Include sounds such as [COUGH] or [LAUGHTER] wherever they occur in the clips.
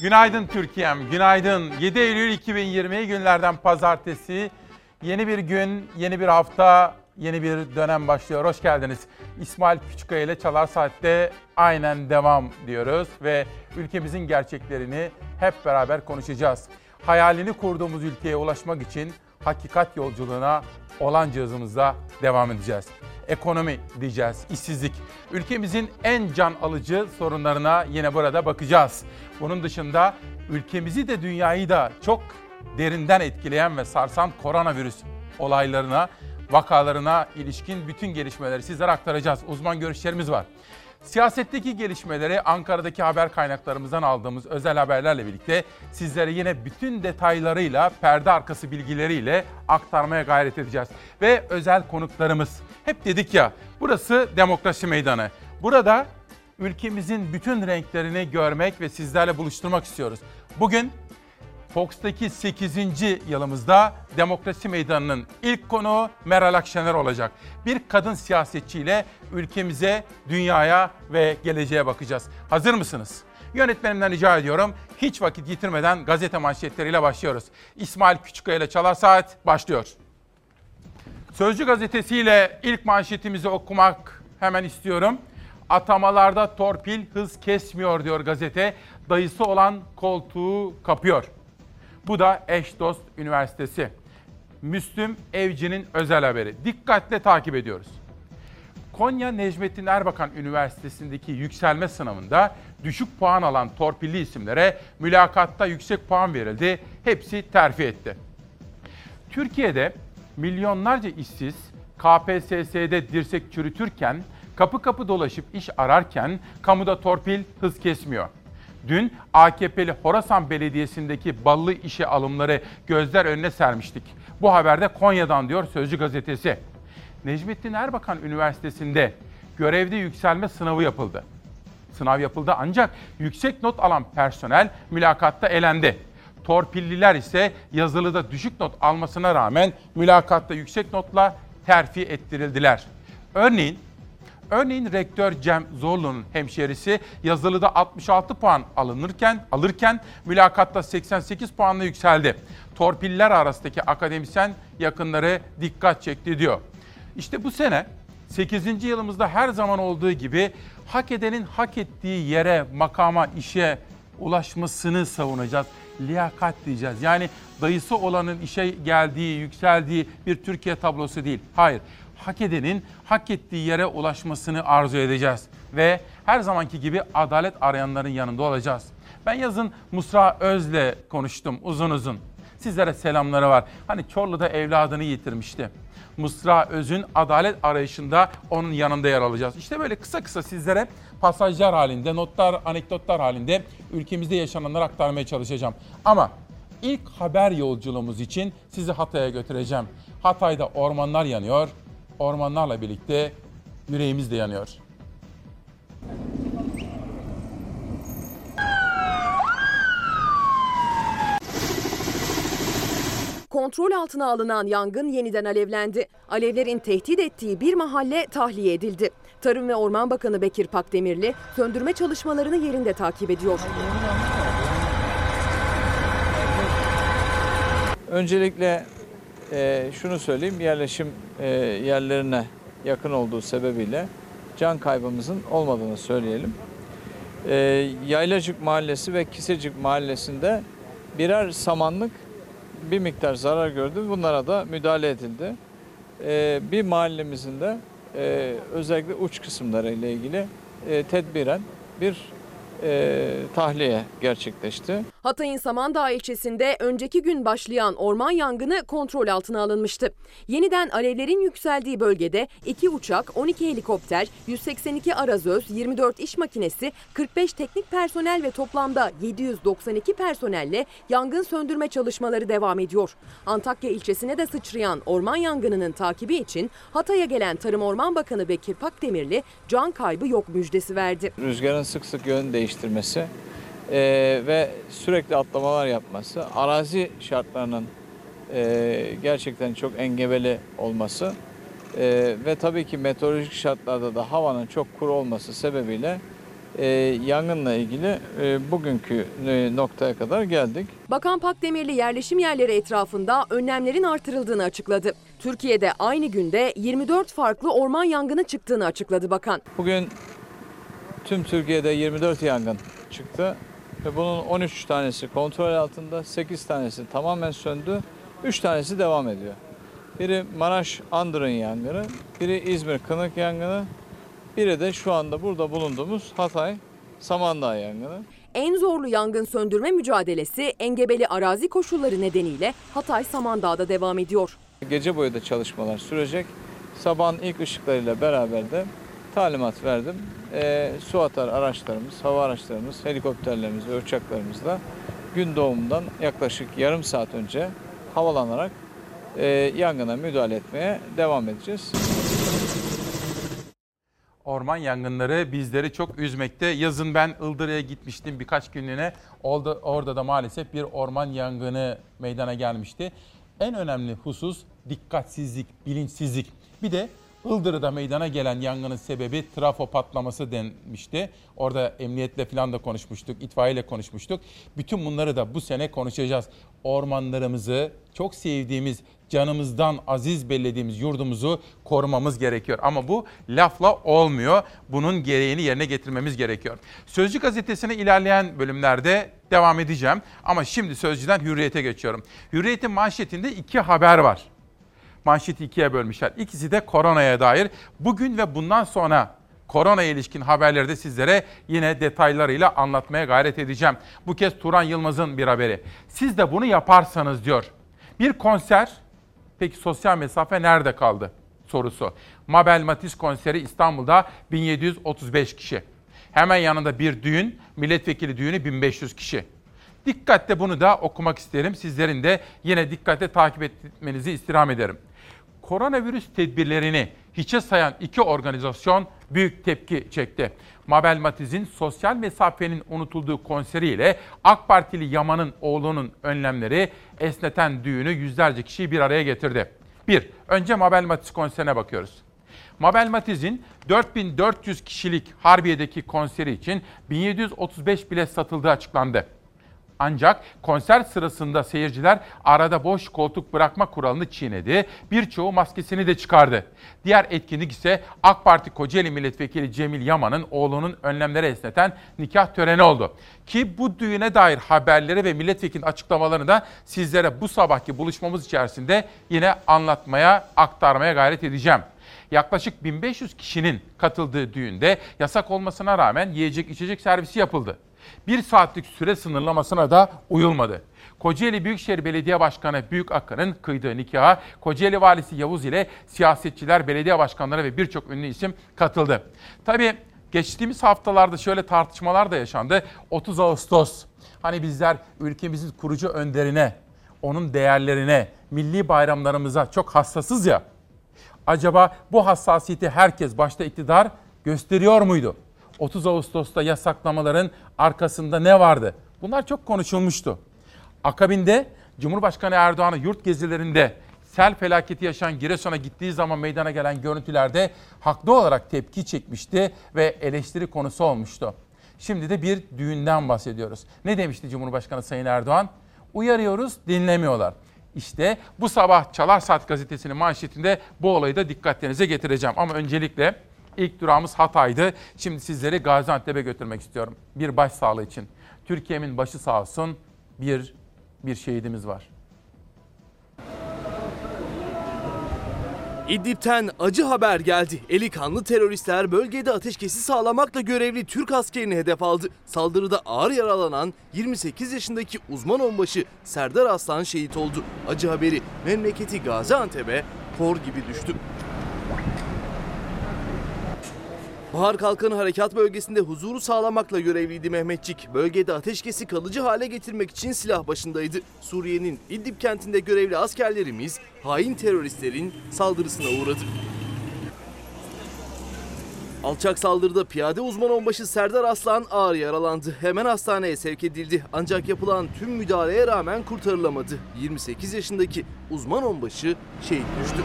Günaydın Türkiye'm, günaydın. 7 Eylül 2020 günlerden pazartesi. Yeni bir gün, yeni bir hafta, yeni bir dönem başlıyor. Hoş geldiniz. İsmail Küçükkaya ile Çalar Saat'te aynen devam diyoruz ve ülkemizin gerçeklerini hep beraber konuşacağız. Hayalini kurduğumuz ülkeye ulaşmak için hakikat yolculuğuna olan cihazımızda devam edeceğiz. Ekonomi diyeceğiz, işsizlik. Ülkemizin en can alıcı sorunlarına yine burada bakacağız. Bunun dışında ülkemizi de dünyayı da çok derinden etkileyen ve sarsan koronavirüs olaylarına, vakalarına ilişkin bütün gelişmeleri sizlere aktaracağız. Uzman görüşlerimiz var. Siyasetteki gelişmeleri Ankara'daki haber kaynaklarımızdan aldığımız özel haberlerle birlikte sizlere yine bütün detaylarıyla, perde arkası bilgileriyle aktarmaya gayret edeceğiz. Ve özel konuklarımız. Hep dedik ya, burası demokrasi meydanı. Burada ülkemizin bütün renklerini görmek ve sizlerle buluşturmak istiyoruz. Bugün Fox'taki 8. yılımızda Demokrasi Meydanı'nın ilk konuğu Meral Akşener olacak. Bir kadın siyasetçiyle ülkemize, dünyaya ve geleceğe bakacağız. Hazır mısınız? Yönetmenimden rica ediyorum. Hiç vakit yitirmeden gazete manşetleriyle başlıyoruz. İsmail Küçükkaya ile Çalar Saat başlıyor. Sözcü gazetesiyle ilk manşetimizi okumak hemen istiyorum. Atamalarda torpil hız kesmiyor diyor gazete. Dayısı olan koltuğu kapıyor. Bu da eş dost üniversitesi. Müslüm Evci'nin özel haberi. Dikkatle takip ediyoruz. Konya Necmettin Erbakan Üniversitesi'ndeki yükselme sınavında düşük puan alan torpilli isimlere mülakatta yüksek puan verildi. Hepsi terfi etti. Türkiye'de milyonlarca işsiz KPSS'de dirsek çürütürken, kapı kapı dolaşıp iş ararken kamuda torpil hız kesmiyor. Dün AKP'li Horasan Belediyesi'ndeki ballı işe alımları gözler önüne sermiştik. Bu haberde Konya'dan diyor Sözcü gazetesi. Necmettin Erbakan Üniversitesi'nde görevde yükselme sınavı yapıldı. Sınav yapıldı ancak yüksek not alan personel mülakatta elendi. Torpilliler ise yazılıda düşük not almasına rağmen mülakatta yüksek notla terfi ettirildiler. Örneğin Örneğin rektör Cem Zorlu'nun hemşerisi yazılıda 66 puan alınırken alırken mülakatta 88 puanla yükseldi. Torpiller arasındaki akademisyen yakınları dikkat çekti diyor. İşte bu sene 8. yılımızda her zaman olduğu gibi hak edenin hak ettiği yere, makama, işe ulaşmasını savunacağız. Liyakat diyeceğiz. Yani dayısı olanın işe geldiği, yükseldiği bir Türkiye tablosu değil. Hayır hak edenin hak ettiği yere ulaşmasını arzu edeceğiz. Ve her zamanki gibi adalet arayanların yanında olacağız. Ben yazın Musra Öz'le konuştum uzun uzun. Sizlere selamları var. Hani Çorlu'da evladını yitirmişti. Musra Öz'ün adalet arayışında onun yanında yer alacağız. İşte böyle kısa kısa sizlere pasajlar halinde, notlar, anekdotlar halinde ülkemizde yaşananları aktarmaya çalışacağım. Ama ilk haber yolculuğumuz için sizi Hatay'a götüreceğim. Hatay'da ormanlar yanıyor, ormanlarla birlikte yüreğimiz de yanıyor. Kontrol altına alınan yangın yeniden alevlendi. Alevlerin tehdit ettiği bir mahalle tahliye edildi. Tarım ve Orman Bakanı Bekir Pakdemirli söndürme çalışmalarını yerinde takip ediyor. Öncelikle e, şunu söyleyeyim, yerleşim e, yerlerine yakın olduğu sebebiyle can kaybımızın olmadığını söyleyelim. E, Yaylacık Mahallesi ve Kisecik Mahallesi'nde birer samanlık bir miktar zarar gördü. Bunlara da müdahale edildi. E, bir mahallemizin de e, özellikle uç kısımları ile ilgili e, tedbiren bir e, tahliye gerçekleşti. Hatay'ın Samandağ ilçesinde önceki gün başlayan orman yangını kontrol altına alınmıştı. Yeniden alevlerin yükseldiği bölgede 2 uçak, 12 helikopter, 182 arazöz, 24 iş makinesi, 45 teknik personel ve toplamda 792 personelle yangın söndürme çalışmaları devam ediyor. Antakya ilçesine de sıçrayan orman yangınının takibi için Hatay'a gelen Tarım Orman Bakanı Bekir Pakdemirli can kaybı yok müjdesi verdi. Rüzgarın sık sık yön değiştirmesi e, ve sürekli atlamalar yapması, arazi şartlarının e, gerçekten çok engebeli olması e, ve tabii ki meteorolojik şartlarda da havanın çok kuru olması sebebiyle e, yangınla ilgili e, bugünkü e, noktaya kadar geldik. Bakan Pakdemirli yerleşim yerleri etrafında önlemlerin artırıldığını açıkladı. Türkiye'de aynı günde 24 farklı orman yangını çıktığını açıkladı bakan. Bugün tüm Türkiye'de 24 yangın çıktı ve bunun 13 tanesi kontrol altında, 8 tanesi tamamen söndü, 3 tanesi devam ediyor. Biri Maraş Andırın yangını, biri İzmir Kınık yangını, biri de şu anda burada bulunduğumuz Hatay Samandağ yangını. En zorlu yangın söndürme mücadelesi engebeli arazi koşulları nedeniyle Hatay Samandağ'da devam ediyor. Gece boyu da çalışmalar sürecek. Sabahın ilk ışıklarıyla beraber de talimat verdim. E, su atar araçlarımız, hava araçlarımız, helikopterlerimiz ve uçaklarımızla gün doğumundan yaklaşık yarım saat önce havalanarak e, yangına müdahale etmeye devam edeceğiz. Orman yangınları bizleri çok üzmekte. Yazın ben Ildırı'ya gitmiştim birkaç günlüğüne. Orada, orada da maalesef bir orman yangını meydana gelmişti. En önemli husus dikkatsizlik, bilinçsizlik. Bir de Ildırı'da meydana gelen yangının sebebi trafo patlaması denmişti. Orada emniyetle falan da konuşmuştuk, itfaiyeyle konuşmuştuk. Bütün bunları da bu sene konuşacağız. Ormanlarımızı, çok sevdiğimiz, canımızdan aziz bellediğimiz yurdumuzu korumamız gerekiyor. Ama bu lafla olmuyor. Bunun gereğini yerine getirmemiz gerekiyor. Sözcü gazetesine ilerleyen bölümlerde devam edeceğim. Ama şimdi Sözcü'den Hürriyet'e geçiyorum. Hürriyet'in manşetinde iki haber var manşeti ikiye bölmüşler. İkisi de koronaya dair. Bugün ve bundan sonra korona ilişkin haberleri de sizlere yine detaylarıyla anlatmaya gayret edeceğim. Bu kez Turan Yılmaz'ın bir haberi. Siz de bunu yaparsanız diyor. Bir konser, peki sosyal mesafe nerede kaldı? Sorusu. Mabel Matiz konseri İstanbul'da 1735 kişi. Hemen yanında bir düğün, milletvekili düğünü 1500 kişi. Dikkatle bunu da okumak isterim. Sizlerin de yine dikkatle takip etmenizi istirham ederim koronavirüs tedbirlerini hiçe sayan iki organizasyon büyük tepki çekti. Mabel Matiz'in sosyal mesafenin unutulduğu konseriyle AK Partili Yaman'ın oğlunun önlemleri esneten düğünü yüzlerce kişiyi bir araya getirdi. Bir, önce Mabel Matiz konserine bakıyoruz. Mabel Matiz'in 4400 kişilik Harbiye'deki konseri için 1735 bilet satıldığı açıklandı. Ancak konser sırasında seyirciler arada boş koltuk bırakma kuralını çiğnedi. Birçoğu maskesini de çıkardı. Diğer etkinlik ise AK Parti Kocaeli Milletvekili Cemil Yaman'ın oğlunun önlemleri esneten nikah töreni oldu. Ki bu düğüne dair haberleri ve milletvekilinin açıklamalarını da sizlere bu sabahki buluşmamız içerisinde yine anlatmaya, aktarmaya gayret edeceğim. Yaklaşık 1500 kişinin katıldığı düğünde yasak olmasına rağmen yiyecek içecek servisi yapıldı bir saatlik süre sınırlamasına da uyulmadı. Kocaeli Büyükşehir Belediye Başkanı Büyük Akın'ın kıydığı nikaha Kocaeli Valisi Yavuz ile siyasetçiler, belediye başkanları ve birçok ünlü isim katıldı. Tabii geçtiğimiz haftalarda şöyle tartışmalar da yaşandı. 30 Ağustos hani bizler ülkemizin kurucu önderine, onun değerlerine, milli bayramlarımıza çok hassasız ya. Acaba bu hassasiyeti herkes başta iktidar gösteriyor muydu? 30 Ağustos'ta yasaklamaların arkasında ne vardı? Bunlar çok konuşulmuştu. Akabinde Cumhurbaşkanı Erdoğan'ı yurt gezilerinde sel felaketi yaşayan Giresun'a gittiği zaman meydana gelen görüntülerde haklı olarak tepki çekmişti ve eleştiri konusu olmuştu. Şimdi de bir düğünden bahsediyoruz. Ne demişti Cumhurbaşkanı Sayın Erdoğan? Uyarıyoruz, dinlemiyorlar. İşte bu sabah Çalar Saat gazetesinin manşetinde bu olayı da dikkatlerinize getireceğim. Ama öncelikle İlk durağımız Hatay'dı. Şimdi sizleri Gaziantep'e götürmek istiyorum. Bir baş sağlığı için. Türkiye'min başı sağ olsun. Bir, bir şehidimiz var. İdlib'ten acı haber geldi. Eli kanlı teröristler bölgede ateşkesi sağlamakla görevli Türk askerini hedef aldı. Saldırıda ağır yaralanan 28 yaşındaki uzman onbaşı Serdar Aslan şehit oldu. Acı haberi memleketi Gaziantep'e kor gibi düştü. Bahar Kalkanı Harekat Bölgesi'nde huzuru sağlamakla görevliydi Mehmetçik. Bölgede ateşkesi kalıcı hale getirmek için silah başındaydı. Suriye'nin İdlib kentinde görevli askerlerimiz hain teröristlerin saldırısına uğradı. Alçak saldırıda piyade uzman onbaşı Serdar Aslan ağır yaralandı. Hemen hastaneye sevk edildi. Ancak yapılan tüm müdahaleye rağmen kurtarılamadı. 28 yaşındaki uzman onbaşı şehit düştü.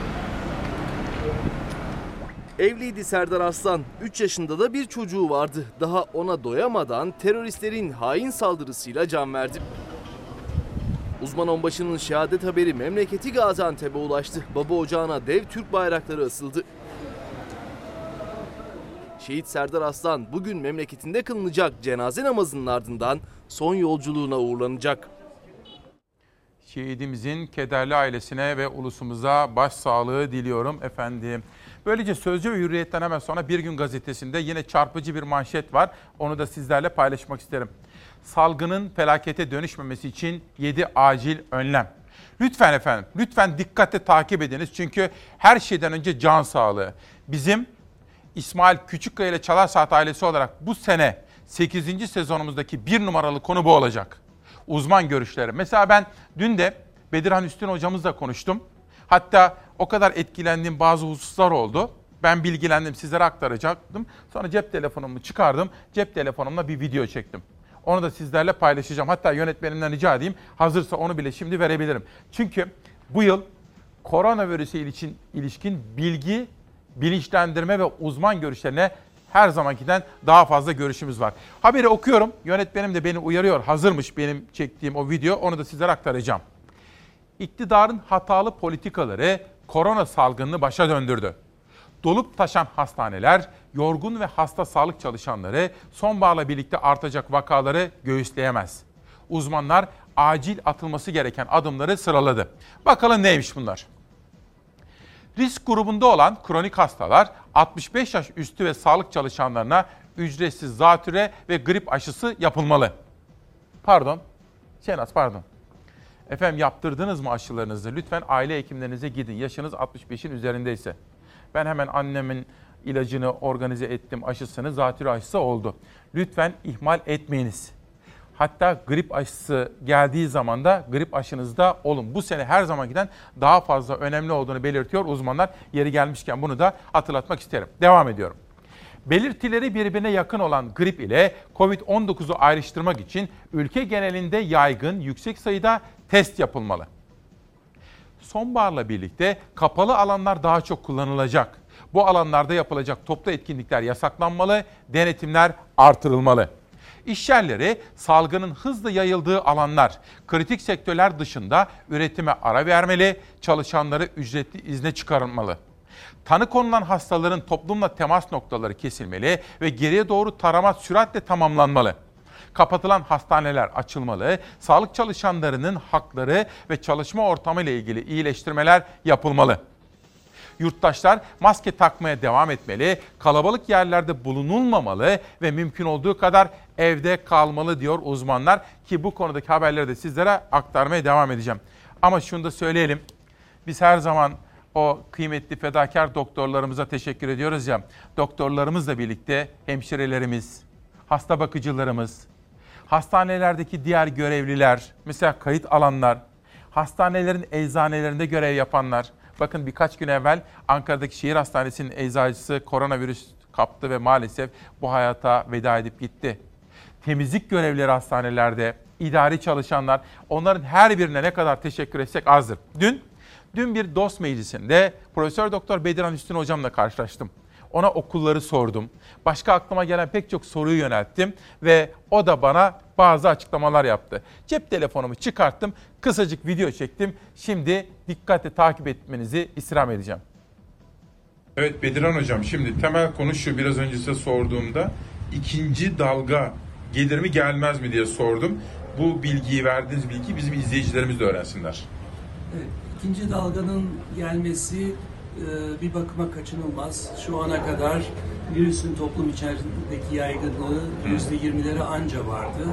Evliydi Serdar Aslan. 3 yaşında da bir çocuğu vardı. Daha ona doyamadan teröristlerin hain saldırısıyla can verdi. Uzman onbaşının şehadet haberi memleketi Gaziantep'e ulaştı. Baba ocağına dev Türk bayrakları asıldı. Şehit Serdar Aslan bugün memleketinde kılınacak cenaze namazının ardından son yolculuğuna uğurlanacak. Şehidimizin kederli ailesine ve ulusumuza başsağlığı diliyorum efendim. Böylece Sözcü ve Hürriyet'ten hemen sonra Bir Gün Gazetesi'nde yine çarpıcı bir manşet var. Onu da sizlerle paylaşmak isterim. Salgının felakete dönüşmemesi için 7 acil önlem. Lütfen efendim, lütfen dikkatle takip ediniz. Çünkü her şeyden önce can sağlığı. Bizim İsmail Küçükkaya ile Çalar Saat ailesi olarak bu sene 8. sezonumuzdaki bir numaralı konu bu olacak. Uzman görüşleri. Mesela ben dün de Bedirhan Üstün hocamızla konuştum. Hatta o kadar etkilendiğim bazı hususlar oldu. Ben bilgilendim, sizlere aktaracaktım. Sonra cep telefonumu çıkardım. Cep telefonumla bir video çektim. Onu da sizlerle paylaşacağım. Hatta yönetmenimden rica edeyim. Hazırsa onu bile şimdi verebilirim. Çünkü bu yıl koronavirüse ilişkin, ilişkin bilgi, bilinçlendirme ve uzman görüşlerine her zamankiden daha fazla görüşümüz var. Haberi okuyorum. Yönetmenim de beni uyarıyor. Hazırmış benim çektiğim o video. Onu da sizlere aktaracağım. İktidarın hatalı politikaları korona salgınını başa döndürdü. Dolup taşan hastaneler, yorgun ve hasta sağlık çalışanları sonbaharla birlikte artacak vakaları göğüsleyemez. Uzmanlar acil atılması gereken adımları sıraladı. Bakalım neymiş bunlar? Risk grubunda olan kronik hastalar 65 yaş üstü ve sağlık çalışanlarına ücretsiz zatüre ve grip aşısı yapılmalı. Pardon. Şenaz pardon. Efendim yaptırdınız mı aşılarınızı? Lütfen aile hekimlerinize gidin. Yaşınız 65'in üzerindeyse. Ben hemen annemin ilacını organize ettim, aşısını, zatürre aşısı oldu. Lütfen ihmal etmeyiniz. Hatta grip aşısı geldiği zaman da grip aşınızda olun. Bu sene her zaman giden daha fazla önemli olduğunu belirtiyor uzmanlar. Yeri gelmişken bunu da hatırlatmak isterim. Devam ediyorum. Belirtileri birbirine yakın olan grip ile COVID-19'u ayrıştırmak için ülke genelinde yaygın yüksek sayıda test yapılmalı. Sonbaharla birlikte kapalı alanlar daha çok kullanılacak. Bu alanlarda yapılacak toplu etkinlikler yasaklanmalı, denetimler artırılmalı. İş yerleri salgının hızla yayıldığı alanlar, kritik sektörler dışında üretime ara vermeli, çalışanları ücretli izne çıkarılmalı. Tanı konulan hastaların toplumla temas noktaları kesilmeli ve geriye doğru tarama süratle tamamlanmalı. Kapatılan hastaneler açılmalı, sağlık çalışanlarının hakları ve çalışma ortamı ile ilgili iyileştirmeler yapılmalı. Yurttaşlar maske takmaya devam etmeli, kalabalık yerlerde bulunulmamalı ve mümkün olduğu kadar evde kalmalı diyor uzmanlar ki bu konudaki haberleri de sizlere aktarmaya devam edeceğim. Ama şunu da söyleyelim. Biz her zaman o kıymetli fedakar doktorlarımıza teşekkür ediyoruz ya. Doktorlarımızla birlikte hemşirelerimiz, hasta bakıcılarımız, hastanelerdeki diğer görevliler, mesela kayıt alanlar, hastanelerin eczanelerinde görev yapanlar. Bakın birkaç gün evvel Ankara'daki şehir hastanesinin eczacısı koronavirüs kaptı ve maalesef bu hayata veda edip gitti. Temizlik görevlileri hastanelerde, idari çalışanlar, onların her birine ne kadar teşekkür etsek azdır. Dün Dün bir dost meclisinde Profesör Doktor Bediran Üstün hocamla karşılaştım. Ona okulları sordum. Başka aklıma gelen pek çok soruyu yönelttim ve o da bana bazı açıklamalar yaptı. Cep telefonumu çıkarttım, kısacık video çektim. Şimdi dikkatle takip etmenizi istirham edeceğim. Evet Bediran Hocam şimdi temel konu şu biraz önce size sorduğumda ikinci dalga gelir mi gelmez mi diye sordum. Bu bilgiyi verdiğiniz bilgi bizim izleyicilerimiz de öğrensinler. Evet, ikinci dalganın gelmesi bir bakıma kaçınılmaz. Şu ana kadar virüsün toplum içerisindeki yaygınlığı yüzde yirmileri anca vardı.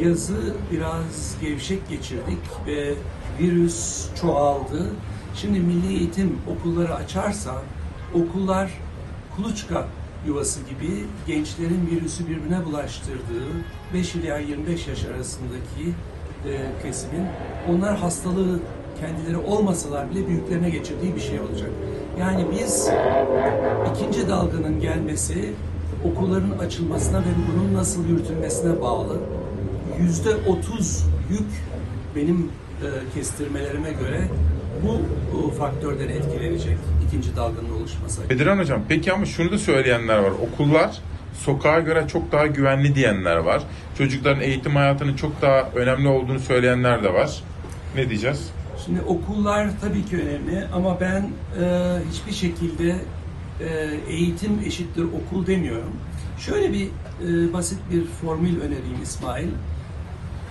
Yazı biraz gevşek geçirdik ve virüs çoğaldı. Şimdi Milli Eğitim okulları açarsa okullar kuluçka yuvası gibi gençlerin virüsü birbirine bulaştırdığı 5 ila 25 yaş arasındaki e, kesimin onlar hastalığı kendileri olmasalar bile büyüklerine geçirdiği bir şey olacak. Yani biz ikinci dalganın gelmesi okulların açılmasına ve bunun nasıl yürütülmesine bağlı. Yüzde otuz yük benim e, kestirmelerime göre bu, bu faktörden etkilenecek ikinci dalganın oluşması. Bediran Hocam peki ama şunu da söyleyenler var. Okullar sokağa göre çok daha güvenli diyenler var. Çocukların eğitim hayatının çok daha önemli olduğunu söyleyenler de var. Ne diyeceğiz? Şimdi okullar tabii ki önemli ama ben e, hiçbir şekilde e, eğitim eşittir okul demiyorum. Şöyle bir e, basit bir formül önereyim İsmail.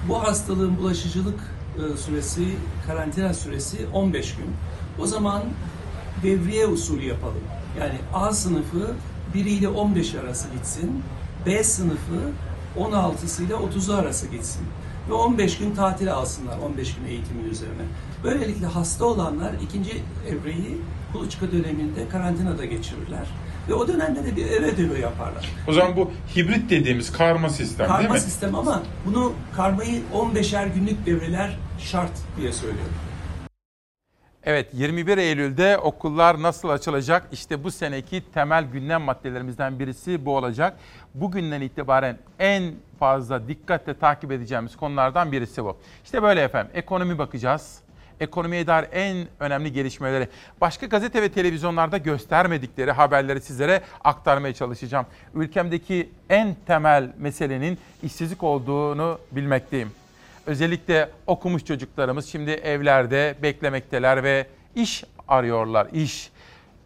Bu hastalığın bulaşıcılık e, süresi, karantina süresi 15 gün. O zaman devriye usulü yapalım. Yani A sınıfı 1 ile 15 arası gitsin. B sınıfı 16 ile 30'u arası gitsin. Ve 15 gün tatil alsınlar 15 gün eğitimin üzerine. Böylelikle hasta olanlar ikinci evreyi kuluçka döneminde karantinada geçirirler. Ve o dönemde de bir ev ödevi yaparlar. O zaman bu hibrit dediğimiz karma sistem değil Karma mi? sistem ama bunu karmayı 15'er günlük devreler şart diye söylüyorum. Evet 21 Eylül'de okullar nasıl açılacak? İşte bu seneki temel gündem maddelerimizden birisi bu olacak. Bugünden itibaren en fazla dikkatle takip edeceğimiz konulardan birisi bu. İşte böyle efendim ekonomi bakacağız. Ekonomiye dair en önemli gelişmeleri başka gazete ve televizyonlarda göstermedikleri haberleri sizlere aktarmaya çalışacağım. Ülkemdeki en temel meselenin işsizlik olduğunu bilmekteyim. Özellikle okumuş çocuklarımız şimdi evlerde beklemekteler ve iş arıyorlar, iş.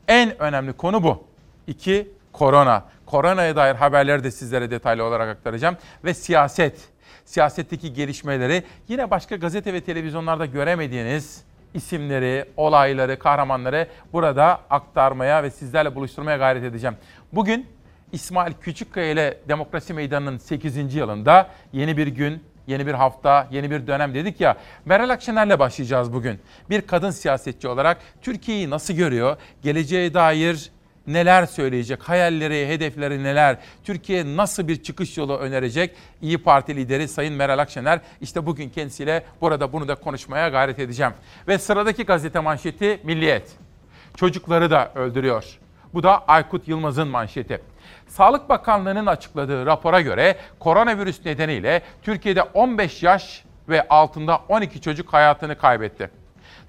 En önemli konu bu. İki, korona. Koronaya dair haberleri de sizlere detaylı olarak aktaracağım. Ve siyaset. Siyasetteki gelişmeleri yine başka gazete ve televizyonlarda göremediğiniz isimleri, olayları, kahramanları burada aktarmaya ve sizlerle buluşturmaya gayret edeceğim. Bugün İsmail Küçükkaya ile Demokrasi Meydanı'nın 8. yılında yeni bir gün, yeni bir hafta, yeni bir dönem dedik ya. Meral Akşener'le başlayacağız bugün. Bir kadın siyasetçi olarak Türkiye'yi nasıl görüyor? Geleceğe dair neler söyleyecek? Hayalleri, hedefleri neler? Türkiye nasıl bir çıkış yolu önerecek? İyi Parti lideri Sayın Meral Akşener işte bugün kendisiyle burada bunu da konuşmaya gayret edeceğim. Ve sıradaki gazete manşeti Milliyet. Çocukları da öldürüyor. Bu da Aykut Yılmaz'ın manşeti. Sağlık Bakanlığı'nın açıkladığı rapora göre koronavirüs nedeniyle Türkiye'de 15 yaş ve altında 12 çocuk hayatını kaybetti.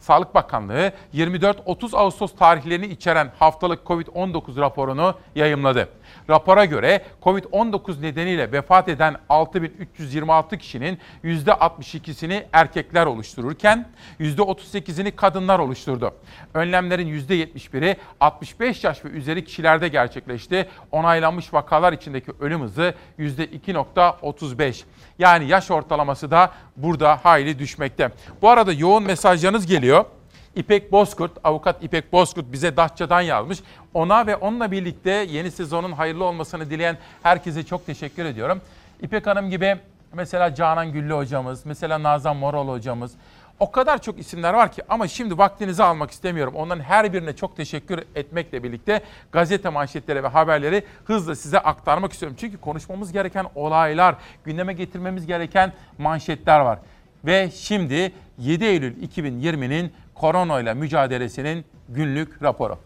Sağlık Bakanlığı 24-30 Ağustos tarihlerini içeren haftalık COVID-19 raporunu yayımladı. Rapora göre COVID-19 nedeniyle vefat eden 6326 kişinin %62'sini erkekler oluştururken %38'ini kadınlar oluşturdu. Önlemlerin %71'i 65 yaş ve üzeri kişilerde gerçekleşti. Onaylanmış vakalar içindeki ölüm hızı %2.35. Yani yaş ortalaması da burada hayli düşmekte. Bu arada yoğun mesajlarınız geliyor. İpek Bozkurt, avukat İpek Bozkurt bize Datça'dan yazmış. Ona ve onunla birlikte yeni sezonun hayırlı olmasını dileyen herkese çok teşekkür ediyorum. İpek Hanım gibi mesela Canan Güllü hocamız, mesela Nazan Moral hocamız. O kadar çok isimler var ki ama şimdi vaktinizi almak istemiyorum. Onların her birine çok teşekkür etmekle birlikte gazete manşetleri ve haberleri hızla size aktarmak istiyorum. Çünkü konuşmamız gereken olaylar, gündeme getirmemiz gereken manşetler var. Ve şimdi 7 Eylül 2020'nin korona ile mücadelesinin günlük raporu.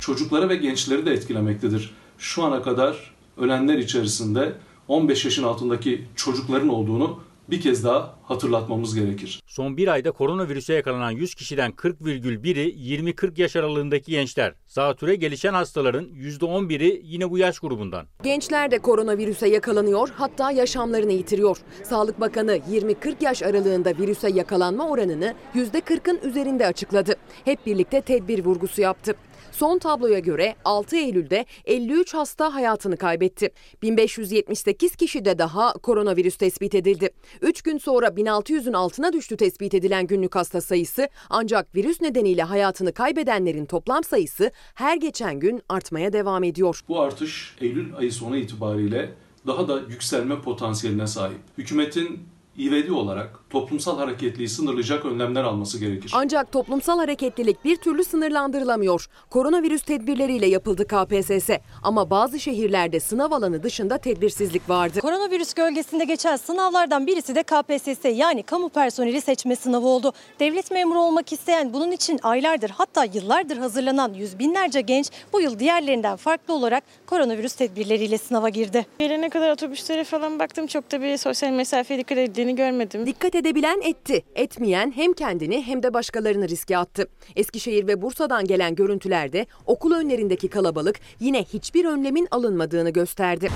Çocukları ve gençleri de etkilemektedir. Şu ana kadar ölenler içerisinde 15 yaşın altındaki çocukların olduğunu bir kez daha hatırlatmamız gerekir. Son bir ayda koronavirüse yakalanan 100 kişiden 40,1'i 20-40 yaş aralığındaki gençler. Zatüre gelişen hastaların %11'i yine bu yaş grubundan. Gençler de koronavirüse yakalanıyor hatta yaşamlarını yitiriyor. Sağlık Bakanı 20-40 yaş aralığında virüse yakalanma oranını %40'ın üzerinde açıkladı. Hep birlikte tedbir vurgusu yaptı. Son tabloya göre 6 Eylül'de 53 hasta hayatını kaybetti. 1578 kişi de daha koronavirüs tespit edildi. 3 gün sonra 1600'ün altına düştü tespit edilen günlük hasta sayısı ancak virüs nedeniyle hayatını kaybedenlerin toplam sayısı her geçen gün artmaya devam ediyor. Bu artış Eylül ayı sonu itibariyle daha da yükselme potansiyeline sahip. Hükümetin ivedi olarak toplumsal hareketliliği sınırlayacak önlemler alması gerekir. Ancak toplumsal hareketlilik bir türlü sınırlandırılamıyor. Koronavirüs tedbirleriyle yapıldı KPSS ama bazı şehirlerde sınav alanı dışında tedbirsizlik vardı. Koronavirüs gölgesinde geçen sınavlardan birisi de KPSS yani kamu personeli seçme sınavı oldu. Devlet memuru olmak isteyen bunun için aylardır hatta yıllardır hazırlanan yüz binlerce genç bu yıl diğerlerinden farklı olarak koronavirüs tedbirleriyle sınava girdi. Gelene kadar otobüslere falan baktım çok da bir sosyal mesafeye dikkat edildiğini görmedim. Dikkat edebilen etti. Etmeyen hem kendini hem de başkalarını riske attı. Eskişehir ve Bursa'dan gelen görüntülerde okul önlerindeki kalabalık yine hiçbir önlemin alınmadığını gösterdi.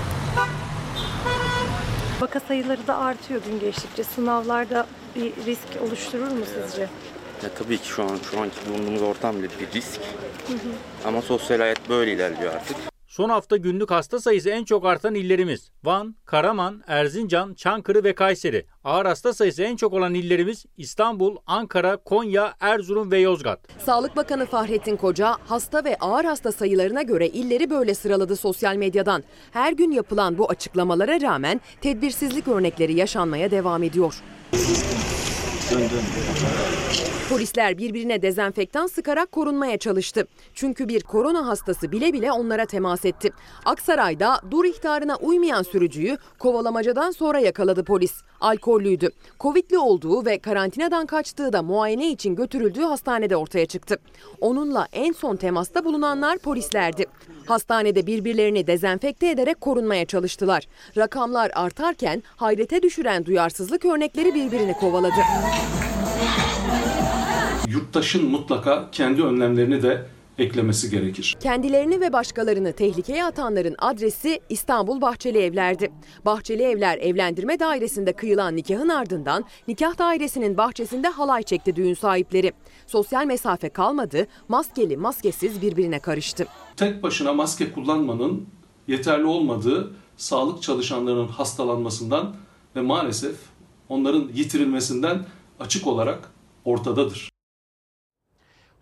Vaka sayıları da artıyor gün geçtikçe. Sınavlarda bir risk oluşturur mu sizce? Ya tabii ki şu an şu anki bulunduğumuz ortam bile bir risk. Ama sosyal hayat böyle ilerliyor artık. Son hafta günlük hasta sayısı en çok artan illerimiz Van, Karaman, Erzincan, Çankırı ve Kayseri. Ağır hasta sayısı en çok olan illerimiz İstanbul, Ankara, Konya, Erzurum ve Yozgat. Sağlık Bakanı Fahrettin Koca hasta ve ağır hasta sayılarına göre illeri böyle sıraladı sosyal medyadan. Her gün yapılan bu açıklamalara rağmen tedbirsizlik örnekleri yaşanmaya devam ediyor. Polisler birbirine dezenfektan sıkarak korunmaya çalıştı. Çünkü bir korona hastası bile bile onlara temas etti. Aksaray'da dur ihtarına uymayan sürücüyü kovalamacadan sonra yakaladı polis. Alkollüydü. Covid'li olduğu ve karantinadan kaçtığı da muayene için götürüldüğü hastanede ortaya çıktı. Onunla en son temasta bulunanlar polislerdi. Hastanede birbirlerini dezenfekte ederek korunmaya çalıştılar. Rakamlar artarken hayrete düşüren duyarsızlık örnekleri birbirini kovaladı. Yurttaşın mutlaka kendi önlemlerini de eklemesi gerekir. Kendilerini ve başkalarını tehlikeye atanların adresi İstanbul Bahçeli Evler'di. Bahçeli Evler Evlendirme Dairesi'nde kıyılan nikahın ardından nikah dairesinin bahçesinde halay çekti düğün sahipleri. Sosyal mesafe kalmadı, maskeli maskesiz birbirine karıştı. Tek başına maske kullanmanın yeterli olmadığı sağlık çalışanlarının hastalanmasından ve maalesef onların yitirilmesinden açık olarak ortadadır.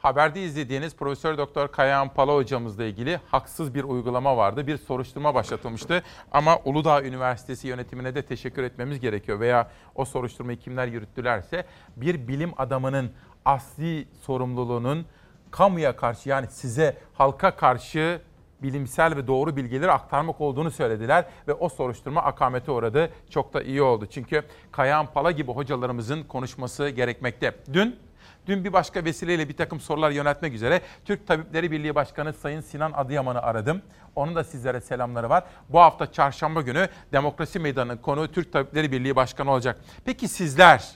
Haberde izlediğiniz Profesör Doktor Kayahan Pala hocamızla ilgili haksız bir uygulama vardı. Bir soruşturma başlatılmıştı ama Uludağ Üniversitesi yönetimine de teşekkür etmemiz gerekiyor veya o soruşturmayı kimler yürüttülerse bir bilim adamının asli sorumluluğunun kamuya karşı yani size halka karşı bilimsel ve doğru bilgileri aktarmak olduğunu söylediler ve o soruşturma akamete uğradı. Çok da iyi oldu. Çünkü Kayahan Pala gibi hocalarımızın konuşması gerekmekte. Dün Dün bir başka vesileyle bir takım sorular yöneltmek üzere Türk Tabipleri Birliği Başkanı Sayın Sinan Adıyaman'ı aradım. Onun da sizlere selamları var. Bu hafta çarşamba günü Demokrasi Meydanı'nın konuğu Türk Tabipleri Birliği Başkanı olacak. Peki sizler,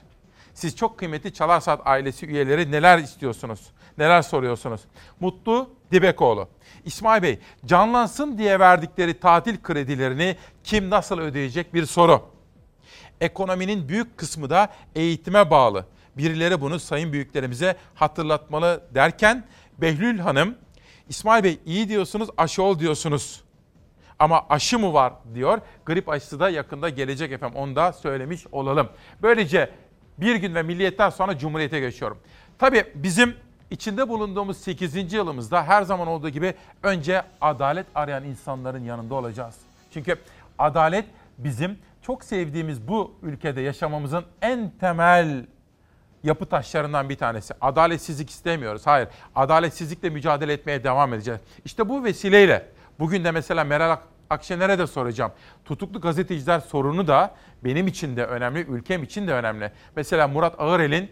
siz çok kıymetli Çalar Saat ailesi üyeleri neler istiyorsunuz? Neler soruyorsunuz? Mutlu Dibekoğlu. İsmail Bey, canlansın diye verdikleri tatil kredilerini kim nasıl ödeyecek bir soru. Ekonominin büyük kısmı da eğitime bağlı birileri bunu sayın büyüklerimize hatırlatmalı derken Behlül Hanım, İsmail Bey iyi diyorsunuz aşı ol diyorsunuz. Ama aşı mı var diyor. Grip aşısı da yakında gelecek efendim onu da söylemiş olalım. Böylece bir gün ve milliyetten sonra Cumhuriyet'e geçiyorum. Tabii bizim içinde bulunduğumuz 8. yılımızda her zaman olduğu gibi önce adalet arayan insanların yanında olacağız. Çünkü adalet bizim çok sevdiğimiz bu ülkede yaşamamızın en temel yapı taşlarından bir tanesi. Adaletsizlik istemiyoruz. Hayır. Adaletsizlikle mücadele etmeye devam edeceğiz. İşte bu vesileyle bugün de mesela Meral Akşener'e de soracağım. Tutuklu gazeteciler sorunu da benim için de önemli, ülkem için de önemli. Mesela Murat Ağırel'in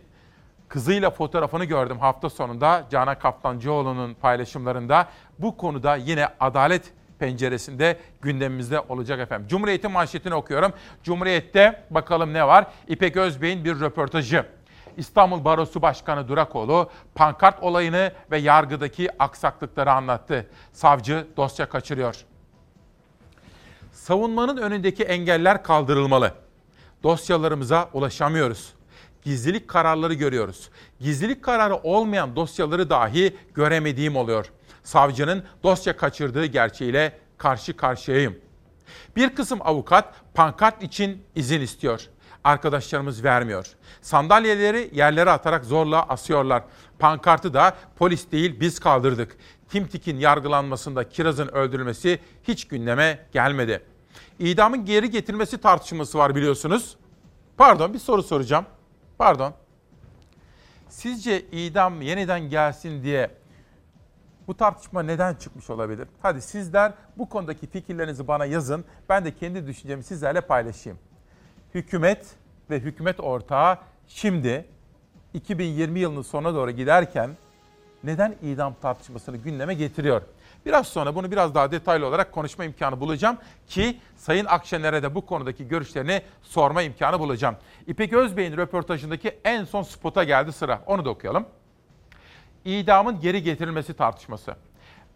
kızıyla fotoğrafını gördüm hafta sonunda Canan Kaftancıoğlu'nun paylaşımlarında. Bu konuda yine adalet penceresinde gündemimizde olacak efendim. Cumhuriyet'in manşetini okuyorum. Cumhuriyet'te bakalım ne var? İpek Özbey'in bir röportajı. İstanbul Barosu Başkanı Durakoğlu pankart olayını ve yargıdaki aksaklıkları anlattı. Savcı dosya kaçırıyor. Savunmanın önündeki engeller kaldırılmalı. Dosyalarımıza ulaşamıyoruz. Gizlilik kararları görüyoruz. Gizlilik kararı olmayan dosyaları dahi göremediğim oluyor. Savcının dosya kaçırdığı gerçeğiyle karşı karşıyayım. Bir kısım avukat pankart için izin istiyor arkadaşlarımız vermiyor. Sandalyeleri yerlere atarak zorla asıyorlar. Pankartı da polis değil biz kaldırdık. Timtik'in yargılanmasında Kiraz'ın öldürülmesi hiç gündeme gelmedi. İdamın geri getirilmesi tartışması var biliyorsunuz. Pardon bir soru soracağım. Pardon. Sizce idam yeniden gelsin diye bu tartışma neden çıkmış olabilir? Hadi sizler bu konudaki fikirlerinizi bana yazın. Ben de kendi düşüncemi sizlerle paylaşayım hükümet ve hükümet ortağı şimdi 2020 yılının sonuna doğru giderken neden idam tartışmasını gündeme getiriyor? Biraz sonra bunu biraz daha detaylı olarak konuşma imkanı bulacağım ki Sayın Akşener'e de bu konudaki görüşlerini sorma imkanı bulacağım. İpek Özbey'in röportajındaki en son spota geldi sıra. Onu da okuyalım. İdamın geri getirilmesi tartışması.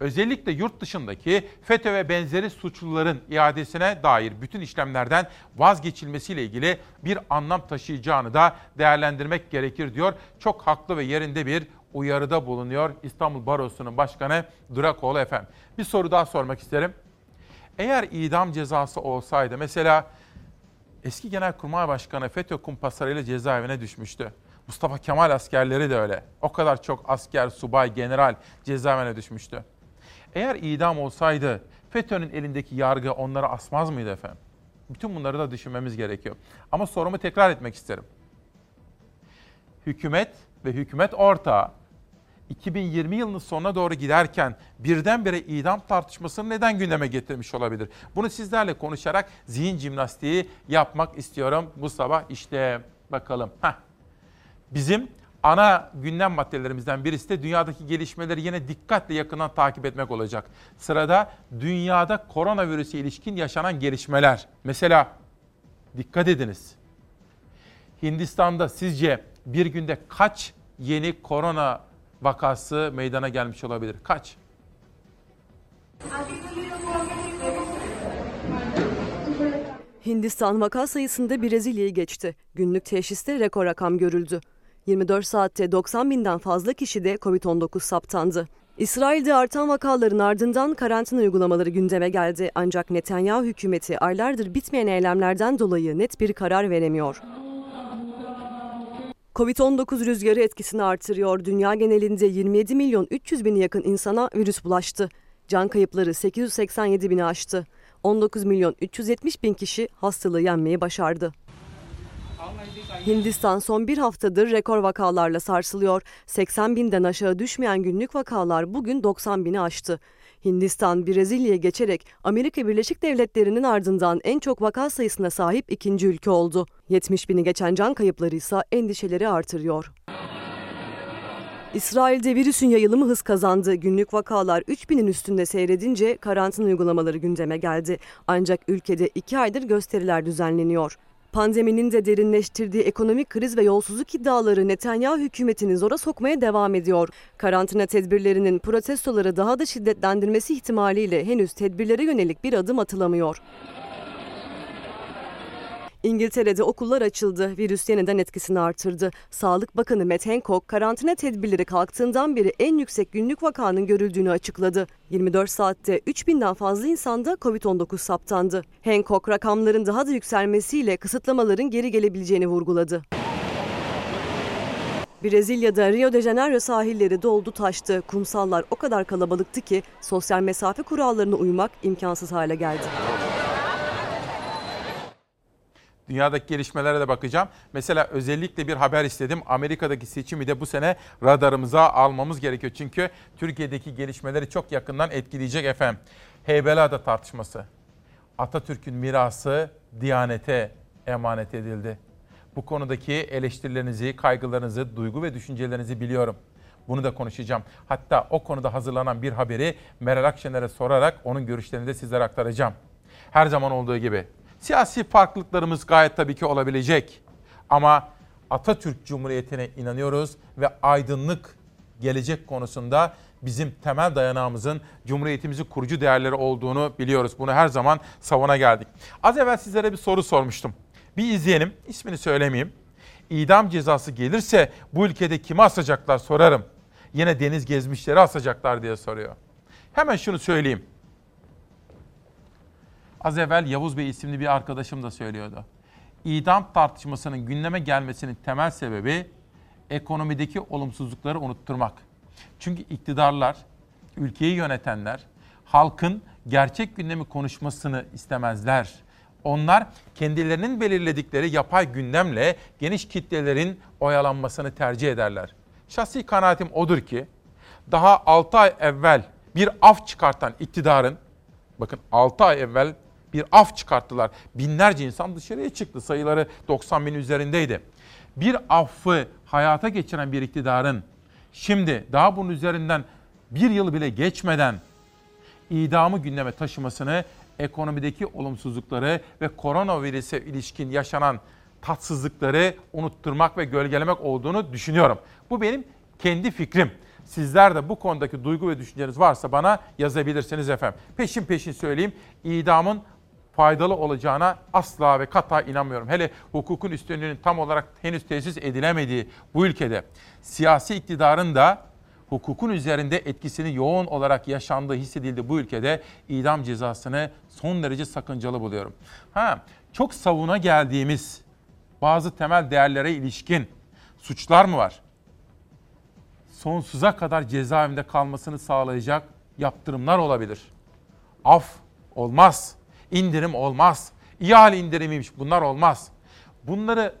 Özellikle yurt dışındaki FETÖ ve benzeri suçluların iadesine dair bütün işlemlerden vazgeçilmesiyle ilgili bir anlam taşıyacağını da değerlendirmek gerekir diyor. Çok haklı ve yerinde bir uyarıda bulunuyor İstanbul Barosu'nun başkanı Durakoğlu efendim. Bir soru daha sormak isterim. Eğer idam cezası olsaydı mesela eski Genelkurmay Başkanı FETÖ kumpaslarıyla cezaevine düşmüştü. Mustafa Kemal askerleri de öyle. O kadar çok asker, subay, general cezaevine düşmüştü. Eğer idam olsaydı FETÖ'nün elindeki yargı onları asmaz mıydı efendim? Bütün bunları da düşünmemiz gerekiyor. Ama sorumu tekrar etmek isterim. Hükümet ve hükümet ortağı 2020 yılının sonuna doğru giderken birdenbire idam tartışmasını neden gündeme getirmiş olabilir? Bunu sizlerle konuşarak zihin jimnastiği yapmak istiyorum bu sabah. İşte bakalım. Heh. Bizim ana gündem maddelerimizden birisi de dünyadaki gelişmeleri yine dikkatle yakından takip etmek olacak. Sırada dünyada koronavirüse ilişkin yaşanan gelişmeler. Mesela dikkat ediniz. Hindistan'da sizce bir günde kaç yeni korona vakası meydana gelmiş olabilir? Kaç? Hindistan vaka sayısında Brezilya'yı geçti. Günlük teşhiste rekor rakam görüldü. 24 saatte 90 binden fazla kişi de Covid-19 saptandı. İsrail'de artan vakaların ardından karantina uygulamaları gündeme geldi. Ancak Netanyahu hükümeti aylardır bitmeyen eylemlerden dolayı net bir karar veremiyor. Covid-19 rüzgarı etkisini artırıyor. Dünya genelinde 27 milyon 300 bini yakın insana virüs bulaştı. Can kayıpları 887 bini aştı. 19 milyon 370 bin kişi hastalığı yenmeyi başardı. Hindistan son bir haftadır rekor vakalarla sarsılıyor. 80 binden aşağı düşmeyen günlük vakalar bugün 90 bini aştı. Hindistan, Brezilya'ya geçerek Amerika Birleşik Devletleri'nin ardından en çok vaka sayısına sahip ikinci ülke oldu. 70 bini geçen can kayıpları ise endişeleri artırıyor. İsrail'de virüsün yayılımı hız kazandı. Günlük vakalar 3000'in üstünde seyredince karantina uygulamaları gündeme geldi. Ancak ülkede iki aydır gösteriler düzenleniyor. Pandeminin de derinleştirdiği ekonomik kriz ve yolsuzluk iddiaları Netanyahu hükümetini zora sokmaya devam ediyor. Karantina tedbirlerinin protestoları daha da şiddetlendirmesi ihtimaliyle henüz tedbirlere yönelik bir adım atılamıyor. İngiltere'de okullar açıldı. Virüs yeniden etkisini artırdı. Sağlık Bakanı Matt Hancock karantina tedbirleri kalktığından beri en yüksek günlük vakanın görüldüğünü açıkladı. 24 saatte 3000'den fazla insanda Covid-19 saptandı. Hancock rakamların daha da yükselmesiyle kısıtlamaların geri gelebileceğini vurguladı. Brezilya'da Rio de Janeiro sahilleri doldu taştı. Kumsallar o kadar kalabalıktı ki sosyal mesafe kurallarına uymak imkansız hale geldi. Dünyadaki gelişmelere de bakacağım. Mesela özellikle bir haber istedim. Amerika'daki seçimi de bu sene radarımıza almamız gerekiyor. Çünkü Türkiye'deki gelişmeleri çok yakından etkileyecek efendim. Heybeliada tartışması. Atatürk'ün mirası Diyanete emanet edildi. Bu konudaki eleştirilerinizi, kaygılarınızı, duygu ve düşüncelerinizi biliyorum. Bunu da konuşacağım. Hatta o konuda hazırlanan bir haberi Meral Akşener'e sorarak onun görüşlerini de sizlere aktaracağım. Her zaman olduğu gibi Siyasi farklılıklarımız gayet tabii ki olabilecek. Ama Atatürk Cumhuriyeti'ne inanıyoruz ve aydınlık gelecek konusunda bizim temel dayanağımızın Cumhuriyetimizi kurucu değerleri olduğunu biliyoruz. Bunu her zaman savuna geldik. Az evvel sizlere bir soru sormuştum. Bir izleyelim, ismini söylemeyeyim. İdam cezası gelirse bu ülkede kimi asacaklar sorarım. Yine deniz gezmişleri asacaklar diye soruyor. Hemen şunu söyleyeyim. Az evvel Yavuz Bey isimli bir arkadaşım da söylüyordu. İdam tartışmasının gündeme gelmesinin temel sebebi ekonomideki olumsuzlukları unutturmak. Çünkü iktidarlar, ülkeyi yönetenler halkın gerçek gündemi konuşmasını istemezler. Onlar kendilerinin belirledikleri yapay gündemle geniş kitlelerin oyalanmasını tercih ederler. Şahsi kanaatim odur ki daha 6 ay evvel bir af çıkartan iktidarın bakın 6 ay evvel bir af çıkarttılar. Binlerce insan dışarıya çıktı. Sayıları 90 bin üzerindeydi. Bir affı hayata geçiren bir iktidarın Şimdi daha bunun üzerinden bir yıl bile geçmeden idamı gündeme taşımasını ekonomideki olumsuzlukları ve koronavirüse ilişkin yaşanan tatsızlıkları unutturmak ve gölgelemek olduğunu düşünüyorum. Bu benim kendi fikrim. Sizler de bu konudaki duygu ve düşünceleriniz varsa bana yazabilirsiniz efendim. Peşin peşin söyleyeyim. İdamın faydalı olacağına asla ve kata inanmıyorum. Hele hukukun üstünlüğünün tam olarak henüz tesis edilemediği bu ülkede siyasi iktidarın da hukukun üzerinde etkisini yoğun olarak yaşandığı hissedildi bu ülkede idam cezasını son derece sakıncalı buluyorum. Ha, çok savuna geldiğimiz bazı temel değerlere ilişkin suçlar mı var? Sonsuza kadar cezaevinde kalmasını sağlayacak yaptırımlar olabilir. Af olmaz, indirim olmaz, ihale indirimiymiş bunlar olmaz. Bunları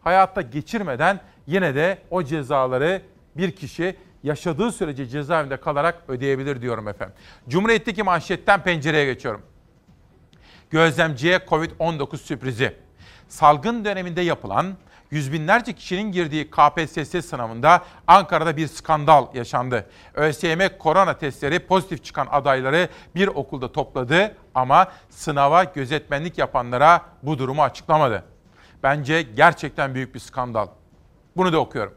hayatta geçirmeden yine de o cezaları bir kişi yaşadığı sürece cezaevinde kalarak ödeyebilir diyorum efendim. Cumhuriyet'teki manşetten pencereye geçiyorum. Gözlemciye Covid-19 sürprizi. Salgın döneminde yapılan yüz binlerce kişinin girdiği KPSS sınavında Ankara'da bir skandal yaşandı. ÖSYM korona testleri pozitif çıkan adayları bir okulda topladı ama sınava gözetmenlik yapanlara bu durumu açıklamadı. Bence gerçekten büyük bir skandal. Bunu da okuyorum.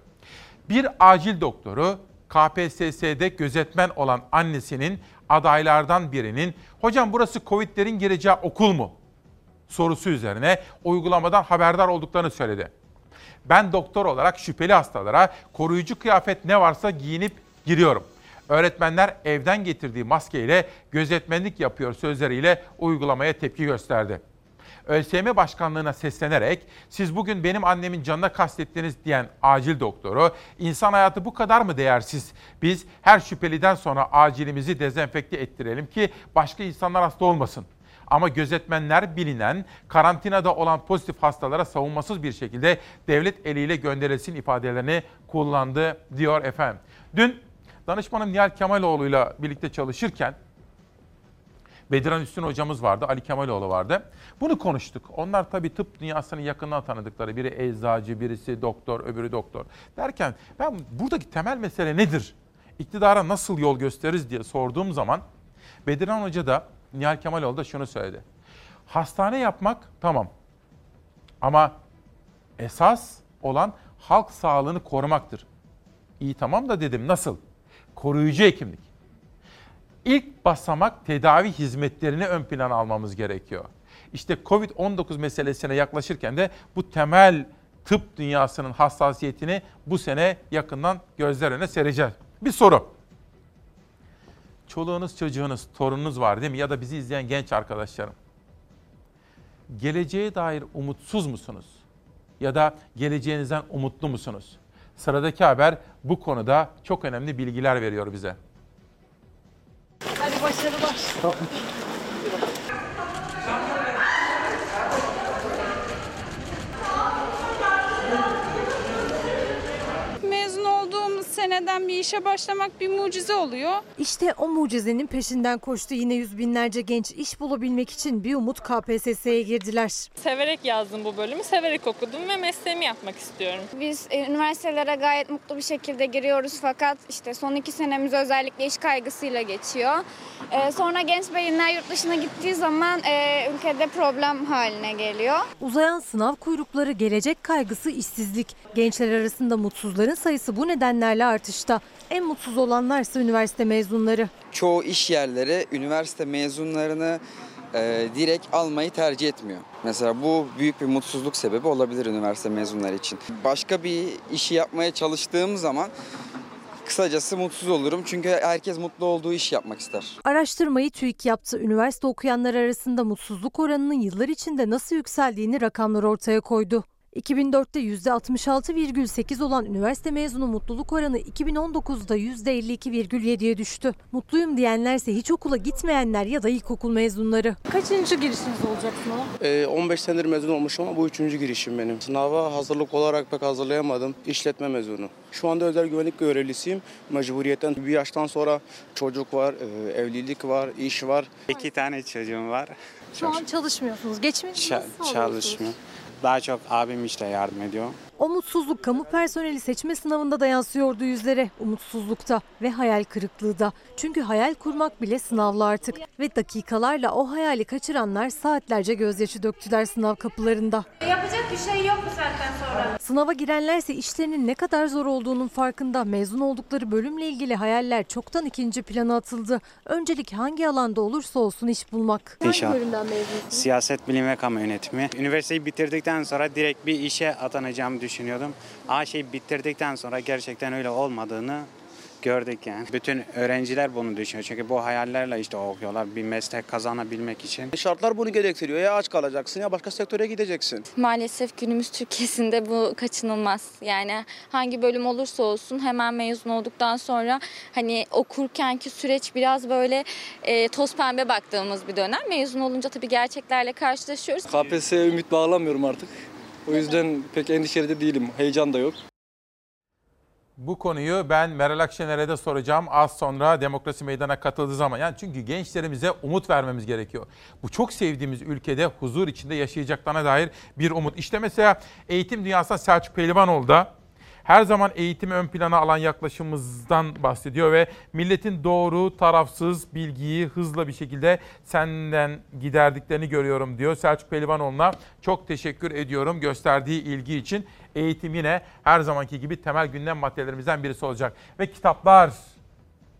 Bir acil doktoru KPSS'de gözetmen olan annesinin adaylardan birinin hocam burası Covid'lerin gireceği okul mu? sorusu üzerine uygulamadan haberdar olduklarını söyledi. Ben doktor olarak şüpheli hastalara koruyucu kıyafet ne varsa giyinip giriyorum. Öğretmenler evden getirdiği maskeyle gözetmenlik yapıyor sözleriyle uygulamaya tepki gösterdi. ÖSYM Başkanlığı'na seslenerek siz bugün benim annemin canına kastettiniz diyen acil doktoru insan hayatı bu kadar mı değersiz? Biz her şüpheliden sonra acilimizi dezenfekte ettirelim ki başka insanlar hasta olmasın. Ama gözetmenler bilinen karantinada olan pozitif hastalara savunmasız bir şekilde devlet eliyle gönderilsin ifadelerini kullandı diyor efendim. Dün danışmanım Nihal Kemaloğlu'yla birlikte çalışırken Bediran Üstün hocamız vardı, Ali Kemaloğlu vardı. Bunu konuştuk. Onlar tabii tıp dünyasının yakından tanıdıkları. Biri eczacı, birisi doktor, öbürü doktor. Derken ben buradaki temel mesele nedir? İktidara nasıl yol gösteririz diye sorduğum zaman Bediran Hoca da Nihal Kemaloğlu da şunu söyledi. Hastane yapmak tamam. Ama esas olan halk sağlığını korumaktır. İyi tamam da dedim nasıl? Koruyucu hekimlik. İlk basamak tedavi hizmetlerini ön plana almamız gerekiyor. İşte Covid-19 meselesine yaklaşırken de bu temel tıp dünyasının hassasiyetini bu sene yakından gözler önüne sereceğiz. Bir soru. Çoluğunuz, çocuğunuz, torununuz var değil mi? Ya da bizi izleyen genç arkadaşlarım. Geleceğe dair umutsuz musunuz? Ya da geleceğinizden umutlu musunuz? Sıradaki haber bu konuda çok önemli bilgiler veriyor bize. Hadi başarılar. Mezun seneden bir işe başlamak bir mucize oluyor. İşte o mucizenin peşinden koştu yine yüz binlerce genç iş bulabilmek için bir umut KPSS'ye girdiler. Severek yazdım bu bölümü, severek okudum ve mesleğimi yapmak istiyorum. Biz e, üniversitelere gayet mutlu bir şekilde giriyoruz fakat işte son iki senemiz özellikle iş kaygısıyla geçiyor. E, sonra genç beyinler yurt dışına gittiği zaman e, ülkede problem haline geliyor. Uzayan sınav kuyrukları, gelecek kaygısı, işsizlik. Gençler arasında mutsuzların sayısı bu nedenlerle artışta. En mutsuz olanlarsa üniversite mezunları. çoğu iş yerleri üniversite mezunlarını e, direkt almayı tercih etmiyor. Mesela bu büyük bir mutsuzluk sebebi olabilir üniversite mezunları için. Başka bir işi yapmaya çalıştığım zaman kısacası mutsuz olurum. Çünkü herkes mutlu olduğu iş yapmak ister. Araştırmayı TÜİK yaptı. Üniversite okuyanlar arasında mutsuzluk oranının yıllar içinde nasıl yükseldiğini rakamlar ortaya koydu. 2004'te %66,8 olan üniversite mezunu mutluluk oranı 2019'da %52,7'ye düştü. Mutluyum diyenlerse hiç okula gitmeyenler ya da ilkokul mezunları. Kaçıncı girişiniz olacak sınava? 15 senedir mezun olmuşum ama bu üçüncü girişim benim. Sınava hazırlık olarak pek hazırlayamadım. İşletme mezunu. Şu anda özel güvenlik görevlisiyim. Mecburiyetten bir yaştan sonra çocuk var, e, evlilik var, iş var. İki tane çocuğum var. Şu an çalışmıyorsunuz. Geçmiş Ça- çalışmıyor. Daha çok abim işte yardım ediyor. O mutsuzluk kamu personeli seçme sınavında da yansıyordu yüzlere. Umutsuzlukta ve hayal kırıklığı da. Çünkü hayal kurmak bile sınavlı artık. Ve dakikalarla o hayali kaçıranlar saatlerce gözyaşı döktüler sınav kapılarında. Yapacak bir şey yok bu saatten sonra. Sınava girenlerse işlerinin ne kadar zor olduğunun farkında. Mezun oldukları bölümle ilgili hayaller çoktan ikinci plana atıldı. Öncelik hangi alanda olursa olsun iş bulmak. İnşaat. Hangi bölümden mezunsun? Siyaset bilimi ve kamu yönetimi. Üniversiteyi bitirdikten sonra direkt bir işe atanacağımı düşünüyordum. Ama şey bitirdikten sonra gerçekten öyle olmadığını gördük yani. Bütün öğrenciler bunu düşünüyor. Çünkü bu hayallerle işte okuyorlar bir meslek kazanabilmek için. Şartlar bunu gerektiriyor. Ya aç kalacaksın ya başka sektöre gideceksin. Maalesef günümüz Türkiye'sinde bu kaçınılmaz. Yani hangi bölüm olursa olsun hemen mezun olduktan sonra hani okurkenki süreç biraz böyle e, toz pembe baktığımız bir dönem. Mezun olunca tabii gerçeklerle karşılaşıyoruz. KPSS'ye ümit bağlamıyorum artık. O yüzden pek endişeli de değilim. Heyecan da yok. Bu konuyu ben Meral Akşener'e de soracağım az sonra demokrasi meydana katıldığı zaman. Yani çünkü gençlerimize umut vermemiz gerekiyor. Bu çok sevdiğimiz ülkede huzur içinde yaşayacaklarına dair bir umut. İşte mesela eğitim dünyasında Selçuk Pehlivanoğlu da her zaman eğitimi ön plana alan yaklaşımımızdan bahsediyor ve milletin doğru, tarafsız bilgiyi hızla bir şekilde senden giderdiklerini görüyorum diyor. Selçuk Pehlivanoğlu'na çok teşekkür ediyorum gösterdiği ilgi için. Eğitim yine her zamanki gibi temel gündem maddelerimizden birisi olacak. Ve kitaplar,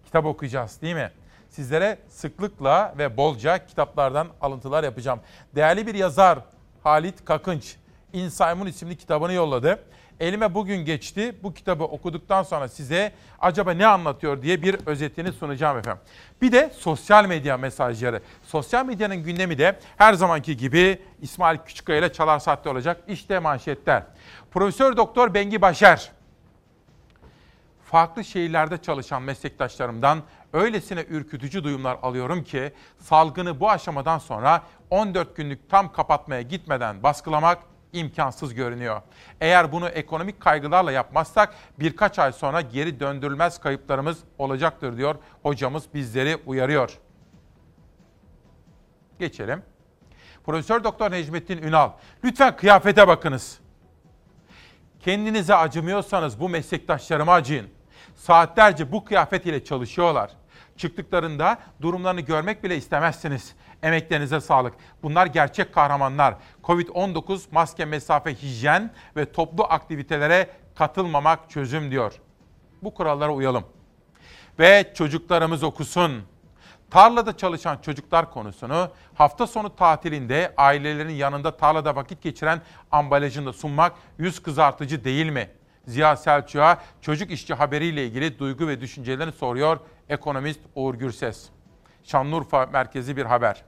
kitap okuyacağız değil mi? Sizlere sıklıkla ve bolca kitaplardan alıntılar yapacağım. Değerli bir yazar Halit Kakınç, İnsaymun isimli kitabını yolladı. Elime bugün geçti. Bu kitabı okuduktan sonra size acaba ne anlatıyor diye bir özetini sunacağım efendim. Bir de sosyal medya mesajları. Sosyal medyanın gündemi de her zamanki gibi İsmail Küçükkaya ile Çalar Saat'te olacak. İşte manşetler. Profesör Doktor Bengi Başer farklı şehirlerde çalışan meslektaşlarımdan öylesine ürkütücü duyumlar alıyorum ki salgını bu aşamadan sonra 14 günlük tam kapatmaya gitmeden baskılamak imkansız görünüyor. Eğer bunu ekonomik kaygılarla yapmazsak birkaç ay sonra geri döndürülmez kayıplarımız olacaktır diyor hocamız bizleri uyarıyor. Geçelim. Profesör Doktor Necmettin Ünal, lütfen kıyafete bakınız. Kendinize acımıyorsanız bu meslektaşlarıma acıyın. Saatlerce bu kıyafet ile çalışıyorlar. Çıktıklarında durumlarını görmek bile istemezsiniz. Emeklerinize sağlık. Bunlar gerçek kahramanlar. Covid-19, maske, mesafe, hijyen ve toplu aktivitelere katılmamak çözüm diyor. Bu kurallara uyalım. Ve çocuklarımız okusun. Tarlada çalışan çocuklar konusunu hafta sonu tatilinde ailelerin yanında tarlada vakit geçiren ambalajında sunmak yüz kızartıcı değil mi? Ziya Selçuk'a çocuk işçi haberiyle ilgili duygu ve düşüncelerini soruyor ekonomist Uğur Gürses. Şanlıurfa merkezi bir haber.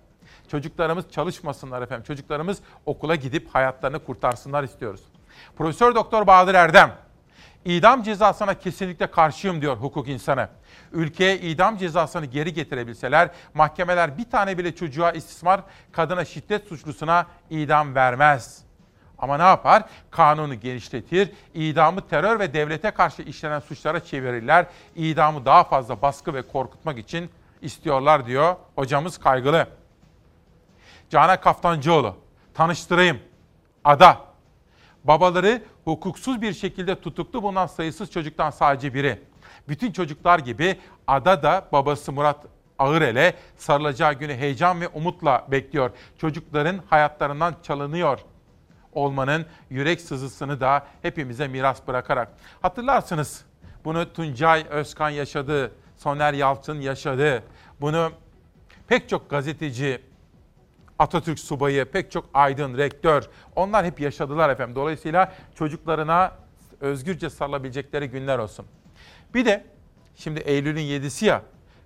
Çocuklarımız çalışmasınlar efendim. Çocuklarımız okula gidip hayatlarını kurtarsınlar istiyoruz. Profesör Doktor Bahadır Erdem, idam cezasına kesinlikle karşıyım diyor hukuk insanı. Ülkeye idam cezasını geri getirebilseler mahkemeler bir tane bile çocuğa istismar, kadına şiddet suçlusuna idam vermez. Ama ne yapar? Kanunu genişletir, idamı terör ve devlete karşı işlenen suçlara çevirirler. İdamı daha fazla baskı ve korkutmak için istiyorlar diyor hocamız kaygılı. Canan Kaftancıoğlu. Tanıştırayım. Ada. Babaları hukuksuz bir şekilde tutuklu bulunan sayısız çocuktan sadece biri. Bütün çocuklar gibi Ada da babası Murat Ağırel'e sarılacağı günü heyecan ve umutla bekliyor. Çocukların hayatlarından çalınıyor olmanın yürek sızısını da hepimize miras bırakarak. Hatırlarsınız bunu Tuncay Özkan yaşadı, Soner Yalçın yaşadı. Bunu pek çok gazeteci, Atatürk subayı, pek çok aydın, rektör onlar hep yaşadılar efendim. Dolayısıyla çocuklarına özgürce sarılabilecekleri günler olsun. Bir de şimdi Eylül'ün 7'si ya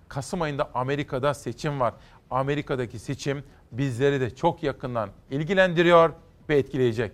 Kasım ayında Amerika'da seçim var. Amerika'daki seçim bizleri de çok yakından ilgilendiriyor ve etkileyecek.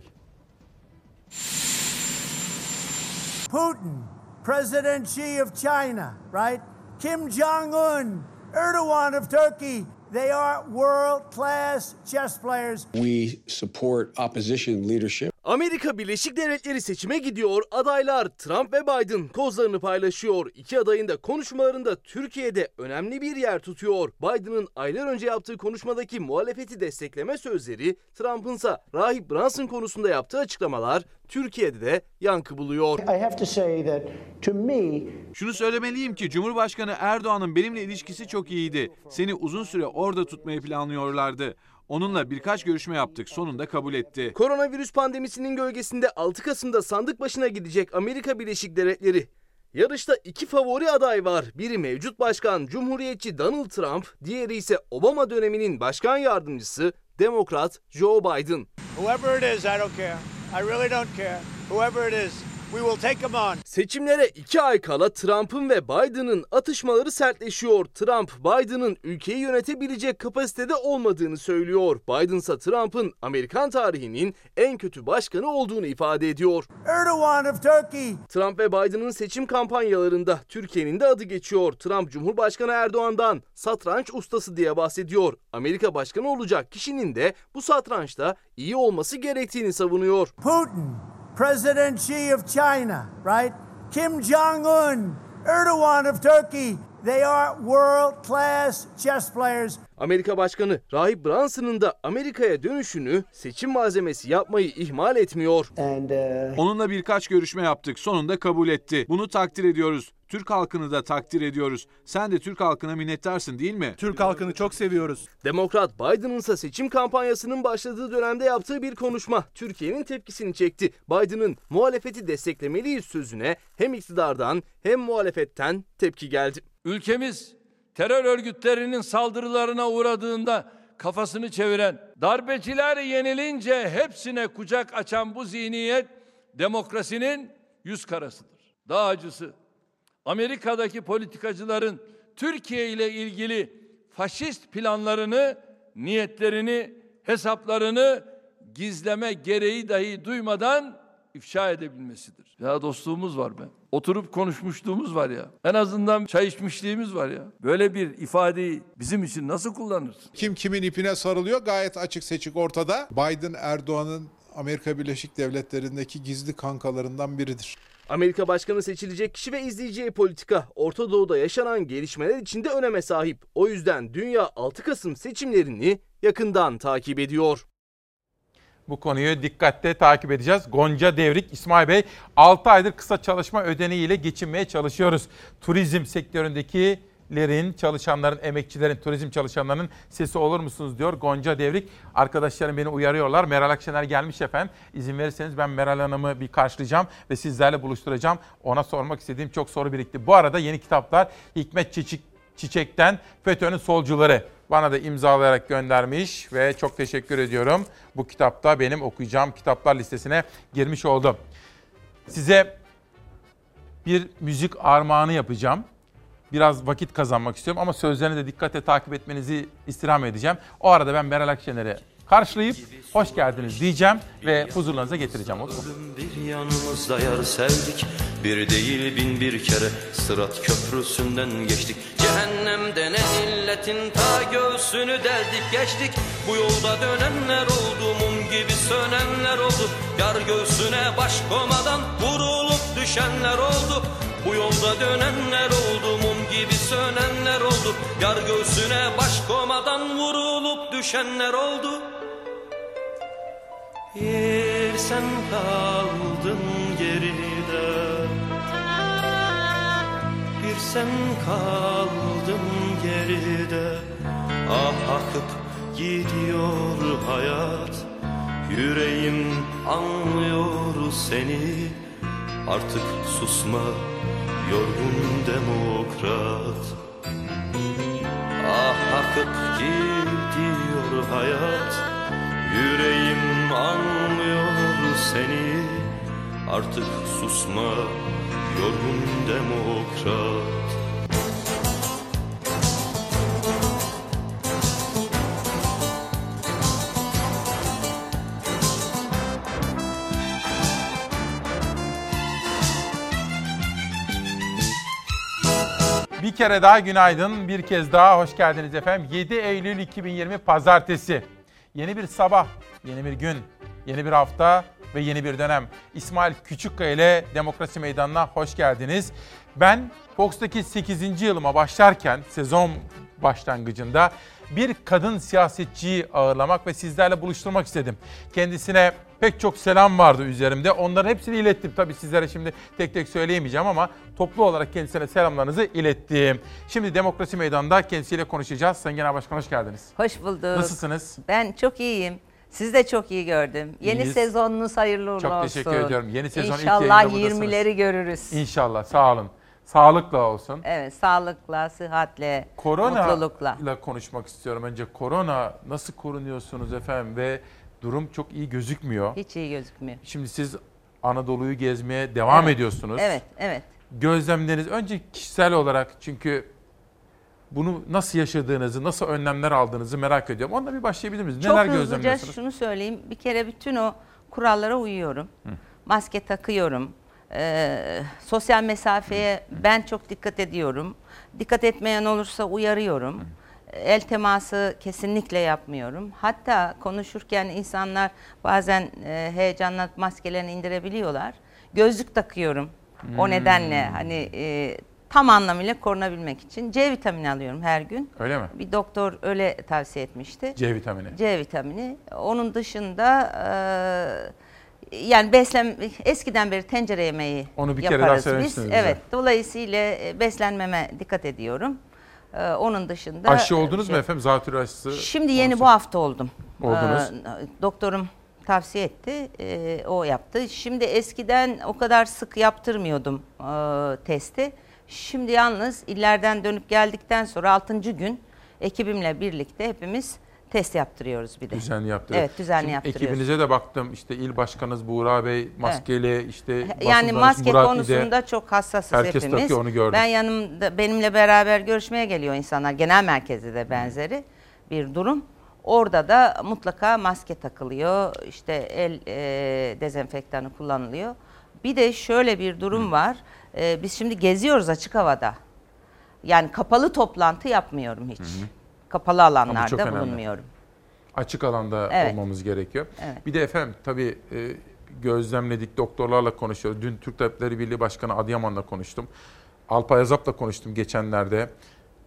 Putin, President Xi of China, right? Kim Jong Un, Erdogan of Turkey, They are world class chess players. We support opposition leadership. Amerika Birleşik Devletleri seçime gidiyor. Adaylar Trump ve Biden kozlarını paylaşıyor. İki adayın da konuşmalarında Türkiye'de önemli bir yer tutuyor. Biden'ın aylar önce yaptığı konuşmadaki muhalefeti destekleme sözleri, Trump'ınsa Rahip Brunson konusunda yaptığı açıklamalar Türkiye'de de yankı buluyor. I have to say that to me Şunu söylemeliyim ki Cumhurbaşkanı Erdoğan'ın benimle ilişkisi çok iyiydi. Seni uzun süre orada tutmayı planlıyorlardı. Onunla birkaç görüşme yaptık. Sonunda kabul etti. Koronavirüs pandemisinin gölgesinde 6 Kasım'da sandık başına gidecek Amerika Birleşik Devletleri. Yarışta iki favori aday var. Biri mevcut başkan Cumhuriyetçi Donald Trump, diğeri ise Obama döneminin başkan yardımcısı Demokrat Joe Biden. Whoever it is, I don't care. I really don't care. Whoever it is, we will take them on. Seçimlere iki ay kala Trump'ın ve Biden'ın atışmaları sertleşiyor. Trump, Biden'ın ülkeyi yönetebilecek kapasitede olmadığını söylüyor. Biden ise Trump'ın Amerikan tarihinin en kötü başkanı olduğunu ifade ediyor. Erdogan of Turkey. Trump ve Biden'ın seçim kampanyalarında Türkiye'nin de adı geçiyor. Trump Cumhurbaşkanı Erdoğan'dan satranç ustası diye bahsediyor. Amerika başkanı olacak kişinin de bu satrançta iyi olması gerektiğini savunuyor. Putin, President Xi of China, right? Kim Jong Un, Erdogan of Turkey. They are world class chess players. Amerika Başkanı Rahip Brunson'ın da Amerika'ya dönüşünü seçim malzemesi yapmayı ihmal etmiyor. Onunla birkaç görüşme yaptık. Sonunda kabul etti. Bunu takdir ediyoruz. Türk halkını da takdir ediyoruz. Sen de Türk halkına minnettarsın değil mi? Türk halkını çok seviyoruz. Demokrat Biden'ın ise seçim kampanyasının başladığı dönemde yaptığı bir konuşma Türkiye'nin tepkisini çekti. Biden'ın muhalefeti desteklemeliyiz sözüne hem iktidardan hem muhalefetten tepki geldi. Ülkemiz terör örgütlerinin saldırılarına uğradığında kafasını çeviren, darbeciler yenilince hepsine kucak açan bu zihniyet demokrasinin yüz karasıdır. Daha acısı Amerika'daki politikacıların Türkiye ile ilgili faşist planlarını, niyetlerini, hesaplarını gizleme gereği dahi duymadan ifşa edebilmesidir. Ya dostluğumuz var be. Oturup konuşmuşluğumuz var ya. En azından çay içmişliğimiz var ya. Böyle bir ifadeyi bizim için nasıl kullanırsın? Kim kimin ipine sarılıyor gayet açık seçik ortada. Biden Erdoğan'ın Amerika Birleşik Devletleri'ndeki gizli kankalarından biridir. Amerika Başkanı seçilecek kişi ve izleyeceği politika Orta Doğu'da yaşanan gelişmeler içinde öneme sahip. O yüzden dünya 6 Kasım seçimlerini yakından takip ediyor. Bu konuyu dikkatle takip edeceğiz. Gonca Devrik, İsmail Bey 6 aydır kısa çalışma ödeneğiyle geçinmeye çalışıyoruz. Turizm sektöründekilerin, çalışanların, emekçilerin, turizm çalışanlarının sesi olur musunuz diyor Gonca Devrik. Arkadaşlarım beni uyarıyorlar. Meral Akşener gelmiş efendim. İzin verirseniz ben Meral Hanım'ı bir karşılayacağım ve sizlerle buluşturacağım. Ona sormak istediğim çok soru birikti. Bu arada yeni kitaplar Hikmet Çiçek, Çiçek'ten FETÖ'nün solcuları bana da imzalayarak göndermiş ve çok teşekkür ediyorum. Bu kitapta benim okuyacağım kitaplar listesine girmiş oldu. Size bir müzik armağanı yapacağım. Biraz vakit kazanmak istiyorum ama sözlerini de dikkatle takip etmenizi istirham edeceğim. O arada ben Meral Akşener'i karşılayıp hoş geldiniz diyeceğim ve huzurlarınıza getireceğim. Olur? Bir yanımızda yar sevdik Bir değil bin bir kere Sırat köprüsünden geçtik Cehennemden en illetin ta göğsünü deldik geçtik Bu yolda dönenler oldu Mum gibi sönenler oldu Yar göğsüne baş komadan Vurulup düşenler oldu bu yolda dönenler oldu Mum gibi sönenler oldu. Yar göğsüne baş komadan Vurulup düşenler oldu. Bir sen kaldın geride. Bir sen kaldın geride. Ah akıp gidiyor hayat. Yüreğim anlıyor seni. Artık susma yorgun demokrat. Ah akıp gidiyor hayat. Yüreğim anlıyor seni. Artık susma yorgun demokrat Bir kere daha günaydın, bir kez daha hoş geldiniz efendim. 7 Eylül 2020 Pazartesi. Yeni bir sabah, yeni bir gün, yeni bir hafta, ve yeni bir dönem. İsmail Küçükkaya ile Demokrasi Meydanı'na hoş geldiniz. Ben Fox'taki 8. yılıma başlarken sezon başlangıcında bir kadın siyasetçiyi ağırlamak ve sizlerle buluşturmak istedim. Kendisine pek çok selam vardı üzerimde. Onların hepsini ilettim. Tabii sizlere şimdi tek tek söyleyemeyeceğim ama toplu olarak kendisine selamlarınızı ilettim. Şimdi Demokrasi Meydanı'nda kendisiyle konuşacağız. Sayın Genel Başkan hoş geldiniz. Hoş bulduk. Nasılsınız? Ben çok iyiyim. Siz de çok iyi gördüm. Yeni İyiyiz. sezonunuz hayırlı uğurlu Çok olsun. teşekkür ediyorum. Yeni sezon ilk İnşallah buradasınız. 20'leri görürüz. İnşallah sağ olun. Sağlıkla olsun. Evet, sağlıkla, sıhhatle, Korona mutlulukla. ile konuşmak istiyorum önce. Korona nasıl korunuyorsunuz efendim ve durum çok iyi gözükmüyor. Hiç iyi gözükmüyor. Şimdi siz Anadolu'yu gezmeye devam Evet. ediyorsunuz. Evet, evet. Gözlemleriniz önce kişisel olarak çünkü bunu nasıl yaşadığınızı, nasıl önlemler aldığınızı merak ediyorum. Onunla bir başlayabilir miyiz? Çok Neler hızlıca gözlemliyorsunuz? şunu söyleyeyim. Bir kere bütün o kurallara uyuyorum. Maske takıyorum. Ee, sosyal mesafeye ben çok dikkat ediyorum. Dikkat etmeyen olursa uyarıyorum. El teması kesinlikle yapmıyorum. Hatta konuşurken insanlar bazen e, heyecanla maskelerini indirebiliyorlar. Gözlük takıyorum. O Hmm. nedenle hani e, tam anlamıyla korunabilmek için C vitamini alıyorum her gün. Öyle mi? Bir doktor öyle tavsiye etmişti. C vitamini. C vitamini. Onun dışında e, yani beslen eskiden beri tencere yemeği Onu bir kere daha biz. Evet. Dolayısıyla e, beslenmeme dikkat ediyorum. E, onun dışında Aşı oldunuz şey- mu efendim? Zatürre aşısı. Şimdi yeni bu hafta oldum. Oldunuz. Ee, doktorum tavsiye etti, ee, o yaptı. Şimdi eskiden o kadar sık yaptırmıyordum ee, testi. Şimdi yalnız illerden dönüp geldikten sonra 6. gün ekibimle birlikte hepimiz test yaptırıyoruz bir de. Düzenli yaptırıyor. Evet, düzenli Şimdi yaptırıyoruz. Ekibinize de baktım. İşte il başkanınız Buğra Bey maskeli işte basın Yani maske Murat konusunda İde. çok hassasız Herkes hepimiz. takıyor, onu gördüm. Ben yanımda benimle beraber görüşmeye geliyor insanlar. Genel merkezde de benzeri bir durum. Orada da mutlaka maske takılıyor. İşte el e, dezenfektanı kullanılıyor. Bir de şöyle bir durum var. E, biz şimdi geziyoruz açık havada. Yani kapalı toplantı yapmıyorum hiç. Kapalı Ama çok alanlarda bulunmuyorum. Açık alanda Evet. olmamız gerekiyor. Evet. Bir de efendim tabii e, gözlemledik doktorlarla konuşuyoruz. Dün Türk Tabipleri Birliği Başkanı Adıyaman'la konuştum. Alpay Azap'la konuştum geçenlerde.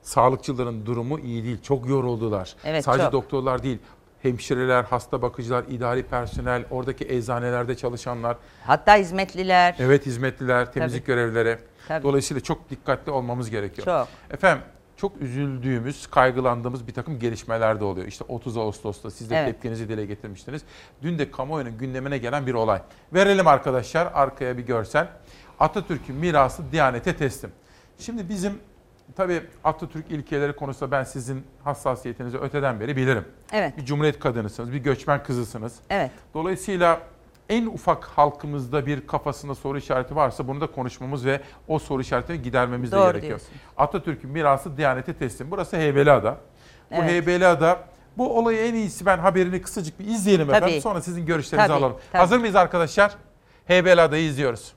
Sağlıkçıların durumu iyi değil. Çok yoruldular. Evet, Sadece çok. doktorlar değil. Hemşireler, hasta bakıcılar, idari personel, oradaki eczanelerde çalışanlar, Hatta hizmetliler. evet hizmetliler, temizlik görevlileri. Tabii. Dolayısıyla çok dikkatli olmamız gerekiyor. Çok. Efendim çok üzüldüğümüz, kaygılandığımız bir takım gelişmeler de oluyor. İşte 30 Ağustos'ta siz de Evet. tepkinizi dile getirmiştiniz. Dün de kamuoyunun gündemine gelen bir olay. Verelim arkadaşlar arkaya bir görsel. Atatürk'ün mirası Diyanet'e teslim. Şimdi bizim tabii Atatürk ilkeleri konusunda ben sizin hassasiyetinizi öteden beri bilirim. Evet. Bir cumhuriyet kadınısınız, bir göçmen kızısınız. Evet. Dolayısıyla en ufak halkımızda bir kafasında soru işareti varsa bunu da konuşmamız ve o soru işaretini gidermemiz de Doğru gerekiyor. diyorsun. Atatürk'ün mirası Diyanet'e teslim. Burası Heybeliada. Bu Evet. Heybeliada bu olayı en iyisi ben haberini kısacık bir izleyelim Tabii. efendim. Sonra sizin görüşlerinizi Tabii, alalım. tabii. Hazır mıyız arkadaşlar? Heybeliada'yı izliyoruz.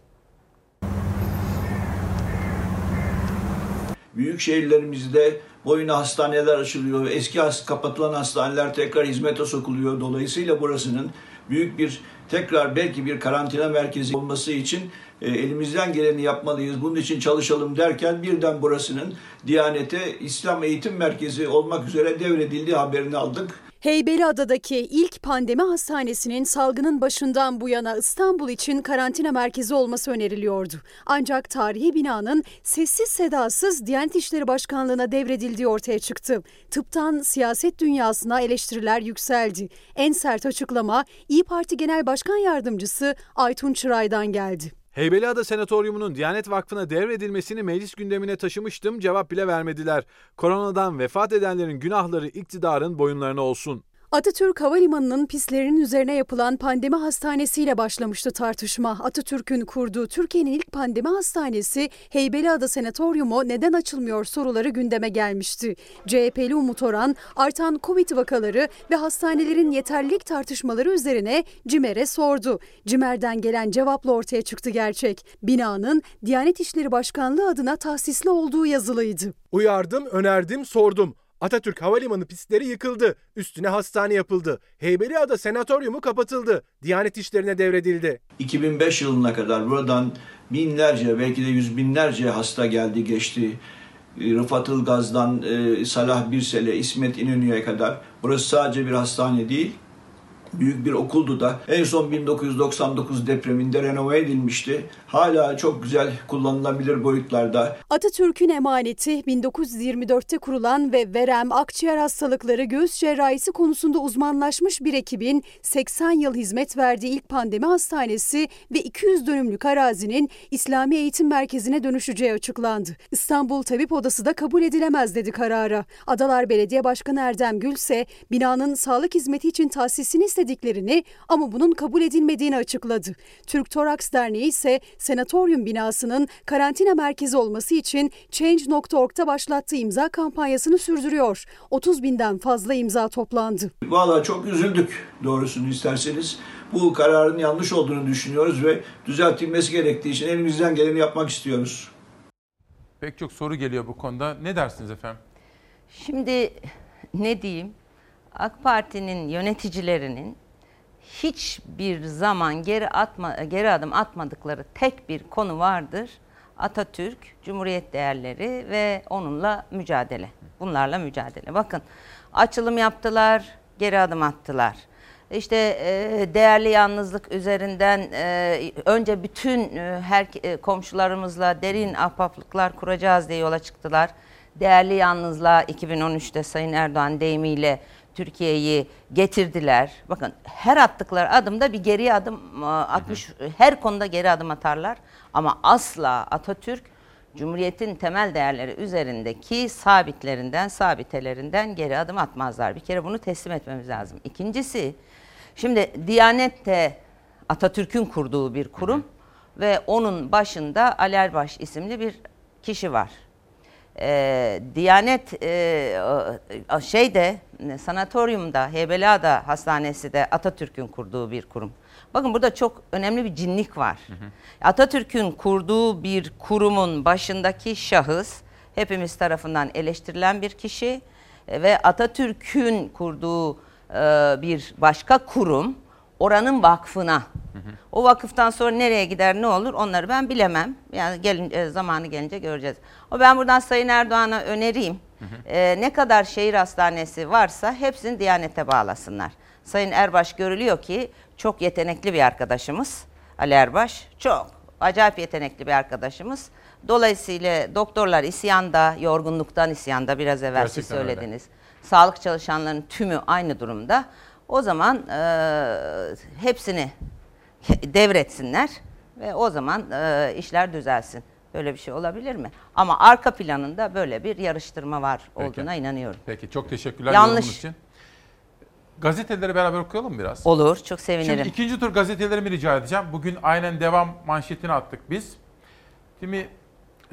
Büyük şehirlerimizde boyuna hastaneler açılıyor. Eski has- kapatılan hastaneler tekrar hizmete sokuluyor. Dolayısıyla burasının büyük bir tekrar belki bir karantina merkezi olması için e, elimizden geleni yapmalıyız. Bunun için çalışalım derken birden burasının Diyanet'e İslam Eğitim Merkezi olmak üzere devredildiği haberini aldık. Heybeliada'daki ilk pandemi hastanesinin salgının başından bu yana İstanbul için karantina merkezi olması öneriliyordu. Ancak tarihi binanın sessiz sedasız Diyanet İşleri Başkanlığı'na devredildiği ortaya çıktı. Tıptan siyaset dünyasına eleştiriler yükseldi. En sert açıklama İyi Parti Genel Başkan Yardımcısı Aytun Çıray'dan geldi. Heybeliada Senatoryumu'nun Diyanet Vakfı'na devredilmesini meclis gündemine taşımıştım, cevap bile vermediler. Koronadan vefat edenlerin günahları iktidarın boyunlarına olsun. Atatürk Havalimanı'nın pistlerinin üzerine yapılan pandemi hastanesiyle başlamıştı tartışma. Atatürk'ün kurduğu Türkiye'nin ilk pandemi hastanesi Heybeliada Senatoryumu neden açılmıyor soruları gündeme gelmişti. CHP'li Umut Oran artan Covid vakaları ve hastanelerin yeterlilik tartışmaları üzerine CİMER'e sordu. CİMER'den gelen cevapla ortaya çıktı gerçek. Binanın Diyanet İşleri Başkanlığı adına tahsisli olduğu yazılıydı. Uyardım, önerdim, sordum. Atatürk Havalimanı pistleri yıkıldı. Üstüne hastane yapıldı. Heybeliada Senatoryumu kapatıldı. Diyanet işlerine devredildi. 2005 yılına kadar buradan binlerce belki de yüz binlerce hasta geldi geçti. Rıfat Ilgaz'dan e, Salah Birsel'e, İsmet İnönü'ye kadar. Burası sadece bir hastane değil, büyük bir okuldu da en son 1999 depreminde renove edilmişti. Hala çok güzel kullanılabilir boyutlarda. Atatürk'ün emaneti 1924'te kurulan ve verem, akciğer hastalıkları, göğüs cerrahisi konusunda uzmanlaşmış bir ekibin 80 yıl hizmet verdiği ilk pandemi hastanesi ve 200 dönümlük arazinin İslami Eğitim Merkezi'ne dönüşeceği açıklandı. İstanbul Tabip Odası da kabul edilemez dedi karara. Adalar Belediye Başkanı Erdem Gül ise binanın sağlık hizmeti için tahsisini istediklerini ama bunun kabul edilmediğini açıkladı. Türk Toraks Derneği ise senatoryum binasının karantina merkezi olması için Change.org'da başlattığı imza kampanyasını sürdürüyor. 30 binden fazla imza toplandı. Valla çok üzüldük doğrusunu isterseniz. Bu kararın yanlış olduğunu düşünüyoruz ve düzeltilmesi gerektiği için elimizden geleni yapmak istiyoruz. Pek çok soru geliyor bu konuda. Ne dersiniz efendim? Şimdi ne diyeyim? AK Parti'nin yöneticilerinin hiçbir zaman geri atma geri adım atmadıkları tek bir konu vardır. Atatürk, Cumhuriyet değerleri ve onunla mücadele. Bunlarla mücadele. Bakın açılım yaptılar, geri adım attılar. İşte e, değerli yalnızlık üzerinden e, önce bütün e, her komşularımızla derin ahbaplıklar kuracağız diye yola çıktılar. Değerli yalnızlığa 2013'te Sayın Erdoğan deyimiyle Türkiye'yi getirdiler. Bakın her attıkları adımda bir geri adım e, atmış, her konuda geri adım atarlar. Ama asla Atatürk Cumhuriyetin temel değerleri üzerindeki sabitlerinden, sabitelerinden geri adım atmazlar. Bir kere bunu teslim etmemiz lazım. İkincisi, şimdi Diyanet de Atatürk'ün kurduğu bir kurum ve onun başında Ali Erbaş isimli bir kişi var. Ee, Diyanet e, şeyde sanatoryumda Heybeliada Hastanesi de Atatürk'ün kurduğu bir kurum. Bakın burada çok önemli bir cinlik var. Atatürk'ün kurduğu bir kurumun başındaki şahıs hepimiz tarafından eleştirilen bir kişi e, ve Atatürk'ün kurduğu e, bir başka kurum oranın vakfına. O vakıftan sonra nereye gider ne olur onları ben bilemem. Yani gelin zamanı gelince göreceğiz. O ben buradan Sayın Erdoğan'a önereyim. Ee, ne kadar şehir hastanesi varsa hepsini Diyanet'e bağlasınlar. Sayın Erbaş görülüyor ki çok yetenekli bir arkadaşımız. Ali Erbaş çok acayip yetenekli bir arkadaşımız. Dolayısıyla doktorlar isyanda, yorgunluktan isyanda biraz evvel Gerçekten siz söylediniz. Sağlık çalışanlarının tümü aynı durumda. O zaman e, hepsini devretsinler ve o zaman e, işler düzelsin. Böyle bir şey olabilir mi? Ama arka planında böyle bir yarıştırma var Peki. olduğuna inanıyorum. Peki çok teşekkürler Yanlış. için. Gazeteleri beraber okuyalım biraz. Olur, çok sevinirim. Şimdi ikinci tur gazetelerimi rica edeceğim. Bugün aynen devam manşetini attık biz. Şimdi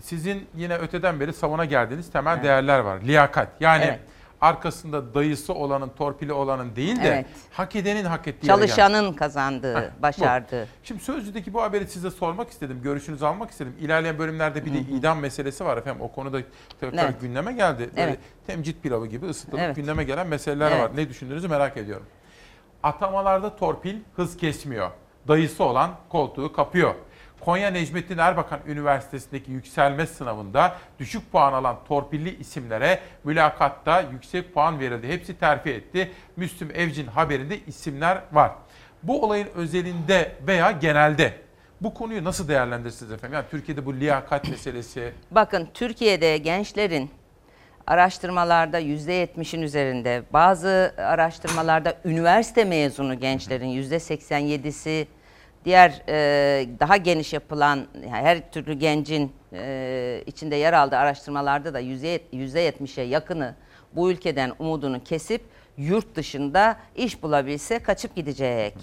sizin yine öteden beri savuna geldiğiniz temel Evet. değerler var. Liyakat. Yani Evet. Arkasında dayısı olanın, torpili olanın değil de Evet. hak edenin hak ettiği. Çalışanın kazandığı, Heh, bu. başardığı. Şimdi Sözcü'deki bu haberi size sormak istedim. Görüşünüzü almak istedim. İlerleyen bölümlerde bir de idam meselesi var efendim. O konuda tekrar Evet. gündeme geldi. Böyle Evet. temcit pilavı gibi ısıtılıp Evet. gündeme gelen meseleler Evet. var. Ne düşündüğünüzü merak ediyorum. Atamalarda torpil hız kesmiyor. Dayısı olan koltuğu kapıyor. Konya Necmettin Erbakan Üniversitesi'ndeki yükselme sınavında düşük puan alan torpilli isimlere mülakatta yüksek puan verildi. Hepsi terfi etti. Müslüm Evcin haberinde isimler var. Bu olayın özelinde veya genelde bu konuyu nasıl değerlendirirsiniz efendim? Yani Türkiye'de bu liyakat meselesi Bakın Türkiye'de gençlerin araştırmalarda %70'in üzerinde, bazı araştırmalarda üniversite mezunu gençlerin %87'si, diğer e, daha geniş yapılan her türlü gencin e, içinde yer aldığı araştırmalarda da %70'e yakını bu ülkeden umudunu kesip yurt dışında iş bulabilse kaçıp gidecek.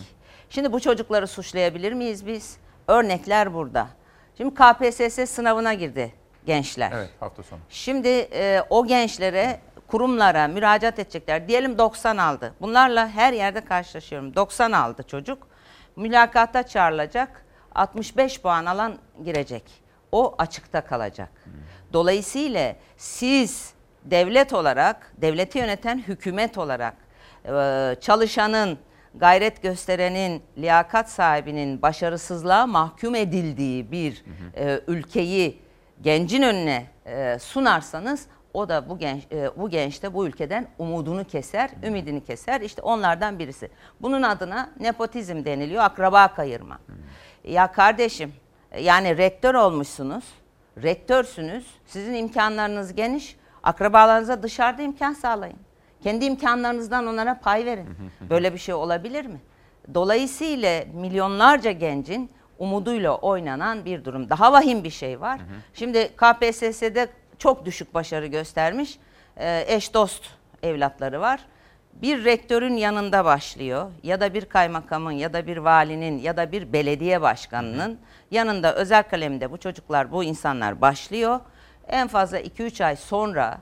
Şimdi bu çocukları suçlayabilir miyiz biz? Örnekler burada. Şimdi KPSS sınavına girdi gençler. evet hafta sonu. Şimdi e, o gençlere kurumlara müracaat edecekler. Diyelim 90 aldı. Bunlarla her yerde karşılaşıyorum. 90 aldı çocuk. Mülakata çağrılacak. 65 puan alan girecek. O açıkta kalacak. Dolayısıyla siz devlet olarak, devleti yöneten hükümet olarak e, çalışanın, gayret gösterenin, liyakat sahibinin başarısızlığa mahkum edildiği bir e, ülkeyi gencin önüne e, sunarsanız o da bu genç e, bu gençte bu ülkeden umudunu keser, ümidini keser. İşte onlardan birisi. Bunun adına nepotizm deniliyor, akraba kayırma. Ya kardeşim, yani rektör olmuşsunuz, rektörsünüz, sizin imkanlarınız geniş, akrabalarınıza dışarıda imkan sağlayın. Kendi imkanlarınızdan onlara pay verin. [LAUGHS] Böyle bir şey olabilir mi? Dolayısıyla milyonlarca gencin umuduyla oynanan bir durum. Daha vahim bir şey var. Şimdi KPSS'de çok düşük başarı göstermiş e, eş dost evlatları var. Bir rektörün yanında başlıyor ya da bir kaymakamın ya da bir valinin ya da bir belediye başkanının yanında özel kalemde bu çocuklar bu insanlar başlıyor. En fazla 2-3 ay sonra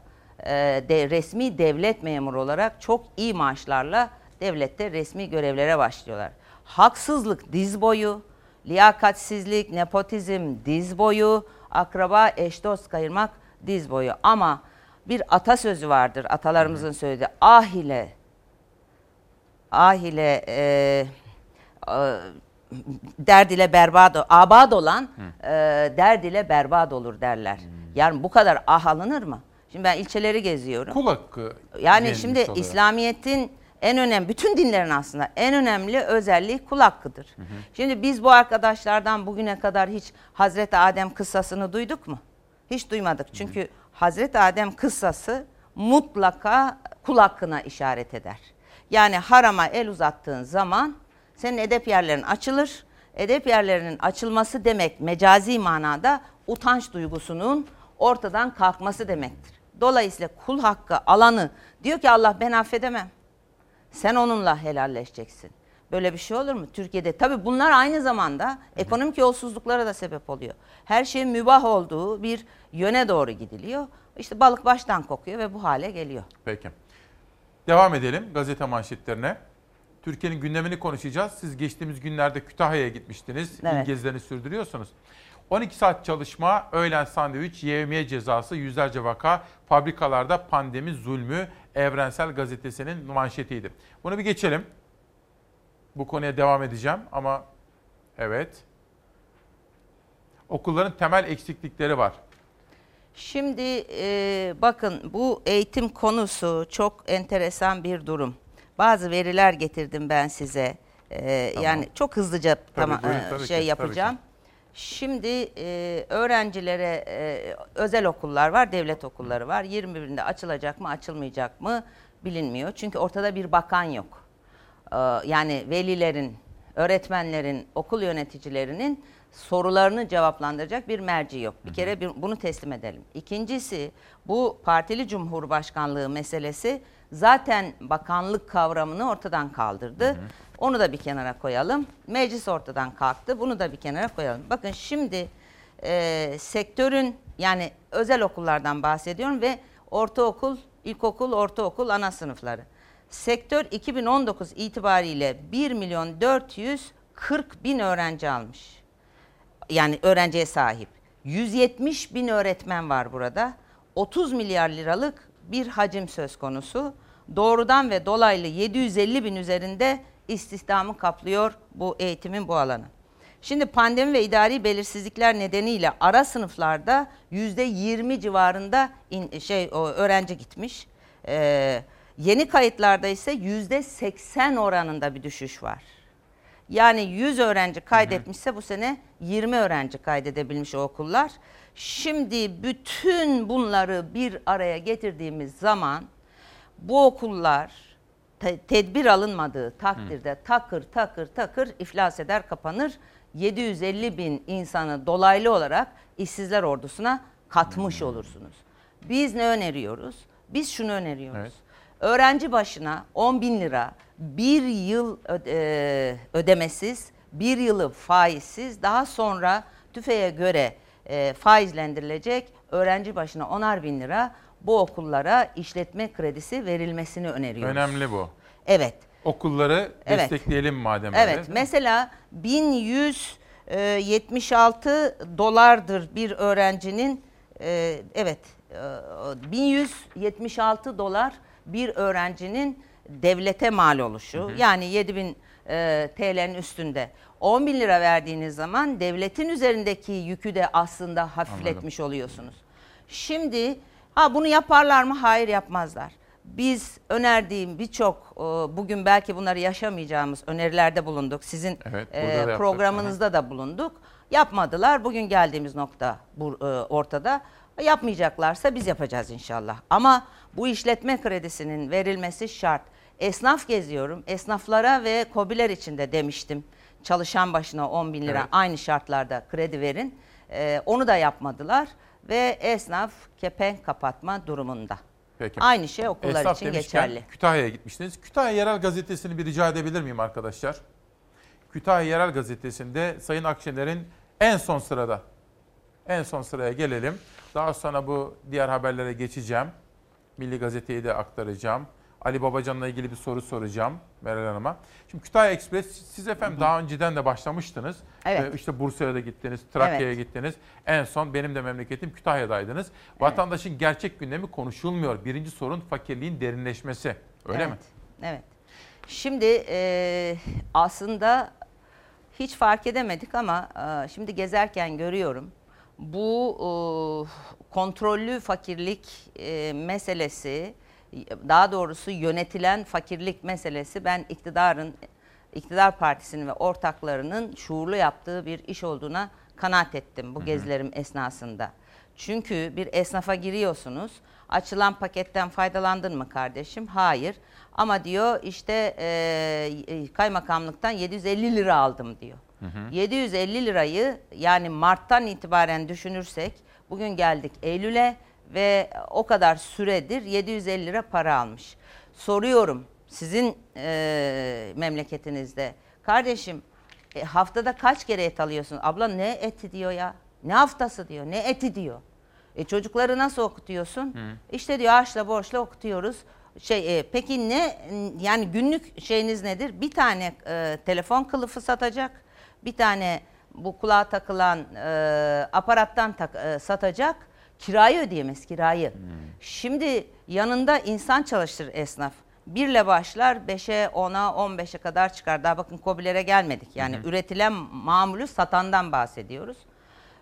e, de resmi devlet memuru olarak çok iyi maaşlarla devlette resmi görevlere başlıyorlar. Haksızlık diz boyu, liyakatsizlik, nepotizm diz boyu, akraba eş dost kayırmak diz boyu. Ama bir atasözü vardır atalarımızın söylediği ah ile ah ile e, e, derd ile berbat abad olan e, derd ile berbat olur derler. Yani bu kadar ah alınır mı? Şimdi ben ilçeleri geziyorum. Kul hakkı. Yani şimdi oluyor. İslamiyet'in en önemli, bütün dinlerin aslında en önemli özelliği kul hakkıdır. Şimdi biz bu arkadaşlardan bugüne kadar hiç Hazreti Adem kıssasını duyduk mu? Hiç duymadık. Çünkü Hazreti Adem kıssası mutlaka kul hakkına işaret eder. Yani harama el uzattığın zaman senin edep yerlerin açılır. Edep yerlerinin açılması demek mecazi manada utanç duygusunun ortadan kalkması demektir. Dolayısıyla kul hakkı alanı diyor ki Allah ben affedemem. Sen onunla helalleşeceksin. Böyle bir şey olur mu? Türkiye'de tabii bunlar aynı zamanda ekonomik yolsuzluklara da sebep oluyor. Her şeyin mübah olduğu bir yöne doğru gidiliyor. İşte balık baştan kokuyor ve bu hale geliyor. Peki. Devam edelim gazete manşetlerine. Türkiye'nin gündemini konuşacağız. Siz geçtiğimiz günlerde Kütahya'ya gitmiştiniz. Evet. İl gezilerini sürdürüyorsunuz. 12 saat çalışma, öğlen sandviç, yevmiye cezası, yüzlerce vaka, fabrikalarda pandemi zulmü Evrensel Gazetesi'nin manşetiydi. Bunu bir geçelim. Bu konuya devam edeceğim ama evet. Okulların temel eksiklikleri var. Şimdi e, bakın bu eğitim konusu çok enteresan bir durum. Bazı veriler getirdim ben size. E, Tamam. Yani çok hızlıca tamam, buyurun, e, tabii ki, şey tabii yapacağım. Şimdi e, öğrencilere e, özel okullar var, devlet okulları var. 21'inde açılacak mı, açılmayacak mı bilinmiyor. Çünkü ortada bir bakan yok. Ee, yani velilerin, öğretmenlerin, okul yöneticilerinin sorularını cevaplandıracak bir merci yok. Bir kere bir, bunu teslim edelim. İkincisi bu partili cumhurbaşkanlığı meselesi zaten bakanlık kavramını ortadan kaldırdı. Onu da bir kenara koyalım. Meclis ortadan kalktı. Bunu da bir kenara koyalım. Bakın şimdi e, sektörün yani özel okullardan bahsediyorum ve ortaokul, ilkokul, ortaokul, ana sınıfları. Sektör 2019 itibariyle 1 milyon 440 bin öğrenci almış. Yani öğrenciye sahip. 170 bin öğretmen var burada. 30 milyar liralık bir hacim söz konusu. Doğrudan ve dolaylı 750 bin üzerinde istihdamı kaplıyor bu eğitimin bu alanı. Şimdi pandemi ve idari belirsizlikler nedeniyle ara sınıflarda yüzde 20 civarında in, şey o, öğrenci gitmiş. Ee, yeni kayıtlarda ise yüzde 80 oranında bir düşüş var. Yani 100 öğrenci kaydetmişse bu sene 20 öğrenci kaydedebilmiş o okullar. Şimdi bütün bunları bir araya getirdiğimiz zaman bu okullar te- tedbir alınmadığı takdirde takır takır takır iflas eder kapanır. 750 bin insanı dolaylı olarak işsizler ordusuna katmış olursunuz. Biz ne öneriyoruz? Biz şunu öneriyoruz. Evet. Öğrenci başına 10 bin lira bir yıl öde- e, ödemesiz, bir yılı faizsiz, daha sonra tüfeğe göre e, faizlendirilecek öğrenci başına 10'ar bin lira bu okullara işletme kredisi verilmesini öneriyoruz. Önemli bu. Evet. Okulları Evet. destekleyelim madem öyle. Evet mesela 1176 dolardır bir öğrencinin e, evet e, 1176 dolar bir öğrencinin devlete mal oluşu. Yani 7000 e, TL'nin üstünde. 10 bin lira verdiğiniz zaman devletin üzerindeki yükü de aslında hafifletmiş oluyorsunuz. Şimdi ha bunu yaparlar mı? Hayır yapmazlar. Biz önerdiğim birçok e, bugün belki bunları yaşamayacağımız önerilerde bulunduk. Sizin Evet, e, da yaptık. programınızda da bulunduk. Yapmadılar. Bugün geldiğimiz nokta bu, e, ortada. Yapmayacaklarsa biz yapacağız inşallah. Ama bu işletme kredisinin verilmesi şart. Esnaf geziyorum. Esnaflara ve kobiler için de demiştim. Çalışan başına 10 bin lira Evet. aynı şartlarda kredi verin. E, onu da yapmadılar ve esnaf kepenk kapatma durumunda. Peki. Aynı şey okullar Esnaf için geçerli. Kütahya'ya gitmiştiniz. Kütahya Yerel Gazetesi'ni bir rica edebilir miyim arkadaşlar? Kütahya Yerel Gazetesi'nde Sayın Akşener'in en son sırada. En son sıraya gelelim. Daha sonra bu diğer haberlere geçeceğim. Milli Gazete'yi de aktaracağım. Ali Babacan'la ilgili bir soru soracağım Meral Hanım'a. Şimdi Kütahya Ekspres siz efendim daha önceden de başlamıştınız. Evet. Ee, işte Bursa'ya da gittiniz, Trakya'ya Evet. gittiniz. En son benim de memleketim Kütahya'daydınız. Vatandaşın gerçek gündemi konuşulmuyor. Birinci sorun fakirliğin derinleşmesi. Öyle evet, mi? Evet. Şimdi e, aslında hiç fark edemedik ama e, şimdi gezerken görüyorum. Bu e, kontrollü fakirlik e, meselesi, daha doğrusu yönetilen fakirlik meselesi ben iktidarın, iktidar partisinin ve ortaklarının şuurlu yaptığı bir iş olduğuna kanaat ettim bu gezilerim esnasında. Çünkü bir esnafa giriyorsunuz. Açılan paketten faydalandın mı kardeşim? Hayır. Ama diyor işte e, kaymakamlıktan 750 lira aldım diyor. 750 lirayı yani Mart'tan itibaren düşünürsek bugün geldik Eylül'e ve o kadar süredir 750 lira para almış. Soruyorum sizin e, memleketinizde kardeşim e, haftada kaç kere et alıyorsun? Abla ne eti diyor ya? Ne haftası diyor? Ne eti diyor? E çocukları nasıl okutuyorsun? İşte diyor harçla borçla okutuyoruz. Şey e, peki ne yani günlük şeyiniz nedir? Bir tane e, telefon kılıfı satacak. Bir tane bu kulağa takılan e, aparattan tak, e, satacak. Kirayı ödeyemez kirayı. Şimdi yanında insan çalıştır esnaf. Birle başlar 5'e 10'a 15'e kadar çıkar. Daha bakın kobilere gelmedik. Yani üretilen mamulü satandan bahsediyoruz.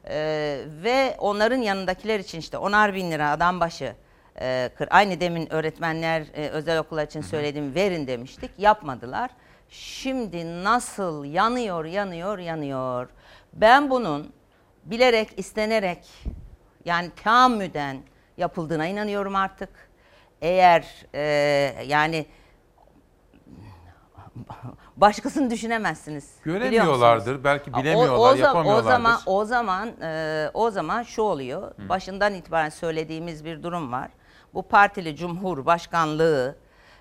Ee, ve onların yanındakiler için işte onar bin lira adam başı e, kır, aynı demin öğretmenler e, özel okullar için söylediğim verin demiştik yapmadılar. Şimdi nasıl yanıyor yanıyor yanıyor. Ben bunun bilerek istenerek yani tahammüden yapıldığına inanıyorum artık. Eğer e, yani [LAUGHS] başkasını düşünemezsiniz. Göremiyorlardır, belki O- bilemiyorlar, o, zam- yapamıyorlardır. O zaman o zaman e, o zaman şu oluyor. Başından itibaren söylediğimiz bir durum var. Bu partili cumhurbaşkanlığı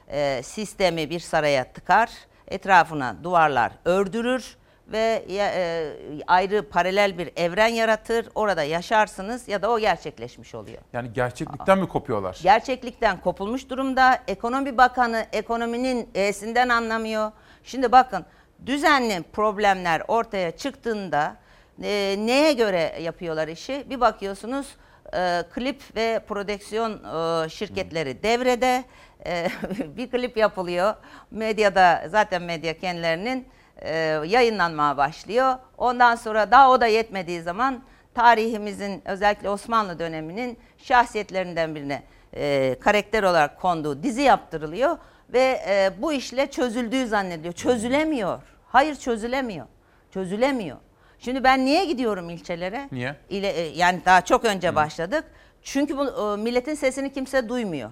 e, sistemi bir saraya tıkar, etrafına duvarlar ördürür ve e, ayrı paralel bir evren yaratır. Orada yaşarsınız ya da o gerçekleşmiş oluyor. Yani gerçeklikten mi kopuyorlar? Gerçeklikten kopulmuş durumda. Ekonomi Bakanı ekonominin E'sinden anlamıyor. Şimdi bakın düzenli problemler ortaya çıktığında e, neye göre yapıyorlar işi? Bir bakıyorsunuz e, klip ve prodüksiyon e, şirketleri devrede. E, [LAUGHS] bir klip yapılıyor. Medyada zaten medya kendilerinin e, yayınlanmaya başlıyor. Ondan sonra daha o da yetmediği zaman tarihimizin özellikle Osmanlı döneminin şahsiyetlerinden birine e, karakter olarak konduğu dizi yaptırılıyor ve e, bu işle çözüldüğü zannediliyor. Çözülemiyor. Hayır çözülemiyor. Çözülemiyor. Şimdi ben niye gidiyorum ilçelere? Niye? İle, e, yani daha çok önce başladık. Çünkü bu e, milletin sesini kimse duymuyor.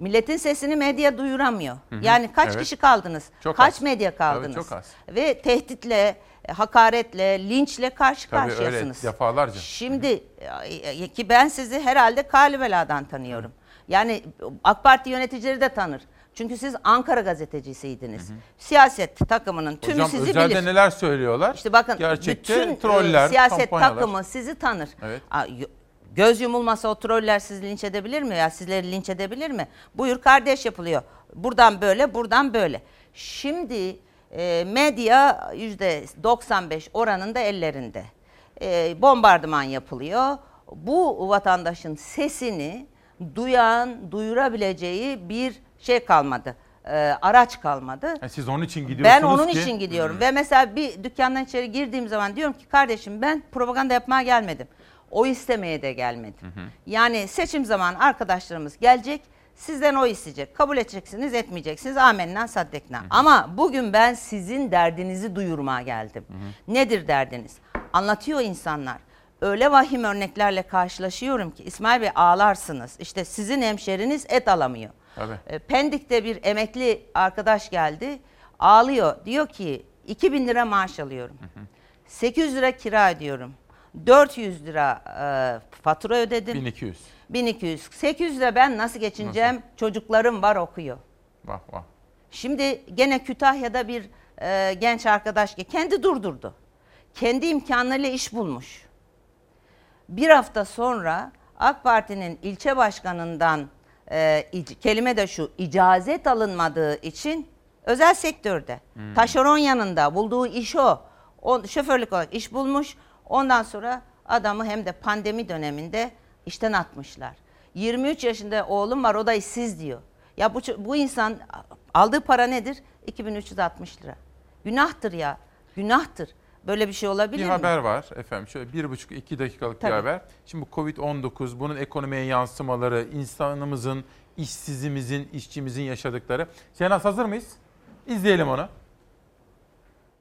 Milletin sesini medya duyuramıyor. Hı hı, Yani kaç evet. kişi kaldınız? Çok kaç az. medya kaldınız? çok az. Ve tehditle, e, hakaretle, linçle karşı Tabii öyle karşıyasınız. defalarca. Şimdi e, ki ben sizi herhalde Kalibela'dan tanıyorum. Yani AK Parti yöneticileri de tanır. Çünkü siz Ankara gazetecisiydiniz. Siyaset takımının tümü Hocam sizi özelde bilir. neler söylüyorlar? İşte bakın Gerçekte bütün e, troller, siyaset kampanyalar. takımı sizi tanır. Evet. Göz yumulmasa o troller sizi linç edebilir mi ya sizleri linç edebilir mi? Buyur kardeş yapılıyor. Buradan böyle, buradan böyle. Şimdi e, medya yüzde 95 oranında ellerinde. E, bombardıman yapılıyor. bu vatandaşın sesini duyan, duyurabileceği bir şey kalmadı. e, araç kalmadı. Yani siz onun için gidiyorsunuz Ben onun ki- için gidiyorum Hı. ve mesela bir dükkandan içeri girdiğim zaman diyorum ki kardeşim ben propaganda yapmaya gelmedim. O istemeye de gelmedim. Yani seçim zamanı arkadaşlarımız gelecek. Sizden o isteyecek. Kabul edeceksiniz, etmeyeceksiniz. Amenna saddekna. Ama bugün ben sizin derdinizi duyurmaya geldim. Nedir derdiniz? Anlatıyor insanlar. Öyle vahim örneklerle karşılaşıyorum ki İsmail Bey ağlarsınız. İşte sizin hemşeriniz et alamıyor. Tabii. E, Pendik'te bir emekli arkadaş geldi. Ağlıyor. Diyor ki 2000 lira maaş alıyorum. 800 lira kira ödüyorum. 400 lira e, fatura ödedim. 1200. 1200. 800 lira ben nasıl geçineceğim? Çocuklarım var okuyor. Vah vah. Şimdi gene Kütahya'da bir e, genç arkadaş ki kendi durdurdu. Kendi imkanlarıyla iş bulmuş. Bir hafta sonra AK Parti'nin ilçe başkanından e, kelime de şu icazet alınmadığı için özel sektörde Hmm. taşeron yanında bulduğu iş o. o. Şoförlük olarak iş bulmuş. Ondan sonra adamı hem de pandemi döneminde işten atmışlar. 23 yaşında oğlum var o da işsiz diyor. Ya bu, bu insan aldığı para nedir? 2360 lira. Günahtır ya. Günahtır. Böyle bir şey olabilir Bir mi? haber var efendim şöyle bir buçuk iki dakikalık Tabii. bir haber. Şimdi bu Covid-19 bunun ekonomiye yansımaları, insanımızın, işsizimizin, işçimizin yaşadıkları. Şenaz hazır mıyız? İzleyelim onu.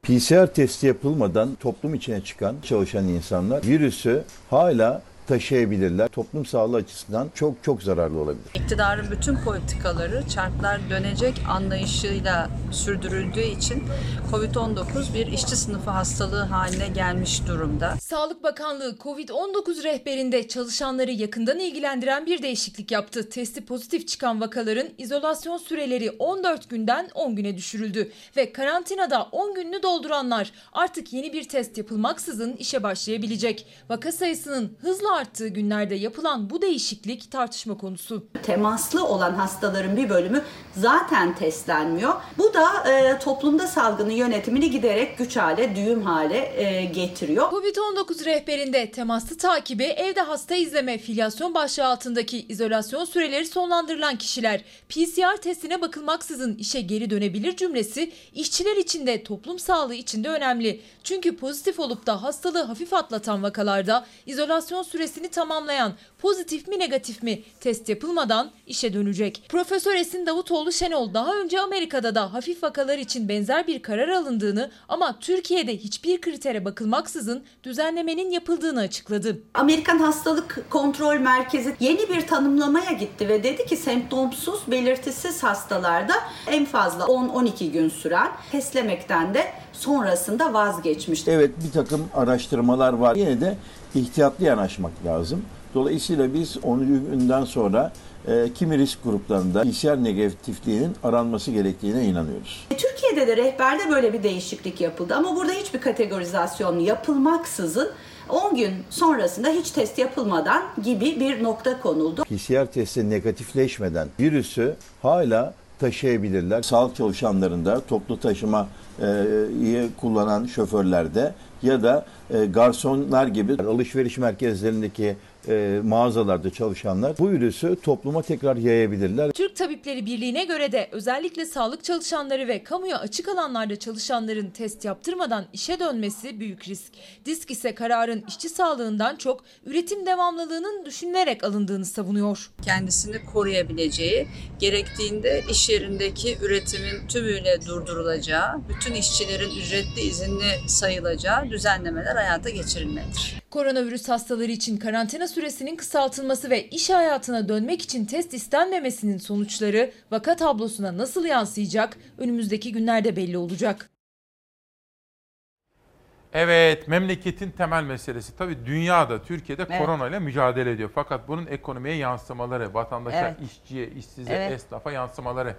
PCR testi yapılmadan toplum içine çıkan çalışan insanlar virüsü hala taşıyabilirler. Toplum sağlığı açısından çok çok zararlı olabilir. İktidarın bütün politikaları çarklar dönecek anlayışıyla sürdürüldüğü için COVID-19 bir işçi sınıfı hastalığı haline gelmiş durumda. Sağlık Bakanlığı COVID-19 rehberinde çalışanları yakından ilgilendiren bir değişiklik yaptı. Testi pozitif çıkan vakaların izolasyon süreleri 14 günden 10 güne düşürüldü ve karantinada 10 gününü dolduranlar artık yeni bir test yapılmaksızın işe başlayabilecek. Vaka sayısının hızla arttığı günlerde yapılan bu değişiklik tartışma konusu. temaslı olan hastaların bir bölümü zaten testlenmiyor. Bu da e, toplumda salgının yönetimini giderek güç hale, düğüm hale e, getiriyor. Covid-19 rehberinde temaslı takibi, evde hasta izleme, filyasyon başlığı altındaki izolasyon süreleri sonlandırılan kişiler PCR testine bakılmaksızın işe geri dönebilir cümlesi işçiler için de toplum sağlığı için de önemli. Çünkü pozitif olup da hastalığı hafif atlatan vakalarda izolasyon süresini tamamlayan pozitif mi negatif mi test yapılmadan işe dönecek. Profesör Esin Davutoğlu Şenol daha önce Amerika'da da hafif vakalar için benzer bir karar alındığını ama Türkiye'de hiçbir kritere bakılmaksızın düzenlemenin yapıldığını açıkladı. Amerikan Hastalık Kontrol Merkezi yeni bir tanımlamaya gitti ve dedi ki semptomsuz, belirtisiz hastalarda en fazla 10-12 gün süren testlemekten de sonrasında vazgeçmişti. Evet bir takım araştırmalar var. Yine de ihtiyatlı yanaşmak lazım. Dolayısıyla biz 10. günden sonra e, kimi risk gruplarında PCR negatifliğinin aranması gerektiğine inanıyoruz. Türkiye'de de rehberde böyle bir değişiklik yapıldı ama burada hiçbir kategorizasyon yapılmaksızın 10 gün sonrasında hiç test yapılmadan gibi bir nokta konuldu. PCR testi negatifleşmeden virüsü hala taşıyabilirler. Sağlık çalışanlarında, toplu taşıma e, kullanan şoförlerde ya da e, garsonlar gibi alışveriş merkezlerindeki e, mağazalarda çalışanlar bu virüsü topluma tekrar yayabilirler. Türk Tabipleri Birliği'ne göre de özellikle sağlık çalışanları ve kamuya açık alanlarda çalışanların test yaptırmadan işe dönmesi büyük risk. Disk ise kararın işçi sağlığından çok üretim devamlılığının düşünülerek alındığını savunuyor. Kendisini koruyabileceği, gerektiğinde iş yerindeki üretimin tümüyle durdurulacağı, bütün işçilerin ücretli izinli sayılacağı düzenlemeler hayata geçirilmelidir. Koronavirüs hastaları için karantina süresinin kısaltılması ve iş hayatına dönmek için test istenmemesinin sonuçları vaka tablosuna nasıl yansıyacak önümüzdeki günlerde belli olacak. Evet, memleketin temel meselesi. Tabii dünyada, Türkiye'de Evet. koronayla mücadele ediyor. Fakat bunun ekonomiye yansımaları, vatandaşa, Evet. işçiye, işsize, Evet. esnafa yansımaları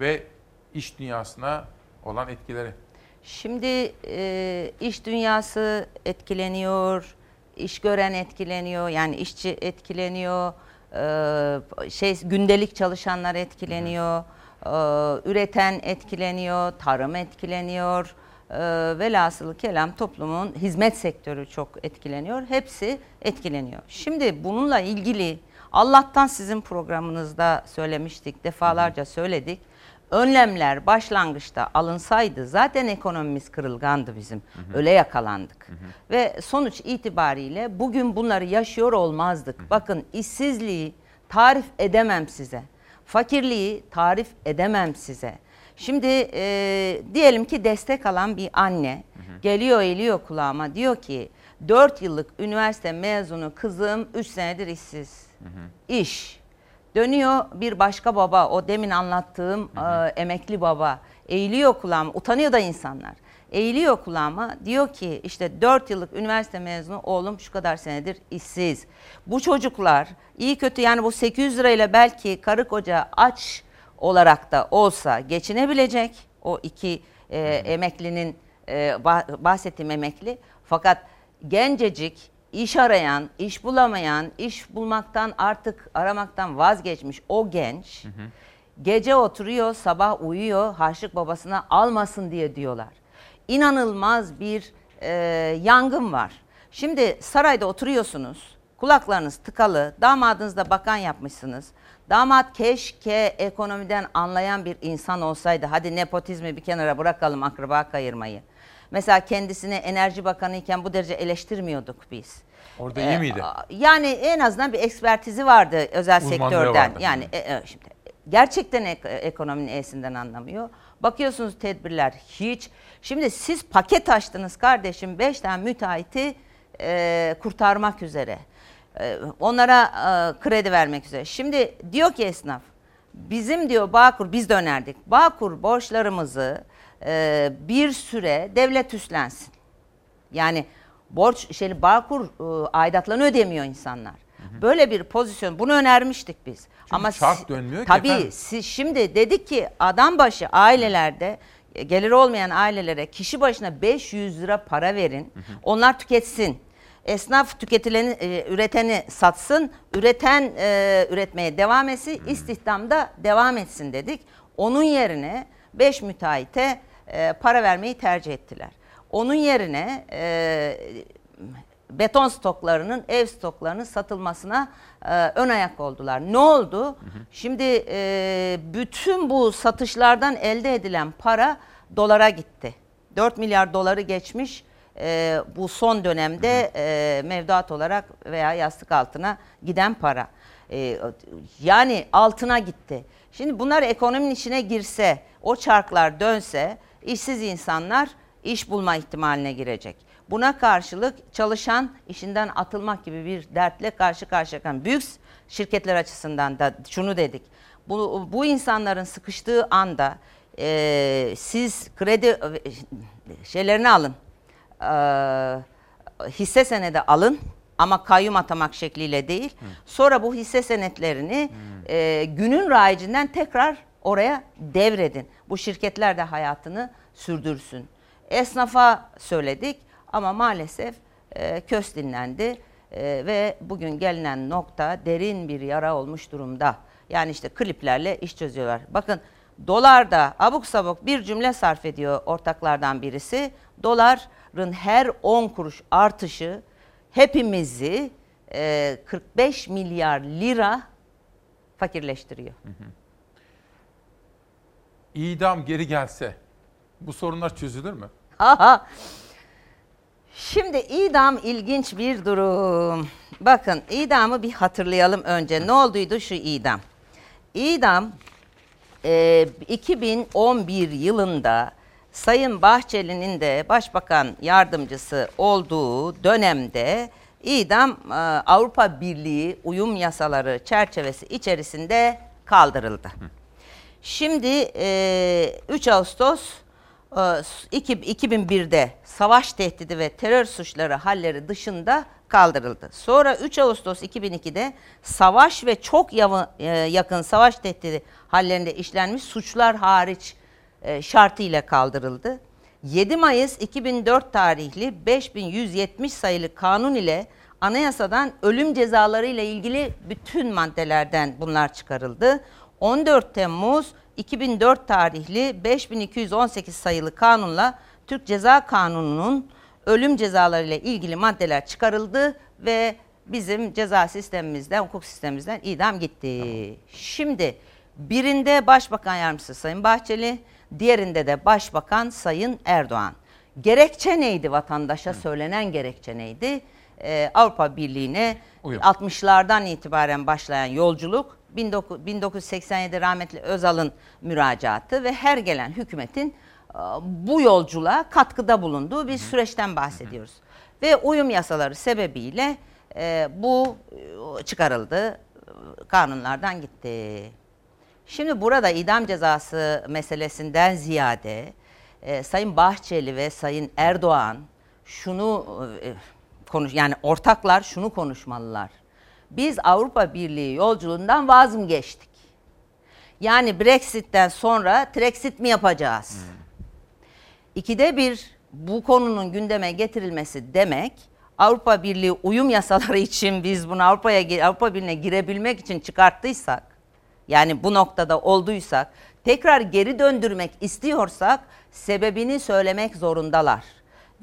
ve iş dünyasına olan etkileri. Şimdi e, iş dünyası etkileniyor, iş gören etkileniyor, yani işçi etkileniyor, şey gündelik çalışanlar etkileniyor, üreten etkileniyor, tarım etkileniyor, e, velhasılı kelam toplumun hizmet sektörü çok etkileniyor. Hepsi etkileniyor. Şimdi bununla ilgili Allah'tan sizin programınızda söylemiştik, defalarca söyledik. Önlemler başlangıçta alınsaydı zaten ekonomimiz kırılgandı bizim. Öyle yakalandık. Ve sonuç itibariyle bugün bunları yaşıyor olmazdık. Bakın işsizliği tarif edemem size. Fakirliği tarif edemem size. Şimdi e, diyelim ki destek alan bir anne geliyor eliyor kulağıma diyor ki 4 yıllık üniversite mezunu kızım 3 senedir işsiz. İş. Dönüyor bir başka baba o demin anlattığım e, emekli baba. Eğiliyor kulağıma utanıyor da insanlar. Eğiliyor kulağıma diyor ki işte 4 yıllık üniversite mezunu oğlum şu kadar senedir işsiz. Bu çocuklar iyi kötü yani bu 800 lirayla belki karı koca aç olarak da olsa geçinebilecek. O iki e, emeklinin e, bah- bahsettiğim emekli. Fakat gencecik iş arayan, iş bulamayan, iş bulmaktan artık aramaktan vazgeçmiş o genç gece oturuyor, sabah uyuyor, harçlık babasına almasın diye diyorlar. İnanılmaz bir e, yangın var. Şimdi sarayda oturuyorsunuz, kulaklarınız tıkalı, damadınızda bakan yapmışsınız. Damat keşke ekonomiden anlayan bir insan olsaydı. Hadi nepotizmi bir kenara bırakalım akraba kayırmayı. Mesela kendisini enerji bakanı iken bu derece eleştirmiyorduk biz. Orada Ee, iyi miydi? a- Yani en azından bir ekspertizi vardı özel Uzmanlığı sektörden. vardı. Yani e, e, şimdi gerçekten ek- ekonominin E'sinden anlamıyor. Bakıyorsunuz tedbirler hiç. Şimdi siz paket açtınız kardeşim 5 tane müteahhiti e, kurtarmak üzere. E, onlara e, kredi vermek üzere. Şimdi diyor ki esnaf bizim diyor Bağkur biz de önerdik. Bağkur borçlarımızı e, bir süre devlet üstlensin. Yani borç şey Bağkur e, aidatlarını ödemiyor insanlar. Böyle bir pozisyon bunu önermiştik biz. Ama çark dönmüyor ki Tabii efendim. siz şimdi dedik ki adam başı ailelerde e, geliri olmayan ailelere kişi başına 500 lira para verin. Onlar tüketsin. Esnaf tüketileni, e, üreteni satsın, üreten e, üretmeye devam etsin, istihdamda devam etsin dedik. Onun yerine 5 müteahhite e, para vermeyi tercih ettiler. Onun yerine e, beton stoklarının, ev stoklarının satılmasına e, ön ayak oldular. Ne oldu? Şimdi e, bütün bu satışlardan elde edilen para dolara gitti. 4 milyar doları geçmiş e, bu son dönemde e, mevduat olarak veya yastık altına giden para. E, yani altına gitti. Şimdi bunlar ekonominin içine girse, o çarklar dönse işsiz insanlar iş bulma ihtimaline girecek. Buna karşılık çalışan işinden atılmak gibi bir dertle karşı karşıya kalan büyük şirketler açısından da şunu dedik. Bu, bu insanların sıkıştığı anda e, siz kredi şeylerini alın, e, hisse senedi alın ama kayyum atamak şekliyle değil. Sonra bu hisse senetlerini e, günün rayicinden tekrar oraya devredin. Bu şirketler de hayatını sürdürsün. Esnafa söyledik ama maalesef e, kös dinlendi E, ve bugün gelinen nokta derin bir yara olmuş durumda. Yani işte kliplerle iş çözüyorlar. Bakın dolarda abuk sabuk bir cümle sarf ediyor ortaklardan birisi. Doların her 10 kuruş artışı hepimizi e, 45 milyar lira fakirleştiriyor. İdam geri gelse bu sorunlar çözülür mü? Aha. [LAUGHS] Şimdi idam ilginç bir durum. Bakın idamı bir hatırlayalım önce. Ne olduydu şu idam? İdam e, 2011 yılında Sayın Bahçeli'nin de başbakan yardımcısı olduğu dönemde idam e, Avrupa Birliği uyum yasaları çerçevesi içerisinde kaldırıldı. Şimdi e, 3 Ağustos e, iki- 2001'de savaş tehdidi ve terör suçları halleri dışında kaldırıldı. Sonra 3 Ağustos 2002'de savaş ve çok yav- e, yakın savaş tehdidi hallerinde işlenmiş suçlar hariç e, şartıyla kaldırıldı. 7 Mayıs 2004 tarihli 5170 sayılı kanun ile anayasadan ölüm cezaları ile ilgili bütün maddelerden bunlar çıkarıldı. 14 Temmuz 2004 tarihli 5218 sayılı kanunla Türk Ceza Kanunu'nun ölüm cezaları ile ilgili maddeler çıkarıldı ve bizim ceza sistemimizden, hukuk sistemimizden idam gitti. Şimdi birinde Başbakan Yardımcısı Sayın Bahçeli, diğerinde de Başbakan Sayın Erdoğan. Gerekçe neydi vatandaşa söylenen gerekçe neydi? Ee, Avrupa Birliği'ne Uyum. 60'lardan itibaren başlayan yolculuk 19 1987 rahmetli Özal'ın müracaatı ve her gelen hükümetin e, bu yolculuğa katkıda bulunduğu bir süreçten bahsediyoruz. Ve uyum yasaları sebebiyle e, bu e, çıkarıldı, kanunlardan gitti. Şimdi burada idam cezası meselesinden ziyade Sayın Bahçeli ve Sayın Erdoğan şunu konuş yani ortaklar şunu konuşmalılar. Biz Avrupa Birliği yolculuğundan vaz mı geçtik? Yani Brexit'ten sonra Trexit mi yapacağız? İkide bir bu konunun gündeme getirilmesi demek Avrupa Birliği uyum yasaları [LAUGHS] için biz bunu Avrupa'ya Avrupa Birliği'ne girebilmek için çıkarttıysak yani bu noktada olduysak tekrar geri döndürmek istiyorsak sebebini söylemek zorundalar.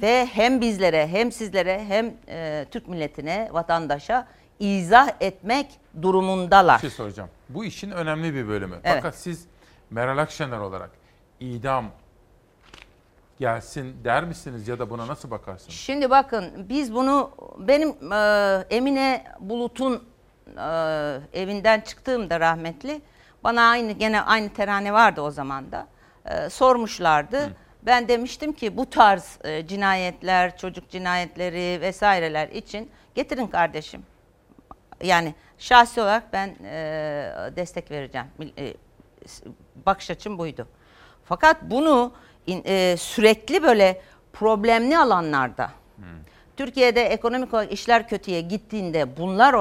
Ve hem bizlere hem sizlere hem e, Türk milletine vatandaşa izah etmek durumundalar. Bir şey soracağım. Bu işin önemli bir bölümü. Evet. Fakat siz Meral Akşener olarak idam gelsin der misiniz ya da buna nasıl bakarsınız? Şimdi bakın biz bunu benim e, Emine Bulut'un e, evinden çıktığımda rahmetli bana aynı gene aynı terane vardı o zaman da e, sormuşlardı. Ben demiştim ki bu tarz e, cinayetler, çocuk cinayetleri vesaireler için getirin kardeşim. Yani şahsi olarak ben e, destek vereceğim. E, bakış açım buydu. Fakat bunu e, sürekli böyle problemli alanlarda Türkiye'de ekonomik olarak işler kötüye gittiğinde bunlar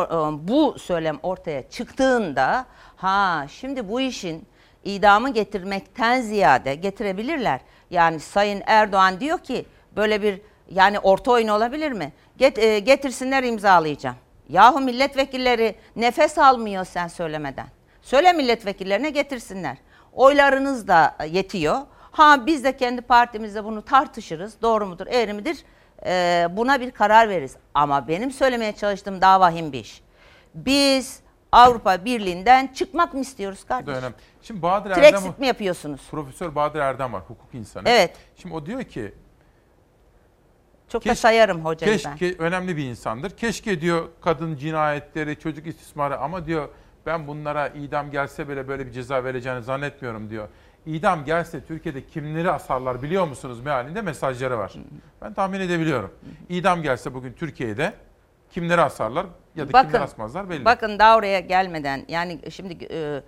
bu söylem ortaya çıktığında ha şimdi bu işin idamı getirmekten ziyade getirebilirler. Yani Sayın Erdoğan diyor ki böyle bir yani orta oyun olabilir mi? Get, e, getirsinler imzalayacağım. Yahu milletvekilleri nefes almıyor sen söylemeden. Söyle milletvekillerine getirsinler. Oylarınız da yetiyor. Ha biz de kendi partimizde bunu tartışırız. Doğru mudur, eğri midir? Ee, buna bir karar veririz. Ama benim söylemeye çalıştığım daha vahim bir iş. Biz Avrupa Birliği'nden çıkmak mı istiyoruz Bu da kardeşim? önemli. Şimdi Bahadır Erdem Brexit mi yapıyorsunuz? Profesör Bahadır Erdem var, hukuk insanı. Evet. Şimdi o diyor ki Çok da sayarım hocayı ben. keşke önemli bir insandır. Keşke diyor kadın cinayetleri, çocuk istismarı ama diyor ben bunlara idam gelse bile böyle bir ceza vereceğini zannetmiyorum diyor. İdam gelse Türkiye'de kimleri asarlar biliyor musunuz mealinde mesajları var. Ben tahmin edebiliyorum. İdam gelse bugün Türkiye'de kimleri asarlar ya da kimleri asmazlar belli. Bakın daha oraya gelmeden yani şimdi e,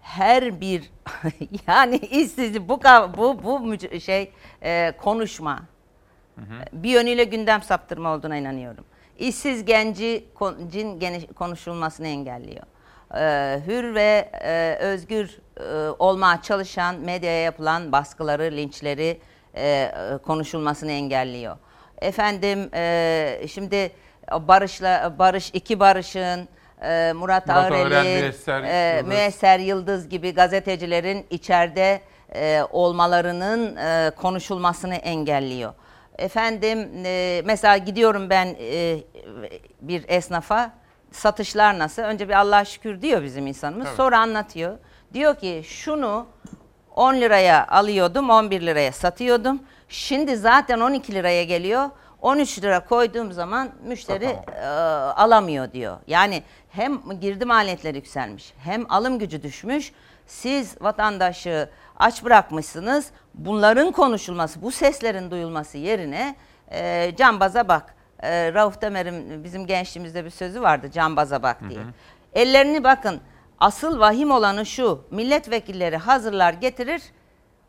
her bir [LAUGHS] yani işsizlik bu bu bu şey e, konuşma bir yönüyle gündem saptırma olduğuna inanıyorum. İşsiz genci cin konuşulmasını engelliyor. Ee, hür ve e, özgür e, olmaya çalışan medyaya yapılan baskıları, linçleri e, e, konuşulmasını engelliyor. Efendim e, şimdi Barış'la Barış iki Barış'ın e, Murat, Murat Müyesser e, Yıldız. Müyesser Yıldız gibi gazetecilerin içeride e, olmalarının e, konuşulmasını engelliyor. Efendim e, mesela gidiyorum ben e, bir esnafa satışlar nasıl? Önce bir Allah'a şükür diyor bizim insanımız. Evet. Sonra anlatıyor. Diyor ki şunu 10 liraya alıyordum, 11 liraya satıyordum. Şimdi zaten 12 liraya geliyor. 13 lira koyduğum zaman müşteri e, alamıyor diyor. Yani hem girdi maliyetleri yükselmiş, hem alım gücü düşmüş. Siz vatandaşı aç bırakmışsınız. Bunların konuşulması, bu seslerin duyulması yerine e, cambaza bak. E, Rauf Demer'in bizim gençliğimizde bir sözü vardı cambaza bak diye. Ellerini bakın. Asıl vahim olanı şu. Milletvekilleri hazırlar getirir.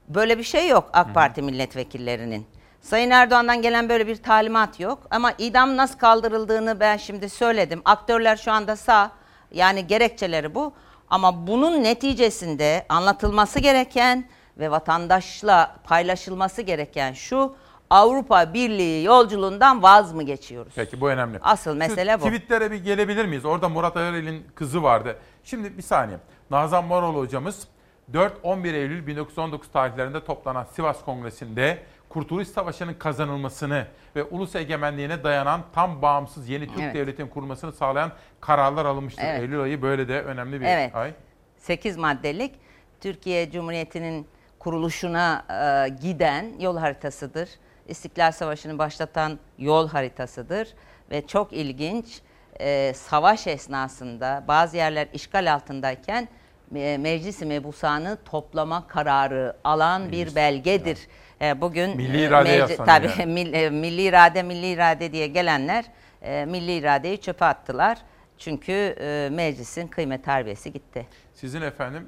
Böyle bir şey yok AK Parti milletvekillerinin. Sayın Erdoğan'dan gelen böyle bir talimat yok. Ama idam nasıl kaldırıldığını ben şimdi söyledim. Aktörler şu anda sağ. Yani gerekçeleri bu. Ama bunun neticesinde anlatılması gereken ve vatandaşla paylaşılması gereken şu. Avrupa Birliği yolculuğundan vaz mı geçiyoruz? Peki bu önemli. Asıl mesele bu. Tweetlere bir gelebilir miyiz? Orada Murat Arel'in kızı vardı. Şimdi bir saniye. Nazan Moral hocamız 4-11 Eylül 1919 tarihlerinde toplanan Sivas Kongresi'nde Kurtuluş Savaşı'nın kazanılmasını ve ulus egemenliğine dayanan tam bağımsız yeni Türk Evet. devletinin kurulmasını sağlayan kararlar alınmıştır. Evet. Eylül ayı böyle de önemli bir Evet. ay. 8 maddelik Türkiye Cumhuriyeti'nin kuruluşuna e, giden yol haritasıdır. İstiklal Savaşı'nı başlatan yol haritasıdır ve çok ilginç e, savaş esnasında bazı yerler işgal altındayken e, Meclis-i Mebusan'ı toplama kararı alan bir belgedir. E, bugün Milli e, irade yaslanıyor tabii yani. [LAUGHS] mil- e, milli irade milli irade diye gelenler e, milli iradeyi çöpe attılar. Çünkü e, meclisin kıymet harbiyesi gitti. Sizin efendim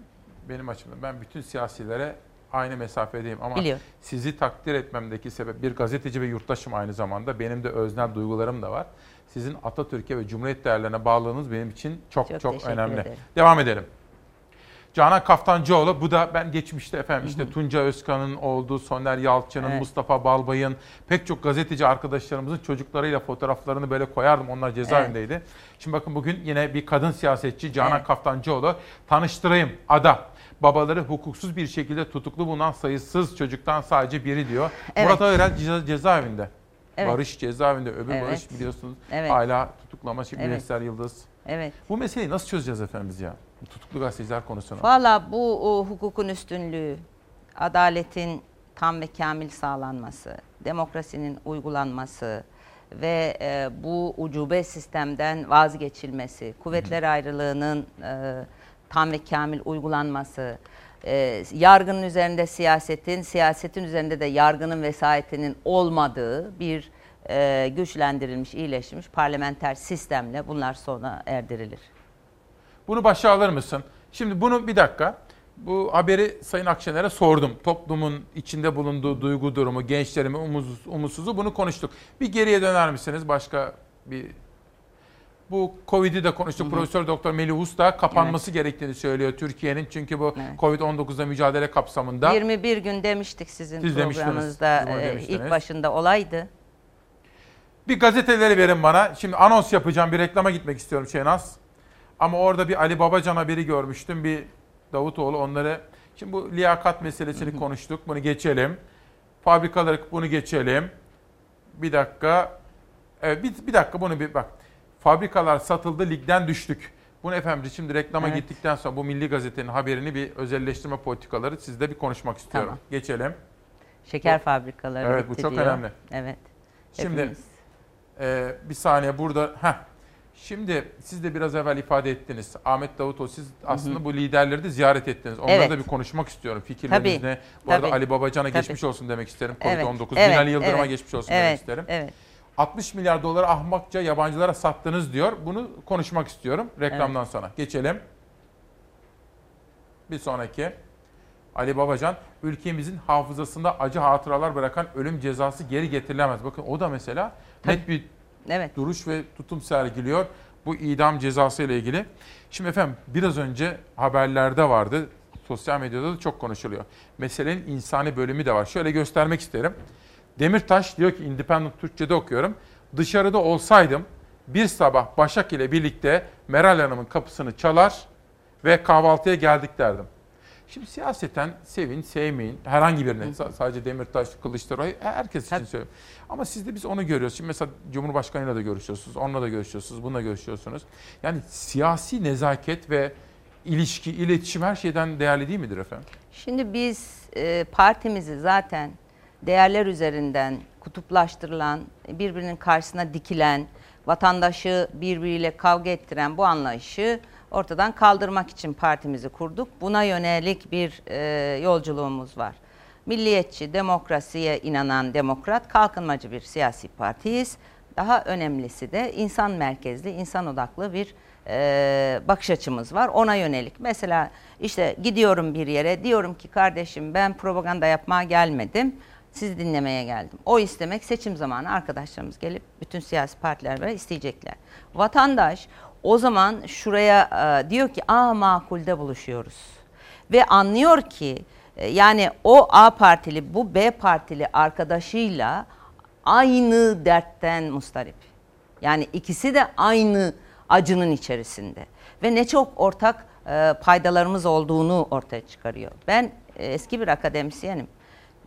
benim açımdan ben bütün siyasilere aynı mesafedeyim ama Biliyorum. sizi takdir etmemdeki sebep bir gazeteci ve yurttaşım aynı zamanda benim de öznel duygularım da var. Sizin Atatürk'e ve Cumhuriyet değerlerine bağlılığınız benim için çok çok, Çok önemli. ederim. Devam edelim. Canan Kaftancıoğlu bu da ben geçmişte efendim işte Tunca Özkan'ın olduğu, Soner Yalçın'ın, Evet. Mustafa Balbay'ın pek çok gazeteci arkadaşlarımızın çocuklarıyla fotoğraflarını böyle koyardım. Onlar cezaevindeydi. Şimdi bakın bugün yine bir kadın siyasetçi Canan Evet. Kaftancıoğlu tanıştırayım ada. Babaları hukuksuz bir şekilde tutuklu bulunan sayısız çocuktan sadece biri diyor. Evet. Murat Ağırel ceza, cezaevinde. Evet. Barış cezaevinde. Öbür Evet. Barış biliyorsunuz Evet. hala tutuklama. Şimdi Evet. Yıldız. Evet. Bu meseleyi nasıl çözeceğiz efendim biz ya? Tutuklu gazeteciler konusunu. Valla bu o, hukukun üstünlüğü, adaletin tam ve kamil sağlanması, demokrasinin uygulanması ve e, bu ucube sistemden vazgeçilmesi, kuvvetler ayrılığının e, tam ve kamil uygulanması, e, yargının üzerinde siyasetin, siyasetin üzerinde de yargının vesayetinin olmadığı bir e, güçlendirilmiş, iyileştirilmiş parlamenter sistemle bunlar sona erdirilir. Bunu başa alır mısın? Şimdi bunu bir dakika. Bu haberi Sayın Akşener'e sordum. Toplumun içinde bulunduğu duygu durumu, gençlerimin umuz, umutsuzu bunu konuştuk. Bir geriye döner misiniz? Başka bir bu Covid'i de konuştuk. Profesör Doktor Melih Usta kapanması gerektiğini söylüyor Türkiye'nin. Çünkü bu Covid-19'la mücadele kapsamında 21 gün demiştik sizin Siz programınızda e, ilk başında olaydı. Bir gazeteleri verin bana. Şimdi anons yapacağım. Bir reklama gitmek istiyorum Şenaz. Ama orada bir Ali Babacan haberi görmüştüm. Bir Davutoğlu onları. Şimdi bu liyakat meselesini konuştuk. Bunu geçelim. Fabrikaları bunu geçelim. Bir dakika. Evet bir, bir dakika bunu bir bak. Fabrikalar satıldı, ligden düştük. Bunu efendim şimdi reklama Evet. gittikten sonra bu Milli Gazete'nin haberini bir özelleştirme politikaları sizle bir konuşmak istiyorum. Tamam. Geçelim. Şeker Bu- fabrikaları Evet bu çok diyor. önemli. Evet. Şimdi e, bir saniye burada. Heh. Şimdi siz de biraz evvel ifade ettiniz. Ahmet Davutoğlu siz aslında bu liderleri de ziyaret ettiniz. Onlarla Evet. da bir konuşmak istiyorum. Fikirleriniz Tabii, ne? Bu arada tabii, Ali Babacan'a tabii. geçmiş olsun demek isterim. Evet, Covid-19. evet, Binali Yıldırım'a evet, geçmiş olsun evet, demek isterim. evet. 60 milyar doları ahmakça yabancılara sattınız diyor. Bunu konuşmak istiyorum reklamdan sonra. Geçelim. Bir sonraki. Ali Babacan, ülkemizin hafızasında acı hatıralar bırakan ölüm cezası geri getirilemez. Bakın o da mesela net bir Evet. duruş ve tutum sergiliyor bu idam cezası ile ilgili. Şimdi efendim biraz önce haberlerde vardı. Sosyal medyada da çok konuşuluyor. Meselenin insani bölümü de var. Şöyle göstermek isterim. Demirtaş diyor ki Independent Türkçe'de okuyorum. Dışarıda olsaydım bir sabah Başak ile birlikte Meral Hanım'ın kapısını çalar ve kahvaltıya geldik derdim. Şimdi siyaseten sevin, sevmeyin. Herhangi birine. sa- Sadece Demirtaş, Kılıçdaroğlu herkes için söylüyorum. Ama siz de biz onu görüyoruz. Şimdi mesela Cumhurbaşkanıyla da görüşüyorsunuz. Onunla da görüşüyorsunuz. Bununla görüşüyorsunuz. Yani siyasi nezaket ve ilişki, iletişim her şeyden değerli değil midir efendim? Şimdi biz e, partimizi zaten değerler üzerinden kutuplaştırılan, birbirinin karşısına dikilen, vatandaşı birbiriyle kavga ettiren bu anlayışı ortadan kaldırmak için partimizi kurduk. Buna yönelik bir e, yolculuğumuz var. Milliyetçi, demokrasiye inanan demokrat, kalkınmacı bir siyasi partiyiz. Daha önemlisi de insan merkezli, insan odaklı bir e, bakış açımız var. Ona yönelik. Mesela işte gidiyorum bir yere diyorum ki kardeşim ben propaganda yapmaya gelmedim. Sizi dinlemeye geldim. O istemek seçim zamanı arkadaşlarımız gelip bütün siyasi partiler böyle isteyecekler. Vatandaş o zaman şuraya e, diyor ki aa makulde buluşuyoruz. Ve anlıyor ki e, yani o A partili bu B partili arkadaşıyla aynı dertten mustarip. Yani ikisi de aynı acının içerisinde. Ve ne çok ortak e, paydalarımız olduğunu ortaya çıkarıyor. Ben e, eski bir akademisyenim.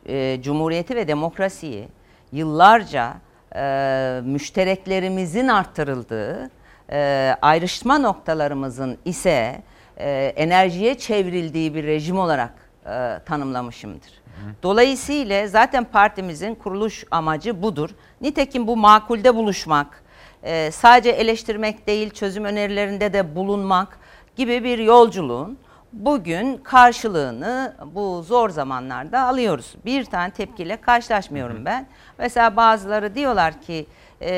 e, cumhuriyeti ve demokrasiyi yıllarca e, müştereklerimizin arttırıldığı, e, ayrışma noktalarımızın ise e, enerjiye çevrildiği bir rejim olarak e, tanımlamışımdır. Dolayısıyla zaten partimizin kuruluş amacı budur. Nitekim bu makulde buluşmak, e, sadece eleştirmek değil çözüm önerilerinde de bulunmak gibi bir yolculuğun bugün karşılığını bu zor zamanlarda alıyoruz. Bir tane tepkiyle karşılaşmıyorum ben. Mesela bazıları diyorlar ki e,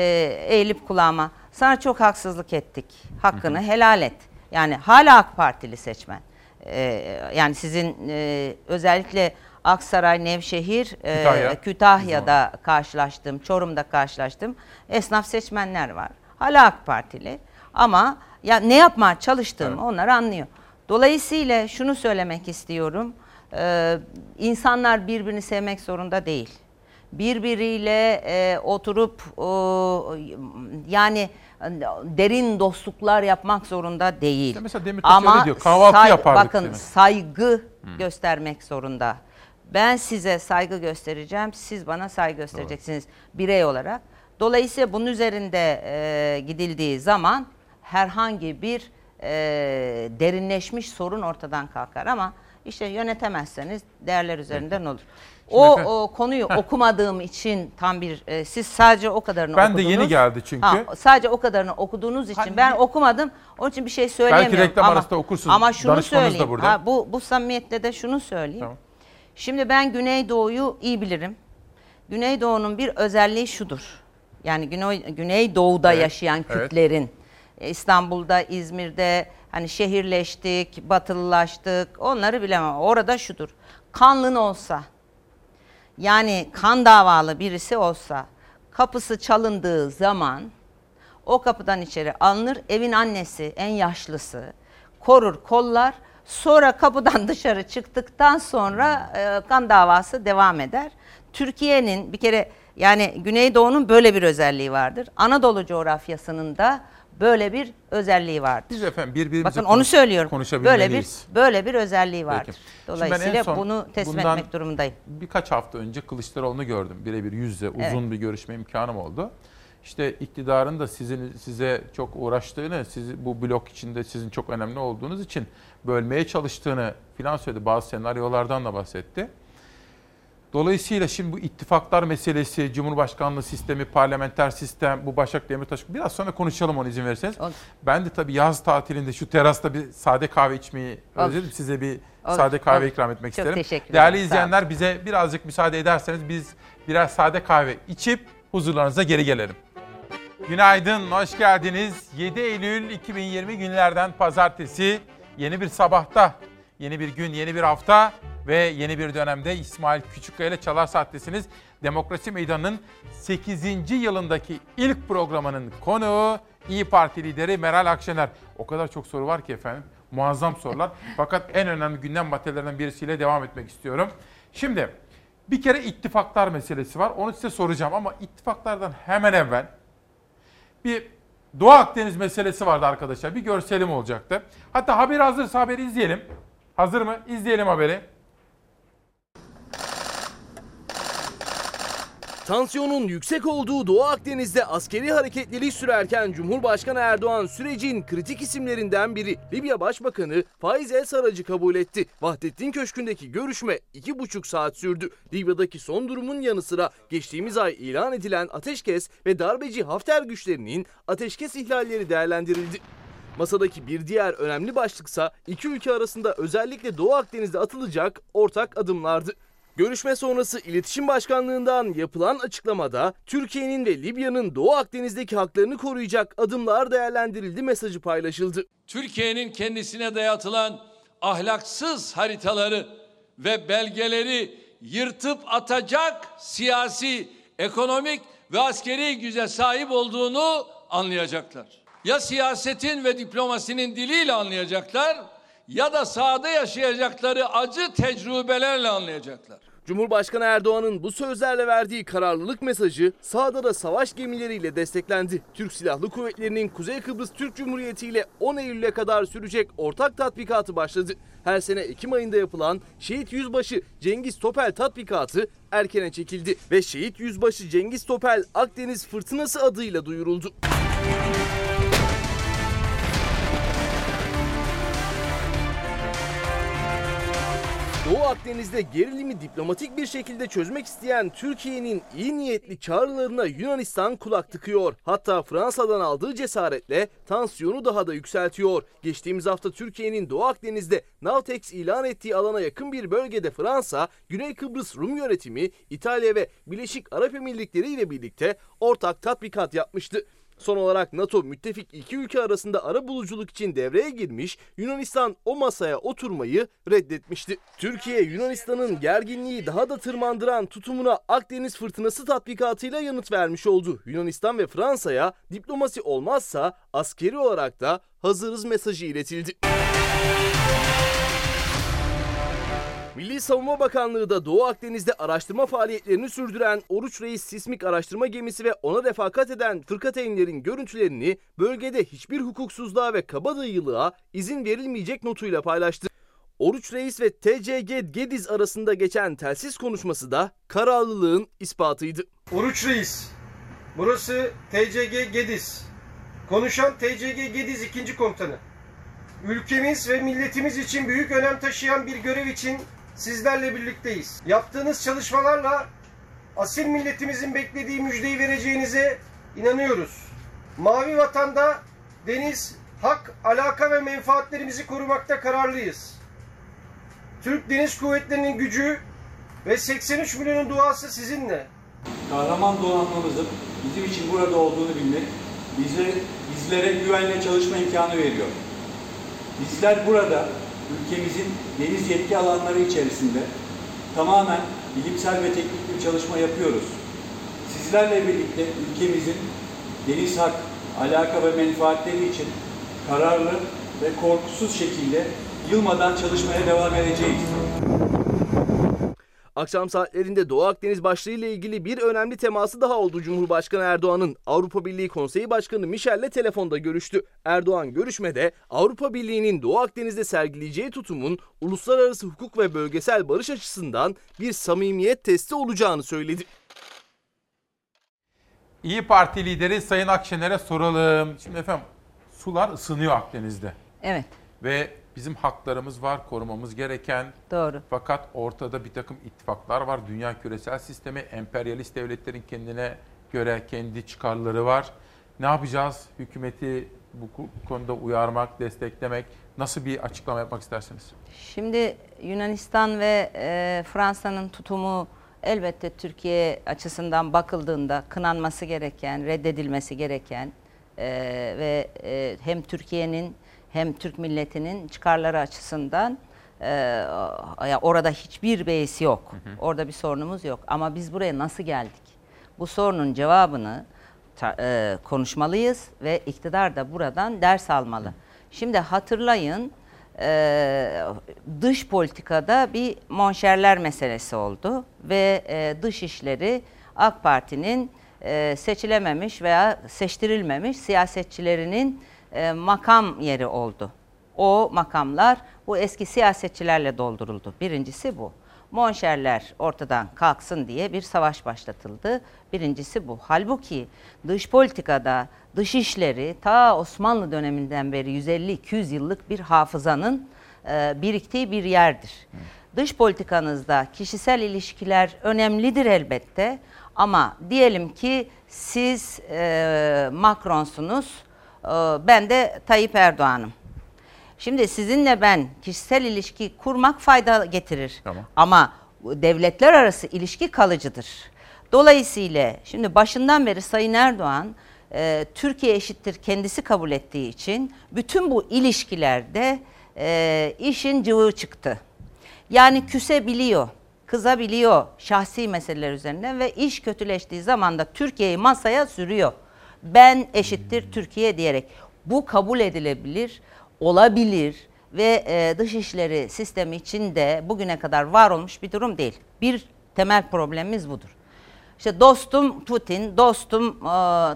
eğilip kulağıma sana çok haksızlık ettik. Hakkını helal et. Yani hala AK Partili seçmen. E, yani sizin e, özellikle Aksaray, Nevşehir, e, Kütahya. Kütahya'da karşılaştım, Çorum'da karşılaştım. Esnaf seçmenler var. Hala AK Partili. Ama ya ne yapmaya çalıştığımı onlar anlıyor. Dolayısıyla şunu söylemek istiyorum. Ee, insanlar birbirini sevmek zorunda değil. Birbiriyle e, oturup e, yani derin dostluklar yapmak zorunda değil. İşte mesela Demirtaş öyle diyor, kahvaltı yapardık Bakın demek. saygı göstermek zorunda. Ben size saygı göstereceğim, siz bana saygı göstereceksiniz birey olarak. Dolayısıyla bunun üzerinde e, gidildiği zaman herhangi bir e, derinleşmiş sorun ortadan kalkar ama işte yönetemezseniz değerler üzerinden olur. O, efendim- o konuyu okumadığım için tam bir e, siz sadece o kadarını Ben de okudunuz. yeni geldi çünkü. Ha, sadece o kadarını okuduğunuz için ben okumadım. Onun için bir şey söyleyemiyorum. reklam ama, arasında okursunuz. Ama şunu Danışmanınız da söyleyeyim. burada. Ha, bu, bu samimiyetle de şunu söyleyeyim. Şimdi ben Güneydoğu'yu iyi bilirim. Güneydoğu'nun bir özelliği şudur. Yani Güney, Güneydoğu'da Evet, yaşayan evet. Kürtlerin e, İstanbul'da, İzmir'de hani şehirleştik, batılılaştık. Onları bilemem. Orada şudur. Kanlın olsa yani kan davalı birisi olsa kapısı çalındığı zaman o kapıdan içeri alınır. Evin annesi, en yaşlısı korur, kollar. Sonra kapıdan [LAUGHS] dışarı çıktıktan sonra e, kan davası devam eder. Türkiye'nin bir kere yani Güneydoğu'nun böyle bir özelliği vardır. Anadolu coğrafyasının da böyle bir özelliği vardır. Biz efendim birbirimize Bakın konuş- onu söylüyorum. Böyle bir böyle bir özelliği vardır. Dolayısıyla bunu teslim etmek durumundayım. Birkaç hafta önce Kılıçdaroğlu'nu gördüm. Birebir yüzle uzun Evet. bir görüşme imkanım oldu. İşte iktidarın da sizin size çok uğraştığını, siz bu blok içinde sizin çok önemli olduğunuz için bölmeye çalıştığını filan söyledi. Bazı senaryolardan da bahsetti. Dolayısıyla şimdi bu ittifaklar meselesi, Cumhurbaşkanlığı sistemi, parlamenter sistem, bu Başak Demirtaş biraz sonra konuşalım onu izin verirseniz. Ben de tabii yaz tatilinde şu terasta bir sade kahve içmeyi Olur. özledim. Size bir Olur, sade kahve olur. ikram etmek Çok isterim. teşekkür Değerli izleyenler bize birazcık müsaade ederseniz biz birer sade kahve içip huzurlarınıza geri gelelim. Günaydın, hoş geldiniz. 7 Eylül 2020 günlerden pazartesi yeni bir sabahta, yeni bir gün, yeni bir hafta ve yeni bir dönemde İsmail Küçükkaya ile Çalar Saat'tesiniz. Demokrasi Meydanı'nın 8. yılındaki ilk programının konuğu İyi Parti lideri Meral Akşener. O kadar çok soru var ki efendim, muazzam sorular. [LAUGHS] Fakat en önemli gündem maddelerinden birisiyle devam etmek istiyorum. Şimdi bir kere ittifaklar meselesi var. Onu size soracağım ama ittifaklardan hemen evvel bir Doğu Akdeniz meselesi vardı arkadaşlar. Bir görselim olacaktı. Hatta haber hazırsa haberi izleyelim. Hazır mı? İzleyelim haberi. Tansiyonun yüksek olduğu Doğu Akdeniz'de askeri hareketleri sürerken Cumhurbaşkanı Erdoğan sürecin kritik isimlerinden biri Libya Başbakanı Faiz El Sarrac'ı kabul etti. Vahdettin Köşkü'ndeki görüşme iki buçuk saat sürdü. Libya'daki son durumun yanı sıra geçtiğimiz ay ilan edilen ateşkes ve darbeci Hafter güçlerinin ateşkes ihlalleri değerlendirildi. Masadaki bir diğer önemli başlıksa iki ülke arasında özellikle Doğu Akdeniz'de atılacak ortak adımlardı. Görüşme sonrası İletişim Başkanlığından yapılan açıklamada Türkiye'nin ve Libya'nın Doğu Akdeniz'deki haklarını koruyacak adımlar değerlendirildi mesajı paylaşıldı. Türkiye'nin kendisine dayatılan ahlaksız haritaları ve belgeleri yırtıp atacak siyasi, ekonomik ve askeri güce sahip olduğunu anlayacaklar. Ya siyasetin ve diplomasinin diliyle anlayacaklar ya da sahada yaşayacakları acı tecrübelerle anlayacaklar. Cumhurbaşkanı Erdoğan'ın bu sözlerle verdiği kararlılık mesajı sahada da savaş gemileriyle desteklendi. Türk Silahlı Kuvvetleri'nin Kuzey Kıbrıs Türk Cumhuriyeti ile 10 Eylül'e kadar sürecek ortak tatbikatı başladı. Her sene Ekim ayında yapılan Şehit Yüzbaşı Cengiz Topel tatbikatı erkene çekildi ve Şehit Yüzbaşı Cengiz Topel Akdeniz Fırtınası adıyla duyuruldu. Doğu Akdeniz'de gerilimi diplomatik bir şekilde çözmek isteyen Türkiye'nin iyi niyetli çağrılarına Yunanistan kulak tıkıyor. Hatta Fransa'dan aldığı cesaretle tansiyonu daha da yükseltiyor. Geçtiğimiz hafta Türkiye'nin Doğu Akdeniz'de Navtex ilan ettiği alana yakın bir bölgede Fransa, Güney Kıbrıs Rum yönetimi, İtalya ve Birleşik Arap Emirlikleri ile birlikte ortak tatbikat yapmıştı. Son olarak NATO müttefik iki ülke arasında ara buluculuk için devreye girmiş, Yunanistan o masaya oturmayı reddetmişti. Türkiye, Yunanistan'ın gerginliği daha da tırmandıran tutumuna Akdeniz fırtınası tatbikatıyla yanıt vermiş oldu. Yunanistan ve Fransa'ya diplomasi olmazsa askeri olarak da hazırız mesajı iletildi. Milli Savunma Bakanlığı da Doğu Akdeniz'de araştırma faaliyetlerini sürdüren Oruç Reis sismik araştırma gemisi ve ona refakat eden fırkateynlerin görüntülerini bölgede hiçbir hukuksuzluğa ve kabadayılığa izin verilmeyecek notuyla paylaştı. Oruç Reis ve TCG Gediz arasında geçen telsiz konuşması da kararlılığın ispatıydı. Oruç Reis, burası TCG Gediz. Konuşan TCG Gediz 2. Komutanı. Ülkemiz ve milletimiz için büyük önem taşıyan bir görev için sizlerle birlikteyiz. Yaptığınız çalışmalarla asil milletimizin beklediği müjdeyi vereceğinize inanıyoruz. Mavi vatanda deniz, hak, alaka ve menfaatlerimizi korumakta kararlıyız. Türk Deniz Kuvvetleri'nin gücü ve 83 milyonun duası sizinle. Kahraman donanmamızın bizim için burada olduğunu bilmek bize bizlere güvenle çalışma imkanı veriyor. Bizler burada ülkemizin deniz yetki alanları içerisinde tamamen bilimsel ve teknik bir çalışma yapıyoruz. Sizlerle birlikte ülkemizin deniz hak, alaka ve menfaatleri için kararlı ve korkusuz şekilde yılmadan çalışmaya devam edeceğiz. Akşam saatlerinde Doğu Akdeniz başlığı ile ilgili bir önemli teması daha oldu Cumhurbaşkanı Erdoğan'ın. Avrupa Birliği Konseyi Başkanı Michel'le telefonda görüştü. Erdoğan görüşmede Avrupa Birliği'nin Doğu Akdeniz'de sergileyeceği tutumun uluslararası hukuk ve bölgesel barış açısından bir samimiyet testi olacağını söyledi. İyi Parti lideri Sayın Akşener'e soralım. Şimdi efendim sular ısınıyor Akdeniz'de. Evet. Ve bizim haklarımız var korumamız gereken. Doğru. Fakat ortada bir takım ittifaklar var. Dünya küresel sistemi, emperyalist devletlerin kendine göre kendi çıkarları var. Ne yapacağız? Hükümeti bu konuda uyarmak, desteklemek. Nasıl bir açıklama yapmak istersiniz? Şimdi Yunanistan ve e, Fransa'nın tutumu elbette Türkiye açısından bakıldığında kınanması gereken, reddedilmesi gereken e, ve e, hem Türkiye'nin hem Türk milletinin çıkarları açısından e, orada hiçbir beis yok. Hı hı. Orada bir sorunumuz yok. Ama biz buraya nasıl geldik? Bu sorunun cevabını ta, e, konuşmalıyız ve iktidar da buradan ders almalı. Hı. Şimdi hatırlayın e, dış politikada bir monşerler meselesi oldu ve e, dış işleri AK Parti'nin e, seçilememiş veya seçtirilmemiş siyasetçilerinin e, makam yeri oldu. O makamlar bu eski siyasetçilerle dolduruldu. Birincisi bu. Monşerler ortadan kalksın diye bir savaş başlatıldı. Birincisi bu. Halbuki dış politikada dış işleri ta Osmanlı döneminden beri 150-200 yıllık bir hafızanın e, biriktiği bir yerdir. Dış politikanızda kişisel ilişkiler önemlidir elbette ama diyelim ki siz e, Macron'sunuz, ben de Tayyip Erdoğan'ım. Şimdi sizinle ben kişisel ilişki kurmak fayda getirir. Tamam. Ama devletler arası ilişki kalıcıdır. Dolayısıyla şimdi başından beri Sayın Erdoğan e, Türkiye eşittir kendisi kabul ettiği için bütün bu ilişkilerde e, işin cıvığı çıktı. Yani küsebiliyor, kızabiliyor şahsi meseleler üzerine ve iş kötüleştiği zaman da Türkiye'yi masaya sürüyor. Ben eşittir Türkiye diyerek. Bu kabul edilebilir, olabilir ve e, dışişleri sistemi içinde bugüne kadar var olmuş bir durum değil. Bir temel problemimiz budur. İşte dostum Putin, dostum e,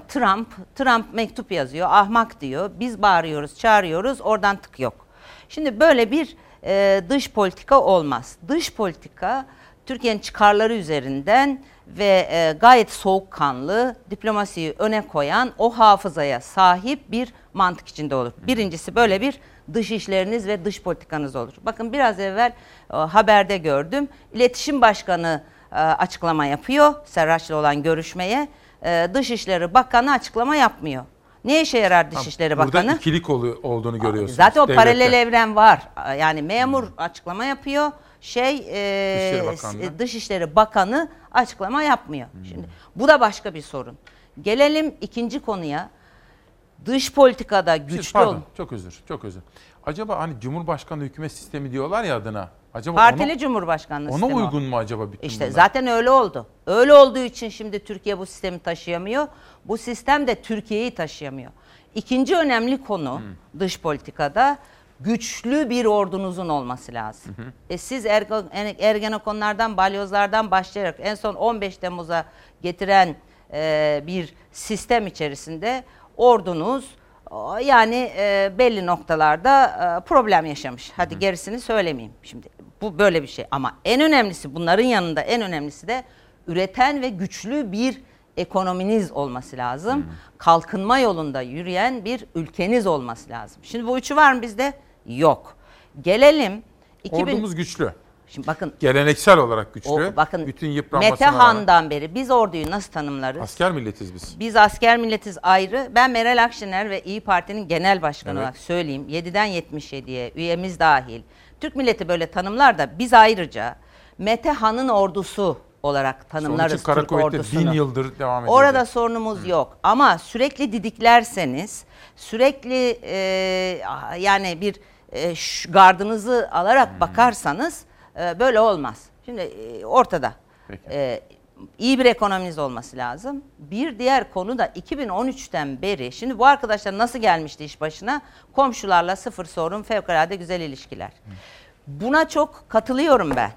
Trump, Trump mektup yazıyor, ahmak diyor. Biz bağırıyoruz, çağırıyoruz, oradan tık yok. Şimdi böyle bir e, dış politika olmaz. Dış politika Türkiye'nin çıkarları üzerinden ve e, gayet soğukkanlı, diplomasiyi öne koyan o hafızaya sahip bir mantık içinde olur. Birincisi böyle bir dış işleriniz ve dış politikanız olur. Bakın biraz evvel e, haberde gördüm. İletişim Başkanı e, açıklama yapıyor Serraç'la olan görüşmeye. E, Dışişleri Bakanı açıklama yapmıyor. Ne işe yarar Dışişleri Burada Bakanı? ikilik olu- olduğunu görüyorsunuz. Zaten o devlette. paralel evren var. Yani memur açıklama yapıyor. Şey e, Dışişleri Bakanlığı. s- Dışişleri Bakanı açıklama yapmıyor. Şimdi bu da başka bir sorun. Gelelim ikinci konuya. Dış politikada Siz- güçlü pardon, ol. çok özür, çok özür. Acaba hani Cumhurbaşkanı hükümet sistemi diyorlar ya adına. Acaba Partili ona, Cumhurbaşkanlığı ona sistemi o. uygun mu acaba bütün İşte bunlar? zaten öyle oldu. Öyle olduğu için şimdi Türkiye bu sistemi taşıyamıyor. Bu sistem de Türkiye'yi taşıyamıyor. İkinci önemli konu Hmm. dış politikada güçlü bir ordunuzun olması lazım. E siz Ergo- Er- Ergenekonlardan, balyozlardan başlayarak en son 15 Temmuz'a getiren e, bir sistem içerisinde ordunuz yani e, belli noktalarda e, problem yaşamış. Hadi gerisini söylemeyeyim şimdi. Bu böyle bir şey ama en önemlisi bunların yanında en önemlisi de üreten ve güçlü bir ekonominiz olması lazım. Kalkınma yolunda yürüyen bir ülkeniz olması lazım. Şimdi bu üçü var mı bizde? Yok. Gelelim 2000 Ordumuz güçlü. Şimdi bakın Geleneksel olarak güçlü. o, bakın bütün yıpranmasına Mete rağmen. Han'dan beri biz orduyu nasıl tanımlarız? Asker milletiz biz. Biz asker milletiz ayrı. Ben Meral Akşener ve İyi Parti'nin genel başkanı Evet. olarak söyleyeyim. 7'den 77'ye üyemiz dahil. Türk milleti böyle tanımlar da biz ayrıca Mete Han'ın ordusu olarak tanımlarız Kara Türk ordusunu. bin yıldır devam ediyor. Orada sorunumuz yok. Ama sürekli didiklerseniz, sürekli e, yani bir e, ş- gardınızı alarak bakarsanız e, böyle olmaz. Şimdi e, ortada. E, iyi bir ekonominiz olması lazım. Bir diğer konu da 2013'ten beri, şimdi bu arkadaşlar nasıl gelmişti iş başına? Komşularla sıfır sorun, fevkalade güzel ilişkiler. Buna çok katılıyorum ben.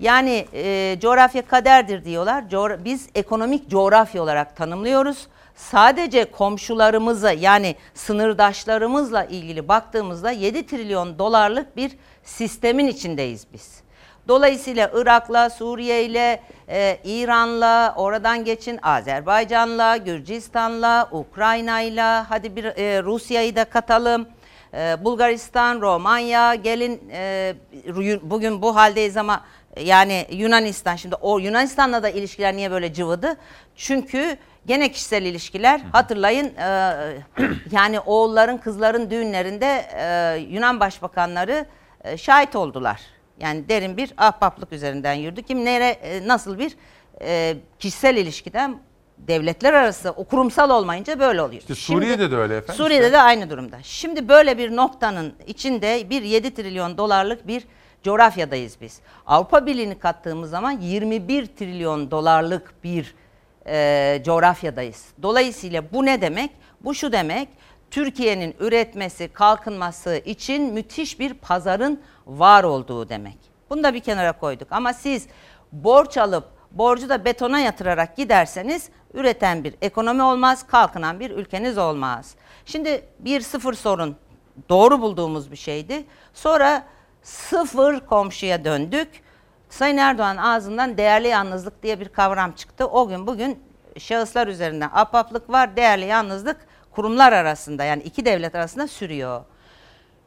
Yani e, coğrafya kaderdir diyorlar. Coğra- biz ekonomik coğrafya olarak tanımlıyoruz. Sadece komşularımızı yani sınırdaşlarımızla ilgili baktığımızda 7 trilyon dolarlık bir sistemin içindeyiz biz. Dolayısıyla Irak'la, Suriye'yle, e, İran'la, oradan geçin Azerbaycan'la, Gürcistan'la, Ukrayna'yla, hadi bir e, Rusya'yı da katalım. E, Bulgaristan, Romanya, gelin e, bugün bu haldeyiz ama e, yani Yunanistan şimdi o Yunanistan'la da ilişkiler niye böyle cıvıdı? Çünkü gene kişisel ilişkiler hatırlayın e, [CLEARS THROAT] yani oğulların kızların düğünlerinde e, Yunan başbakanları e, şahit oldular. Yani derin bir ahbaplık üzerinden yürüdü. Kim nere e, nasıl bir e, kişisel ilişkiden devletler arası o kurumsal olmayınca böyle oluyor. İşte Suriye'de de öyle efendim. Suriye'de İşte. de aynı durumda. Şimdi böyle bir noktanın içinde bir 7 trilyon dolarlık bir coğrafyadayız biz. Avrupa Birliği'ni kattığımız zaman 21 trilyon dolarlık bir e, coğrafyadayız. Dolayısıyla bu ne demek? Bu şu demek. Türkiye'nin üretmesi, kalkınması için müthiş bir pazarın var olduğu demek. Bunu da bir kenara koyduk. Ama siz borç alıp borcu da betona yatırarak giderseniz üreten bir ekonomi olmaz, kalkınan bir ülkeniz olmaz. Şimdi bir sıfır sorun doğru bulduğumuz bir şeydi. Sonra sıfır komşuya döndük. Sayın Erdoğan ağzından değerli yalnızlık diye bir kavram çıktı. O gün bugün şahıslar üzerinden apaplık var. Değerli yalnızlık kurumlar arasında yani iki devlet arasında sürüyor.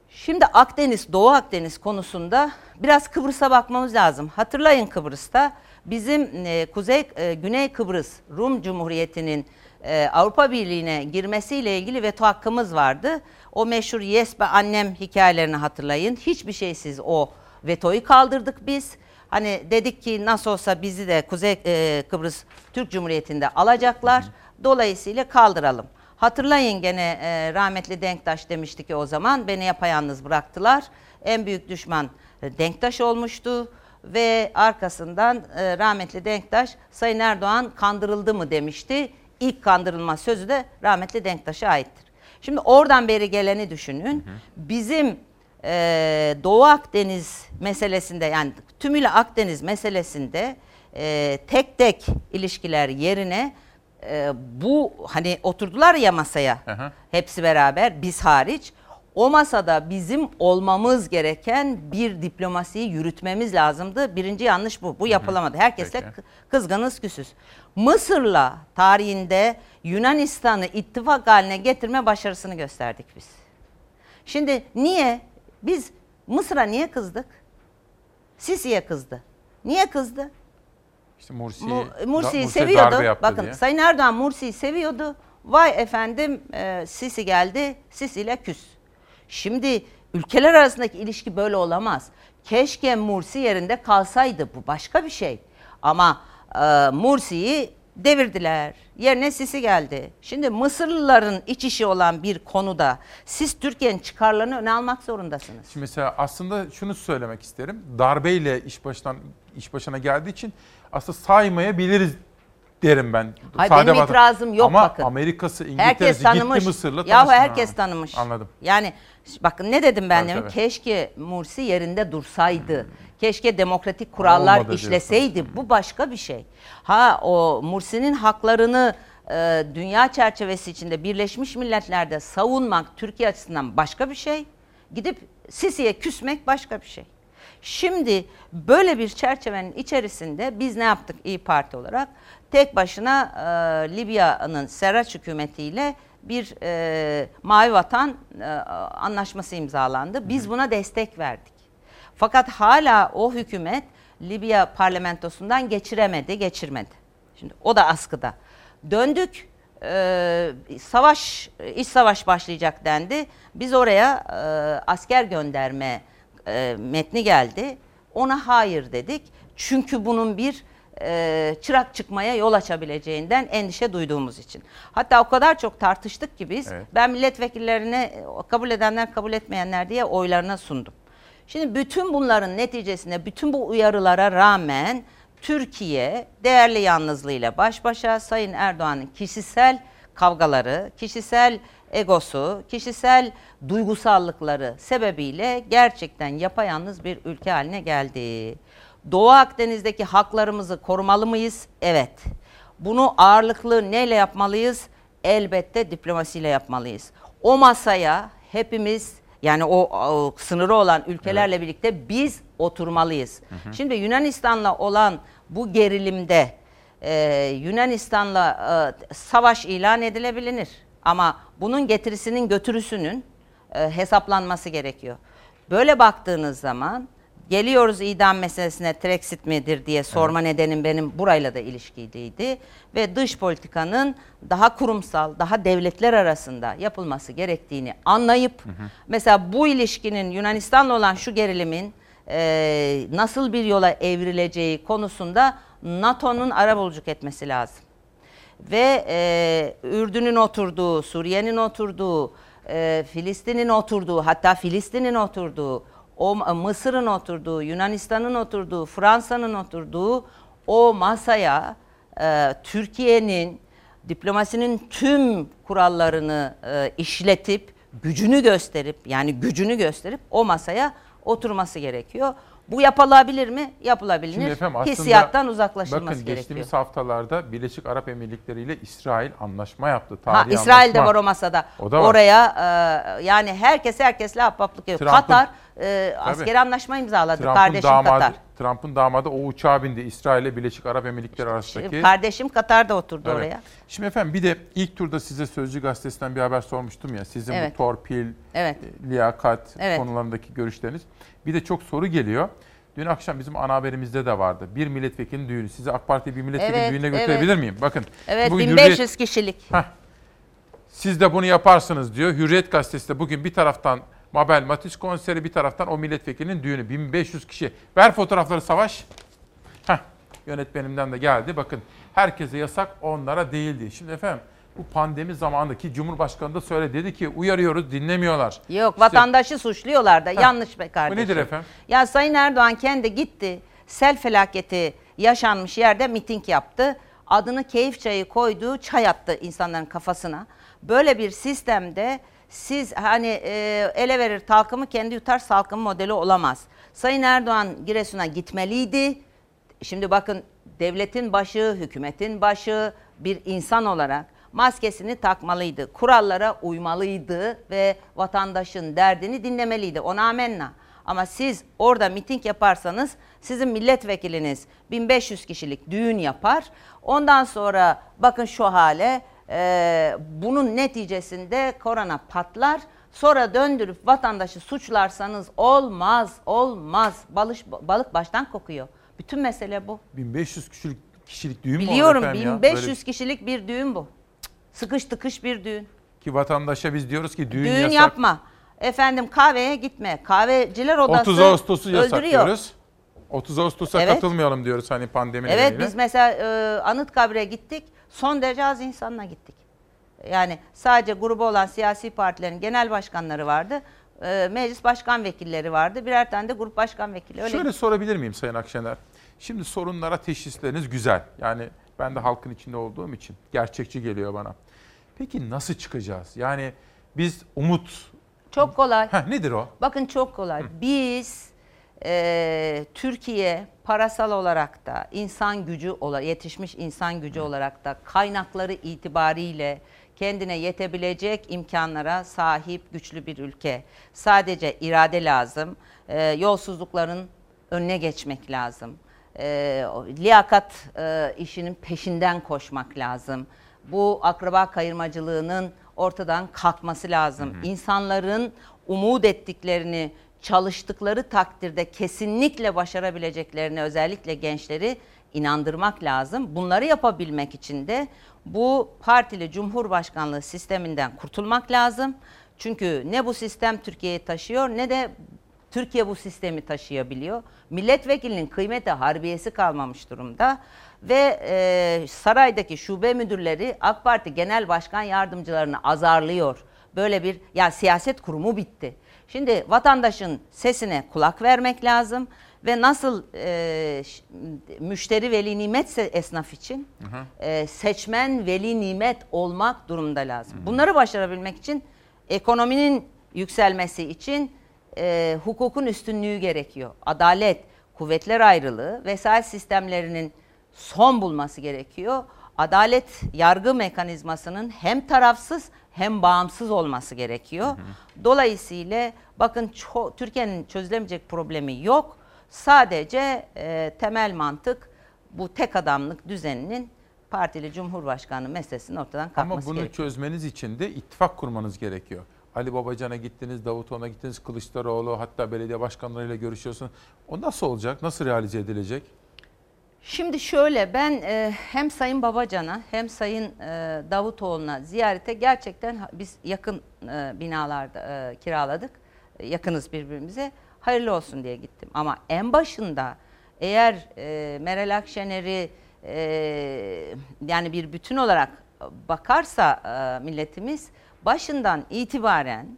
Şimdi Akdeniz, Doğu Akdeniz konusunda biraz Kıbrıs'a bakmamız lazım. Hatırlayın Kıbrıs'ta bizim e, Kuzey e, Güney Kıbrıs Rum Cumhuriyeti'nin e, Avrupa Birliği'ne girmesiyle ilgili veto hakkımız vardı. O meşhur Yes be annem hikayelerini hatırlayın. Hiçbir şeysiz o vetoyu kaldırdık biz. Hani dedik ki nasıl olsa bizi de Kuzey e, Kıbrıs Türk Cumhuriyeti'nde alacaklar. Dolayısıyla kaldıralım. Hatırlayın gene e, rahmetli Denktaş demişti ki o zaman beni yapayalnız bıraktılar. En büyük düşman e, Denktaş olmuştu ve arkasından e, rahmetli Denktaş Sayın Erdoğan kandırıldı mı demişti. İlk kandırılma sözü de rahmetli Denktaş'a aittir. Şimdi oradan beri geleni düşünün. Bizim e, Doğu Akdeniz meselesinde yani tümüyle Akdeniz meselesinde e, tek tek ilişkiler yerine e, bu hani oturdular ya masaya Aha. hepsi beraber biz hariç o masada bizim olmamız gereken bir diplomasiyi yürütmemiz lazımdı. Birinci yanlış bu. Bu yapılamadı. Herkesle Peki. kızgınız küsüz. Mısır'la tarihinde Yunanistan'ı ittifak haline getirme başarısını gösterdik biz. Şimdi niye? Biz Mısır'a niye kızdık? Sisi'ye kızdı. Niye kızdı? İşte Mursi, Mu- da- Mursi'yi seviyordu. Bakın diye. Sayın Erdoğan Mursi'yi seviyordu. Vay efendim e, Sisi geldi, Sisi ile küs. Şimdi ülkeler arasındaki ilişki böyle olamaz. Keşke Mursi yerinde kalsaydı bu başka bir şey. Ama e, Mursi'yi devirdiler. Yerine Sisi geldi. Şimdi Mısırlıların iç işi olan bir konuda siz Türkiye'nin çıkarlarını öne almak zorundasınız. Şimdi mesela aslında şunu söylemek isterim. Darbeyle iş baştan iş başına geldiği için aslında saymayabiliriz derim ben. Hayır, Sade benim vatan- itirazım yok Ama bakın. Amerika'sı, Herkes İngiltere'si tanımış. gitti Mısır'la tanıştı. herkes Ha, tanımış. Anladım. Yani bakın ne dedim ben Tabii, demin? Keşke Mursi yerinde dursaydı. Keşke demokratik kurallar olmadı işleseydi. Bu başka bir şey. Ha o Mursi'nin haklarını e, dünya çerçevesi içinde Birleşmiş Milletler'de savunmak Türkiye açısından başka bir şey. Gidip Sisi'ye küsmek başka bir şey. Şimdi böyle bir çerçevenin içerisinde biz ne yaptık İyi Parti olarak? Tek başına e, Libya'nın Serraç hükümetiyle bir e, Mavi Vatan e, anlaşması imzalandı. Biz buna destek verdik. Fakat hala o hükümet Libya parlamentosundan geçiremedi, geçirmedi. Şimdi o da askıda. Döndük, e, savaş, iç savaş başlayacak dendi. Biz oraya e, asker gönderme e, metni geldi. Ona hayır dedik. Çünkü bunun bir e, çırak çıkmaya yol açabileceğinden endişe duyduğumuz için. Hatta o kadar çok tartıştık ki biz, Evet. ben milletvekillerine kabul edenler kabul etmeyenler diye oylarına sundum. Şimdi bütün bunların neticesinde bütün bu uyarılara rağmen Türkiye değerli yalnızlığıyla baş başa Sayın Erdoğan'ın kişisel kavgaları, kişisel egosu, kişisel duygusallıkları sebebiyle gerçekten yapayalnız bir ülke haline geldi. Doğu Akdeniz'deki haklarımızı korumalı mıyız? Evet. Bunu ağırlıklı neyle yapmalıyız? Elbette diplomasiyle yapmalıyız. O masaya hepimiz yani o, o sınırı olan ülkelerle birlikte biz oturmalıyız. hı. Şimdi Yunanistan'la olan bu gerilimde e, Yunanistan'la e, savaş ilan edilebilir. Ama bunun getirisinin götürüsünün e, hesaplanması gerekiyor. Böyle baktığınız zaman geliyoruz idam meselesine Brexit midir diye sorma nedenim benim burayla da ilişkiliydi. Ve dış politikanın daha kurumsal, daha devletler arasında yapılması gerektiğini anlayıp mesela bu ilişkinin Yunanistan'la olan şu gerilimin e, nasıl bir yola evrileceği konusunda NATO'nun arabuluculuk etmesi lazım. Ve e, Ürdün'ün oturduğu, Suriye'nin oturduğu, e, Filistin'in oturduğu, hatta Filistin'in oturduğu, o Mısır'ın oturduğu, Yunanistan'ın oturduğu, Fransa'nın oturduğu o masaya e, Türkiye'nin diplomasinin tüm kurallarını e, işletip gücünü gösterip yani gücünü gösterip o masaya oturması gerekiyor. Bu yapılabilir mi? Yapılabilir. Şimdi efendim aslında Hissiyattan uzaklaşılması bakın gerekiyor. geçtiğimiz haftalarda Birleşik Arap Emirlikleri ile İsrail anlaşma yaptı. Ha, Tarihi İsrail de anlaşma. var o masada. O da var. Oraya e, yani herkes herkesle ahbaplık yapıyor. Trump'ın- Katar e, askeri anlaşma imzaladı. Trump'ın Kardeşim damadı, Katar. Trump'ın damadı o uçağa bindi. İsrail ile Birleşik Arap Emirlikleri arasındaki. Kardeşim Katar'da oturdu Evet. oraya. Şimdi efendim bir de ilk turda size Sözcü Gazetesi'nden bir haber sormuştum ya. Sizin Evet. bu torpil, Evet. e, liyakat Evet. konularındaki görüşleriniz. Bir de çok soru geliyor. Dün akşam bizim ana haberimizde de vardı. Bir milletvekilinin düğünü. Sizi AK Parti bir milletvekili Evet, düğününe evet. götürebilir miyim? Bakın. Evet bugün 1500 Hürriyet- kişilik. Heh. Siz de bunu yaparsınız diyor. Hürriyet gazetesi de bugün bir taraftan Mabel Matiz konseri bir taraftan o milletvekilinin düğünü. 1500 kişi. Ver fotoğrafları Savaş. Heh. Yönetmenimden de geldi. Bakın herkese yasak onlara değildi. Şimdi efendim bu pandemi zamanındaki Cumhurbaşkanı da söyledi. Dedi ki uyarıyoruz dinlemiyorlar. Yok İşte- vatandaşı suçluyorlar da Heh. yanlış be Bu kardeşim. nedir efendim? Ya Sayın Erdoğan kendi gitti sel felaketi yaşanmış yerde miting yaptı. Adını keyif çayı koydu çay attı insanların kafasına. Böyle bir sistemde Siz hani e, ele verir talkımı kendi yutar salkım modeli olamaz. Sayın Erdoğan Giresun'a gitmeliydi. Şimdi bakın devletin başı, hükümetin başı bir insan olarak maskesini takmalıydı. Kurallara uymalıydı ve vatandaşın derdini dinlemeliydi. Ona amenna. Ama siz orada miting yaparsanız sizin milletvekiliniz 1500 kişilik düğün yapar. Ondan sonra bakın şu hale e, bunun neticesinde korona patlar. Sonra döndürüp vatandaşı suçlarsanız olmaz, olmaz. Balış, balık baştan kokuyor. Bütün mesele bu. 1500 kişilik kişilik düğün mü Biliyorum efendim ya? 1500 Böyle- kişilik bir düğün bu. Sıkış tıkış bir düğün. Ki vatandaşa biz diyoruz ki düğün, Düğün, yasak. yapma. Efendim kahveye gitme. Kahveciler odası 30 Ağustos'u öldürüyor. yasaklıyoruz. 30 Ağustos'a Evet. katılmayalım diyoruz hani pandemi Evet nedeniyle. biz mesela e, Anıtkabir'e gittik. Son derece az insanla gittik. Yani sadece grubu olan siyasi partilerin genel başkanları vardı. E, meclis başkan vekilleri vardı. Birer tane de grup başkan vekili. Öyle Şöyle sorabilir miyim Sayın Akşener? Şimdi sorunlara teşhisleriniz güzel. Yani ben de halkın içinde olduğum için gerçekçi geliyor bana. Peki nasıl çıkacağız? Yani biz umut... Çok kolay. Heh, nedir o? Bakın çok kolay. Biz e, Türkiye parasal olarak da insan gücü olarak yetişmiş insan gücü olarak da kaynakları itibariyle kendine yetebilecek imkanlara sahip güçlü bir ülke. Sadece irade lazım. E, yolsuzlukların önüne geçmek lazım. E, liyakat e, işinin peşinden koşmak lazım. Bu akraba kayırmacılığının ortadan kalkması lazım. İnsanların umut ettiklerini, çalıştıkları takdirde kesinlikle başarabileceklerini özellikle gençleri inandırmak lazım. Bunları yapabilmek için de bu partili cumhurbaşkanlığı sisteminden kurtulmak lazım. Çünkü ne bu sistem Türkiye'yi taşıyor ne de Türkiye bu sistemi taşıyabiliyor. Milletvekilinin kıymeti harbiyesi kalmamış durumda. Ve e, saraydaki şube müdürleri AK Parti genel başkan yardımcılarını azarlıyor. Böyle bir ya siyaset kurumu bitti. Şimdi vatandaşın sesine kulak vermek lazım ve nasıl e, müşteri veli nimetse esnaf için e, seçmen veli nimet olmak durumda lazım. Bunları başarabilmek için ekonominin yükselmesi için e, hukukun üstünlüğü gerekiyor. Adalet, kuvvetler ayrılığı, vesayet sistemlerinin son bulması gerekiyor. Adalet yargı mekanizmasının hem tarafsız hem bağımsız olması gerekiyor. Dolayısıyla bakın Türkiye'nin çözülemeyecek problemi yok. Sadece e, temel mantık bu tek adamlık düzeninin partili cumhurbaşkanı meselesinin ortadan kalkması Ama bunu gerekiyor. çözmeniz için de ittifak kurmanız gerekiyor. Ali Babacan'a gittiniz, Davutoğlu'na gittiniz, Kılıçdaroğlu hatta belediye başkanlarıyla görüşüyorsunuz. O nasıl olacak? Nasıl realize edilecek? Şimdi şöyle ben e, hem Sayın Babacan'a hem Sayın e, Davutoğlu'na ziyarete gerçekten biz yakın e, binalarda e, kiraladık. E, yakınız birbirimize. Hayırlı olsun diye gittim. Ama en başında eğer e, Meral Akşener'i e, yani bir bütün olarak bakarsa e, milletimiz başından itibaren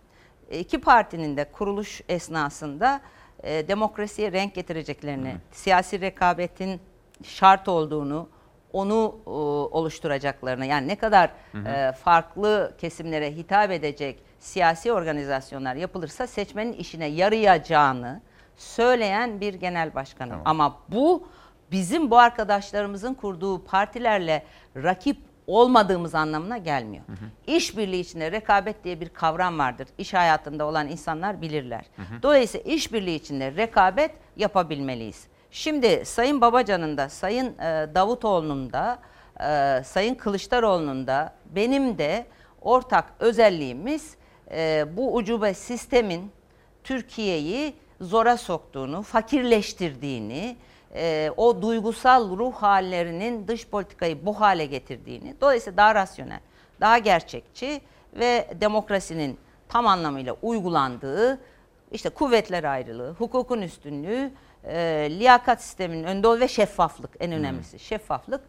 iki partinin de kuruluş esnasında e, demokrasiye renk getireceklerini, siyasi rekabetin şart olduğunu, onu e, oluşturacaklarını yani ne kadar Hı hı. e, farklı kesimlere hitap edecek siyasi organizasyonlar yapılırsa seçmenin işine yarayacağını söyleyen bir genel başkanım. Ama bu bizim bu arkadaşlarımızın kurduğu partilerle rakip olmadığımız anlamına gelmiyor. İşbirliği içinde rekabet diye bir kavram vardır. İş hayatında olan insanlar bilirler. Dolayısıyla işbirliği içinde rekabet yapabilmeliyiz. Şimdi Sayın Babacan'ın da, Sayın e, Davutoğlu'nun da, e, Sayın Kılıçdaroğlu'nun da, benim de ortak özelliğimiz e, bu ucube sistemin Türkiye'yi zora soktuğunu, fakirleştirdiğini, e, o duygusal ruh hallerinin dış politikayı bu hale getirdiğini, dolayısıyla daha rasyonel, daha gerçekçi ve demokrasinin tam anlamıyla uygulandığı, işte kuvvetler ayrılığı, hukukun üstünlüğü, e, liyakat sisteminin önde ol ve şeffaflık en önemlisi şeffaflık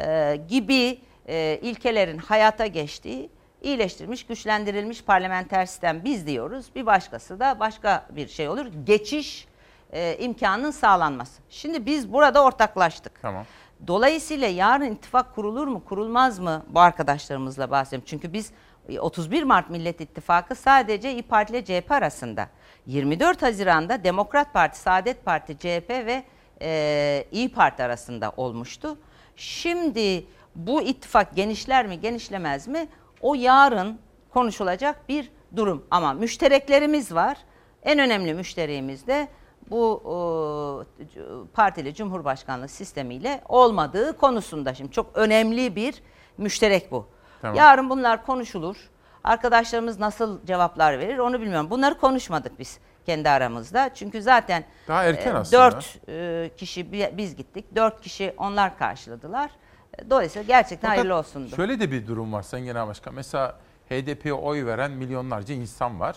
e, gibi e, ilkelerin hayata geçtiği iyileştirilmiş, güçlendirilmiş parlamenter sistem biz diyoruz. Bir başkası da başka bir şey olur. Geçiş e, imkanının sağlanması. Şimdi biz burada ortaklaştık. Tamam. Dolayısıyla yarın ittifak kurulur mu, kurulmaz mı bu arkadaşlarımızla bahsediyorum. Çünkü biz 31 Mart Millet İttifakı sadece İYİ Parti ile CHP arasında. 24 Haziran'da Demokrat Parti, Saadet Parti, CHP ve e, İyi Parti arasında olmuştu. Şimdi bu ittifak genişler mi genişlemez mi? O yarın konuşulacak bir durum. Ama müştereklerimiz var. En önemli müşteriğimiz de bu e, partili cumhurbaşkanlığı sistemiyle olmadığı konusunda şimdi çok önemli bir müşterek bu. Tamam. Yarın bunlar konuşulur. Arkadaşlarımız nasıl cevaplar verir onu bilmiyorum. Bunları konuşmadık biz kendi aramızda. Çünkü zaten Daha erken e, aslında. dört e, kişi bi- biz gittik. Dört kişi onlar karşıladılar. E, Dolayısıyla gerçekten Fakat hayırlı olsundu. Şöyle de bir durum var Sayın Genel Başkan. Mesela HDP'ye oy veren milyonlarca insan var.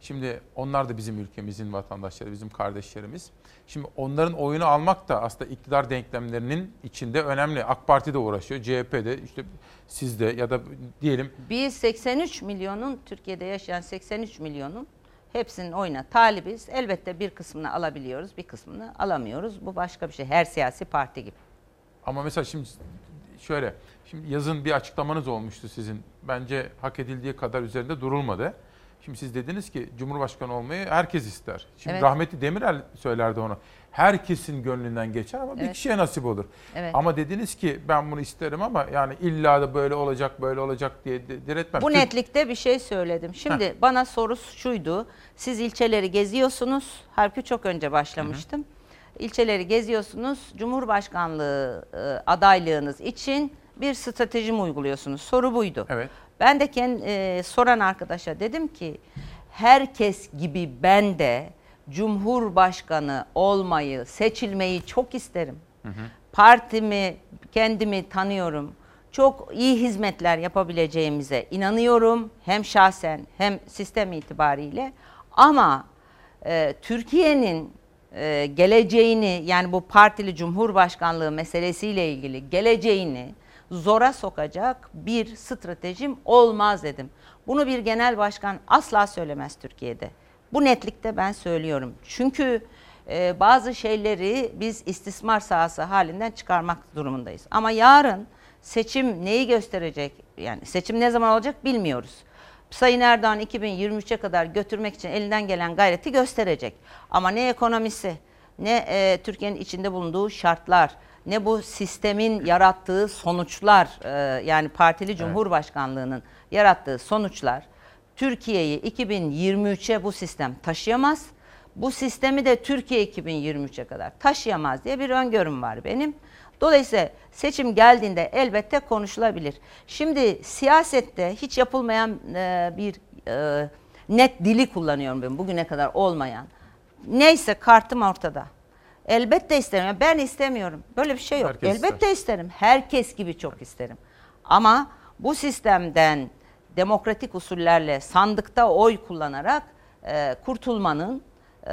Şimdi onlar da bizim ülkemizin vatandaşları, bizim kardeşlerimiz. Şimdi onların oyunu almak da aslında iktidar denklemlerinin içinde önemli. AK Parti de uğraşıyor, CHP de, işte siz de ya da diyelim Biz 83 milyonun Türkiye'de yaşayan 83 milyonun hepsinin oyuna talibiz. Elbette bir kısmını alabiliyoruz, bir kısmını alamıyoruz. Bu başka bir şey. Her siyasi parti gibi. Ama mesela şimdi şöyle, şimdi yazın bir açıklamanız olmuştu sizin. Bence hak edildiği kadar üzerinde durulmadı. Şimdi siz dediniz ki Cumhurbaşkanı olmayı herkes ister. Şimdi Evet. rahmetli Demirel söylerdi onu. Herkesin gönlünden geçer ama bir Evet. kişiye nasip olur. Evet. Ama dediniz ki ben bunu isterim ama yani illa da böyle olacak böyle olacak diye di- diretmem. Bu Türk- netlikte bir şey söyledim. Şimdi bana soru şuydu. Siz ilçeleri geziyorsunuz. Halbuki çok önce başlamıştım. İlçeleri geziyorsunuz. Cumhurbaşkanlığı e, adaylığınız için bir strateji mi uyguluyorsunuz? Soru buydu. Evet. Ben de kendi, e, soran arkadaşa dedim ki herkes gibi ben de Cumhurbaşkanı olmayı, seçilmeyi çok isterim. Partimi, kendimi tanıyorum. Çok iyi hizmetler yapabileceğimize inanıyorum. Hem şahsen hem sistem itibariyle. Ama e, Türkiye'nin e, geleceğini yani bu partili cumhurbaşkanlığı meselesiyle ilgili geleceğini zora sokacak bir stratejim olmaz dedim. Bunu bir genel başkan asla söylemez Türkiye'de. Bu netlikte ben söylüyorum. Çünkü e, bazı şeyleri biz istismar sahası halinden çıkarmak durumundayız. Ama yarın seçim neyi gösterecek? Yani seçim ne zaman olacak bilmiyoruz. Sayın Erdoğan 2023'e kadar götürmek için elinden gelen gayreti gösterecek. Ama ne ekonomisi, ne e, Türkiye'nin içinde bulunduğu şartlar, ne bu sistemin yarattığı sonuçlar, e, yani partili cumhurbaşkanlığının yarattığı sonuçlar Türkiye'yi 2023'e bu sistem taşıyamaz. Bu sistemi de Türkiye 2023'e kadar taşıyamaz diye bir öngörüm var benim. Dolayısıyla seçim geldiğinde elbette konuşulabilir. Şimdi siyasette hiç yapılmayan e, bir e, net dili kullanıyorum ben bugüne kadar olmayan. Neyse kartım ortada. Elbette isterim. Yani Ben istemiyorum. Böyle bir şey yok. Herkes elbette isterim. Herkes gibi çok isterim. Ama bu sistemden demokratik usullerle sandıkta oy kullanarak e, kurtulmanın e,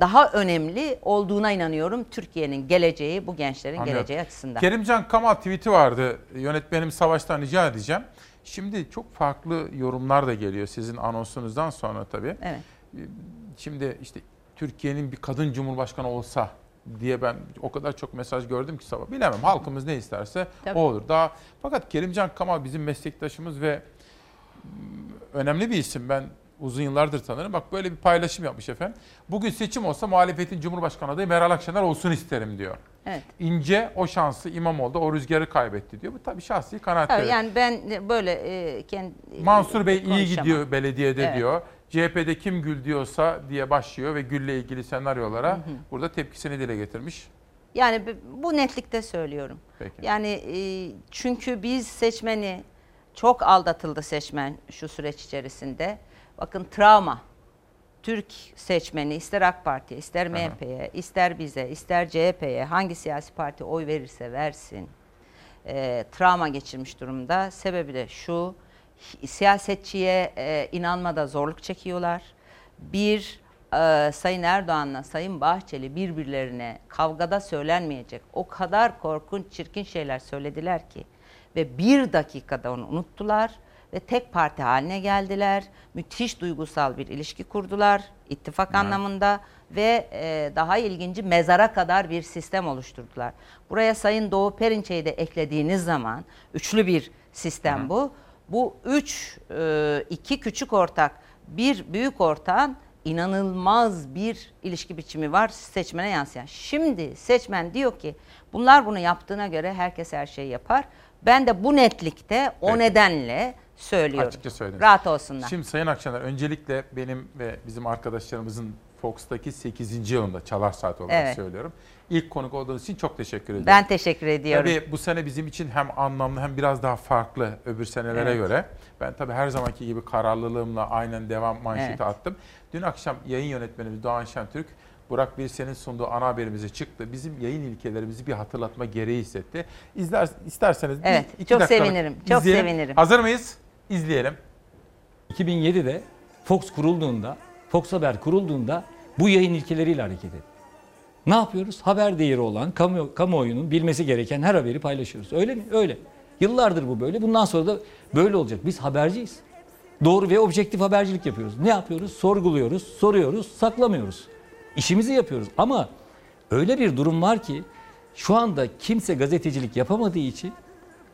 daha önemli olduğuna inanıyorum Türkiye'nin geleceği, bu gençlerin Anlıyorum. geleceği açısından. Kerimcan Kamal tweet'i vardı. Yönetmenim Savaş'tan rica edeceğim. Şimdi çok farklı yorumlar da geliyor sizin anonsunuzdan sonra tabii. Evet. Şimdi işte Türkiye'nin bir kadın cumhurbaşkanı olsa diye ben o kadar çok mesaj gördüm ki sabah. Bilemem halkımız ne isterse Tabii. o olur. Daha fakat Kerimcan Kamal bizim meslektaşımız ve mm, önemli bir isim. Ben uzun yıllardır tanırım. Bak böyle bir paylaşım yapmış efendim. Bugün seçim olsa muhalefetin cumhurbaşkanı adayı Meral Akşener olsun isterim diyor. Evet. İnce o şansı İmamoğlu'da o rüzgarı kaybetti diyor. Bu tabii şahsi kanaatleri. Yani ben böyle e, kendi Mansur Bey iyi gidiyor belediyede Evet. diyor. CHP'de kim gül diyorsa diye başlıyor ve gülle ilgili senaryolara burada tepkisini dile getirmiş. Yani bu netlikte söylüyorum. Peki. Yani e, çünkü biz seçmeni çok aldatıldı seçmen şu süreç içerisinde. Bakın travma. Türk seçmeni ister AK Parti'ye, ister MHP'ye, ister bize, ister CHP'ye hangi siyasi parti oy verirse versin. e, travma geçirmiş durumda. Sebebi de şu, siyasetçiye e, inanmada zorluk çekiyorlar. Bir, e, Sayın Erdoğan'la Sayın Bahçeli birbirlerine kavgada söylenmeyecek o kadar korkunç, çirkin şeyler söylediler ki ve bir dakikada onu unuttular ve tek parti haline geldiler. Müthiş duygusal bir ilişki kurdular ittifak anlamında ve e, daha ilginci mezara kadar bir sistem oluşturdular. Buraya Sayın Doğu Perinçek'i de eklediğiniz zaman üçlü bir sistem bu. Bu üç, e, iki küçük ortak, bir büyük ortağın inanılmaz bir ilişki biçimi var seçmene yansıyan. Şimdi seçmen diyor ki bunlar bunu yaptığına göre herkes her şeyi yapar. Ben de bu netlikte o Peki. nedenle söylüyorum. Açıkça söylediniz. Rahat olsunlar. Şimdi Sayın Akşener öncelikle benim ve bizim arkadaşlarımızın Fox'taki 8. yılında Çalar Saat olarak Evet. söylüyorum. İlk konuk olduğunuz için çok teşekkür ederim. Ben teşekkür ediyorum. Tabii bu sene bizim için hem anlamlı hem biraz daha farklı öbür senelere Evet. göre. Ben tabii her zamanki gibi kararlılığımla aynen devam manşeti Evet. attım. Dün akşam yayın yönetmenimiz Doğan Şentürk Burak Birsen'in sunduğu ana haberimize çıktı. Bizim yayın ilkelerimizi bir hatırlatma gereği hissetti. İzler, isterseniz bir Evet, iki çok dakikalık sevinirim, çok izleyelim. sevinirim. Hazır mıyız? İzleyelim. 2007'de Fox kurulduğunda, Fox Haber kurulduğunda bu yayın ilkeleriyle hareket etti. Ne yapıyoruz? Haber değeri olan, kamu, kamuoyunun bilmesi gereken her haberi paylaşıyoruz. Öyle mi? Öyle. Yıllardır bu böyle. Bundan sonra da böyle olacak. Biz haberciyiz. Doğru ve objektif habercilik yapıyoruz. Ne yapıyoruz? Sorguluyoruz, soruyoruz, saklamıyoruz. İşimizi yapıyoruz. Ama öyle bir durum var ki şu anda kimse gazetecilik yapamadığı için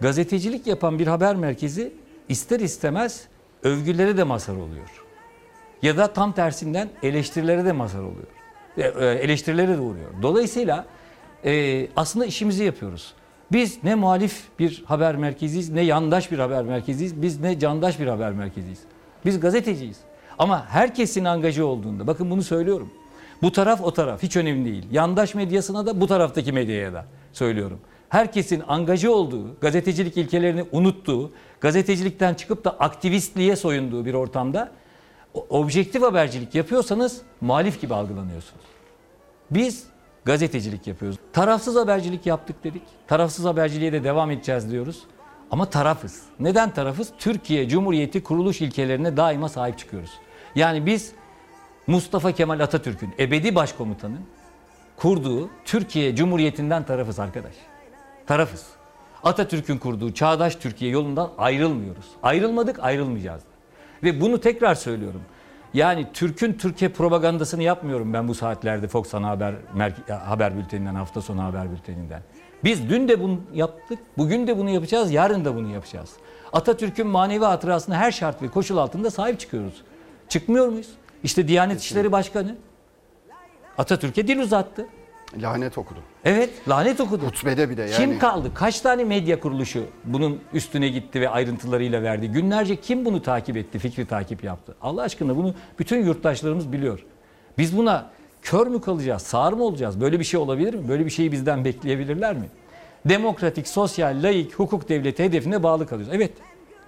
gazetecilik yapan bir haber merkezi ister istemez övgülere de mazhar oluyor. Ya da tam tersinden eleştirilere de mazhar oluyor. E, e, Eleştirilere de uğruyor. Dolayısıyla e, aslında işimizi yapıyoruz. Biz ne muhalif bir haber merkeziyiz, ne yandaş bir haber merkeziyiz, biz ne candaş bir haber merkeziyiz. Biz gazeteciyiz. Ama herkesin angajı olduğunda, bakın bunu söylüyorum. Bu taraf o taraf hiç önemli değil. Yandaş medyasına da bu taraftaki medyaya da söylüyorum. Herkesin angajı olduğu, gazetecilik ilkelerini unuttuğu, gazetecilikten çıkıp da aktivistliğe soyunduğu bir ortamda objektif habercilik yapıyorsanız muhalif gibi algılanıyorsunuz. Biz gazetecilik yapıyoruz. Tarafsız habercilik yaptık dedik. Tarafsız haberciliğe de devam edeceğiz diyoruz. Ama tarafız. Neden tarafız? Türkiye Cumhuriyeti kuruluş ilkelerine daima sahip çıkıyoruz. Yani biz Mustafa Kemal Atatürk'ün ebedi başkomutanın kurduğu Türkiye Cumhuriyeti'nden tarafız arkadaş. Tarafız. Atatürk'ün kurduğu çağdaş Türkiye yolundan ayrılmıyoruz. Ayrılmadık, ayrılmayacağız. Ve bunu tekrar söylüyorum. Yani Türk'ün Türkiye propagandasını yapmıyorum ben bu saatlerde Fox Ana Haber, Merke- Haber Bülteninden, hafta sonu haber bülteninden. Biz dün de bunu yaptık, bugün de bunu yapacağız, yarın da bunu yapacağız. Atatürk'ün manevi hatırasına her şart ve koşul altında sahip çıkıyoruz. Çıkmıyor muyuz? İşte Diyanet İşleri Başkanı Atatürk'e dil uzattı. Lanet okudu. Evet, lanet okudu. Hutbede bir de yani. Kim kaldı? Kaç tane medya kuruluşu bunun üstüne gitti ve ayrıntılarıyla verdi? Günlerce kim bunu takip etti, fikri takip yaptı? Allah aşkına bunu bütün yurttaşlarımız biliyor. Biz buna kör mü kalacağız, sağır mı olacağız? Böyle bir şey olabilir mi? Böyle bir şeyi bizden bekleyebilirler mi? Demokratik, sosyal, laik, hukuk devleti hedefine bağlı kalıyoruz. Evet,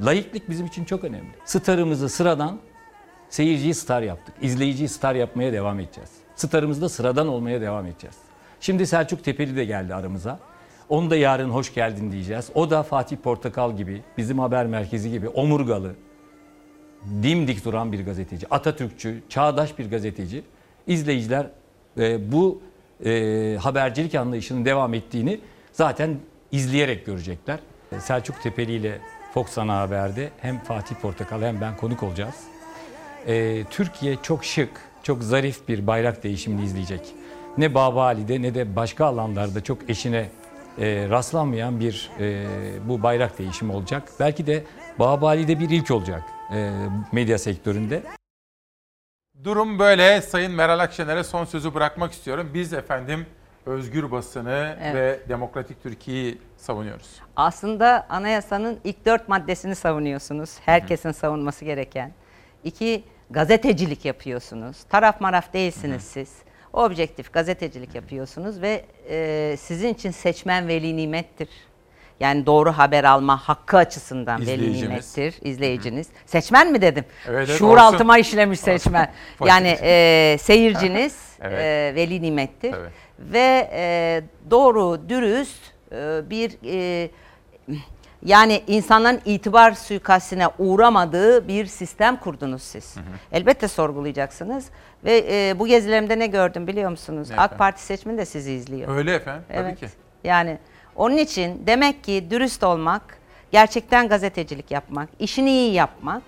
laiklik bizim için çok önemli. Starımızı sıradan, seyirciyi star yaptık. İzleyiciyi star yapmaya devam edeceğiz. Starımız da sıradan olmaya devam edeceğiz. Şimdi Selçuk Tepeli de geldi aramıza. Onu da yarın hoş geldin diyeceğiz. O da Fatih Portakal gibi, bizim haber merkezi gibi omurgalı, dimdik duran bir gazeteci. Atatürkçü, çağdaş bir gazeteci. İzleyiciler e, bu e, habercilik anlayışının devam ettiğini zaten izleyerek görecekler. Selçuk Tepeli ile Fox Ana Haber'de hem Fatih Portakal hem ben konuk olacağız. E, Türkiye çok şık, çok zarif bir bayrak değişimini izleyecek. Ne Babali'de ne de başka alanlarda çok eşine e, rastlanmayan bir e, bu bayrak değişimi olacak. Belki de Babali'de bir ilk olacak e, medya sektöründe. Durum böyle. Sayın Meral Akşener'e son sözü bırakmak istiyorum. Biz efendim özgür basını Evet. ve demokratik Türkiye'yi savunuyoruz. Aslında anayasanın ilk dört maddesini savunuyorsunuz. Herkesin savunması gereken. İki, gazetecilik yapıyorsunuz. Taraf maraf değilsiniz siz. Objektif gazetecilik yapıyorsunuz ve e, sizin için seçmen veli nimettir. Yani doğru haber alma hakkı açısından veli nimettir izleyiciniz. Seçmen mi dedim? Evet, evet, Şuur olsun. altıma işlemiş seçmen. [LAUGHS] Olsun. yani e, seyirciniz [LAUGHS] Evet. e, veli nimettir. Tabii. Ve e, doğru, dürüst e, bir e, yani insanların itibar suikastine uğramadığı bir sistem kurdunuz siz. Elbette sorgulayacaksınız. Ve e, bu gezilerimde ne gördüm biliyor musunuz? Ne AK efendim? Parti seçmeni de sizi izliyor. Öyle efendim, tabii evet. ki. Yani onun için demek ki dürüst olmak, gerçekten gazetecilik yapmak, işini iyi yapmak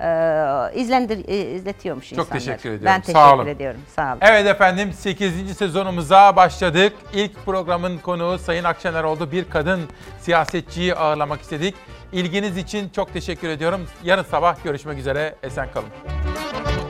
e, izlendir, e, izletiyormuş Çok insanları. teşekkür ediyorum. Ben teşekkür Sağ olun. ediyorum. Sağ olun. Evet efendim 8. sezonumuza başladık. İlk programın konuğu Sayın Akşener oldu. Bir kadın siyasetçiyi ağırlamak istedik. İlginiz için çok teşekkür ediyorum. Yarın sabah görüşmek üzere. Esen kalın.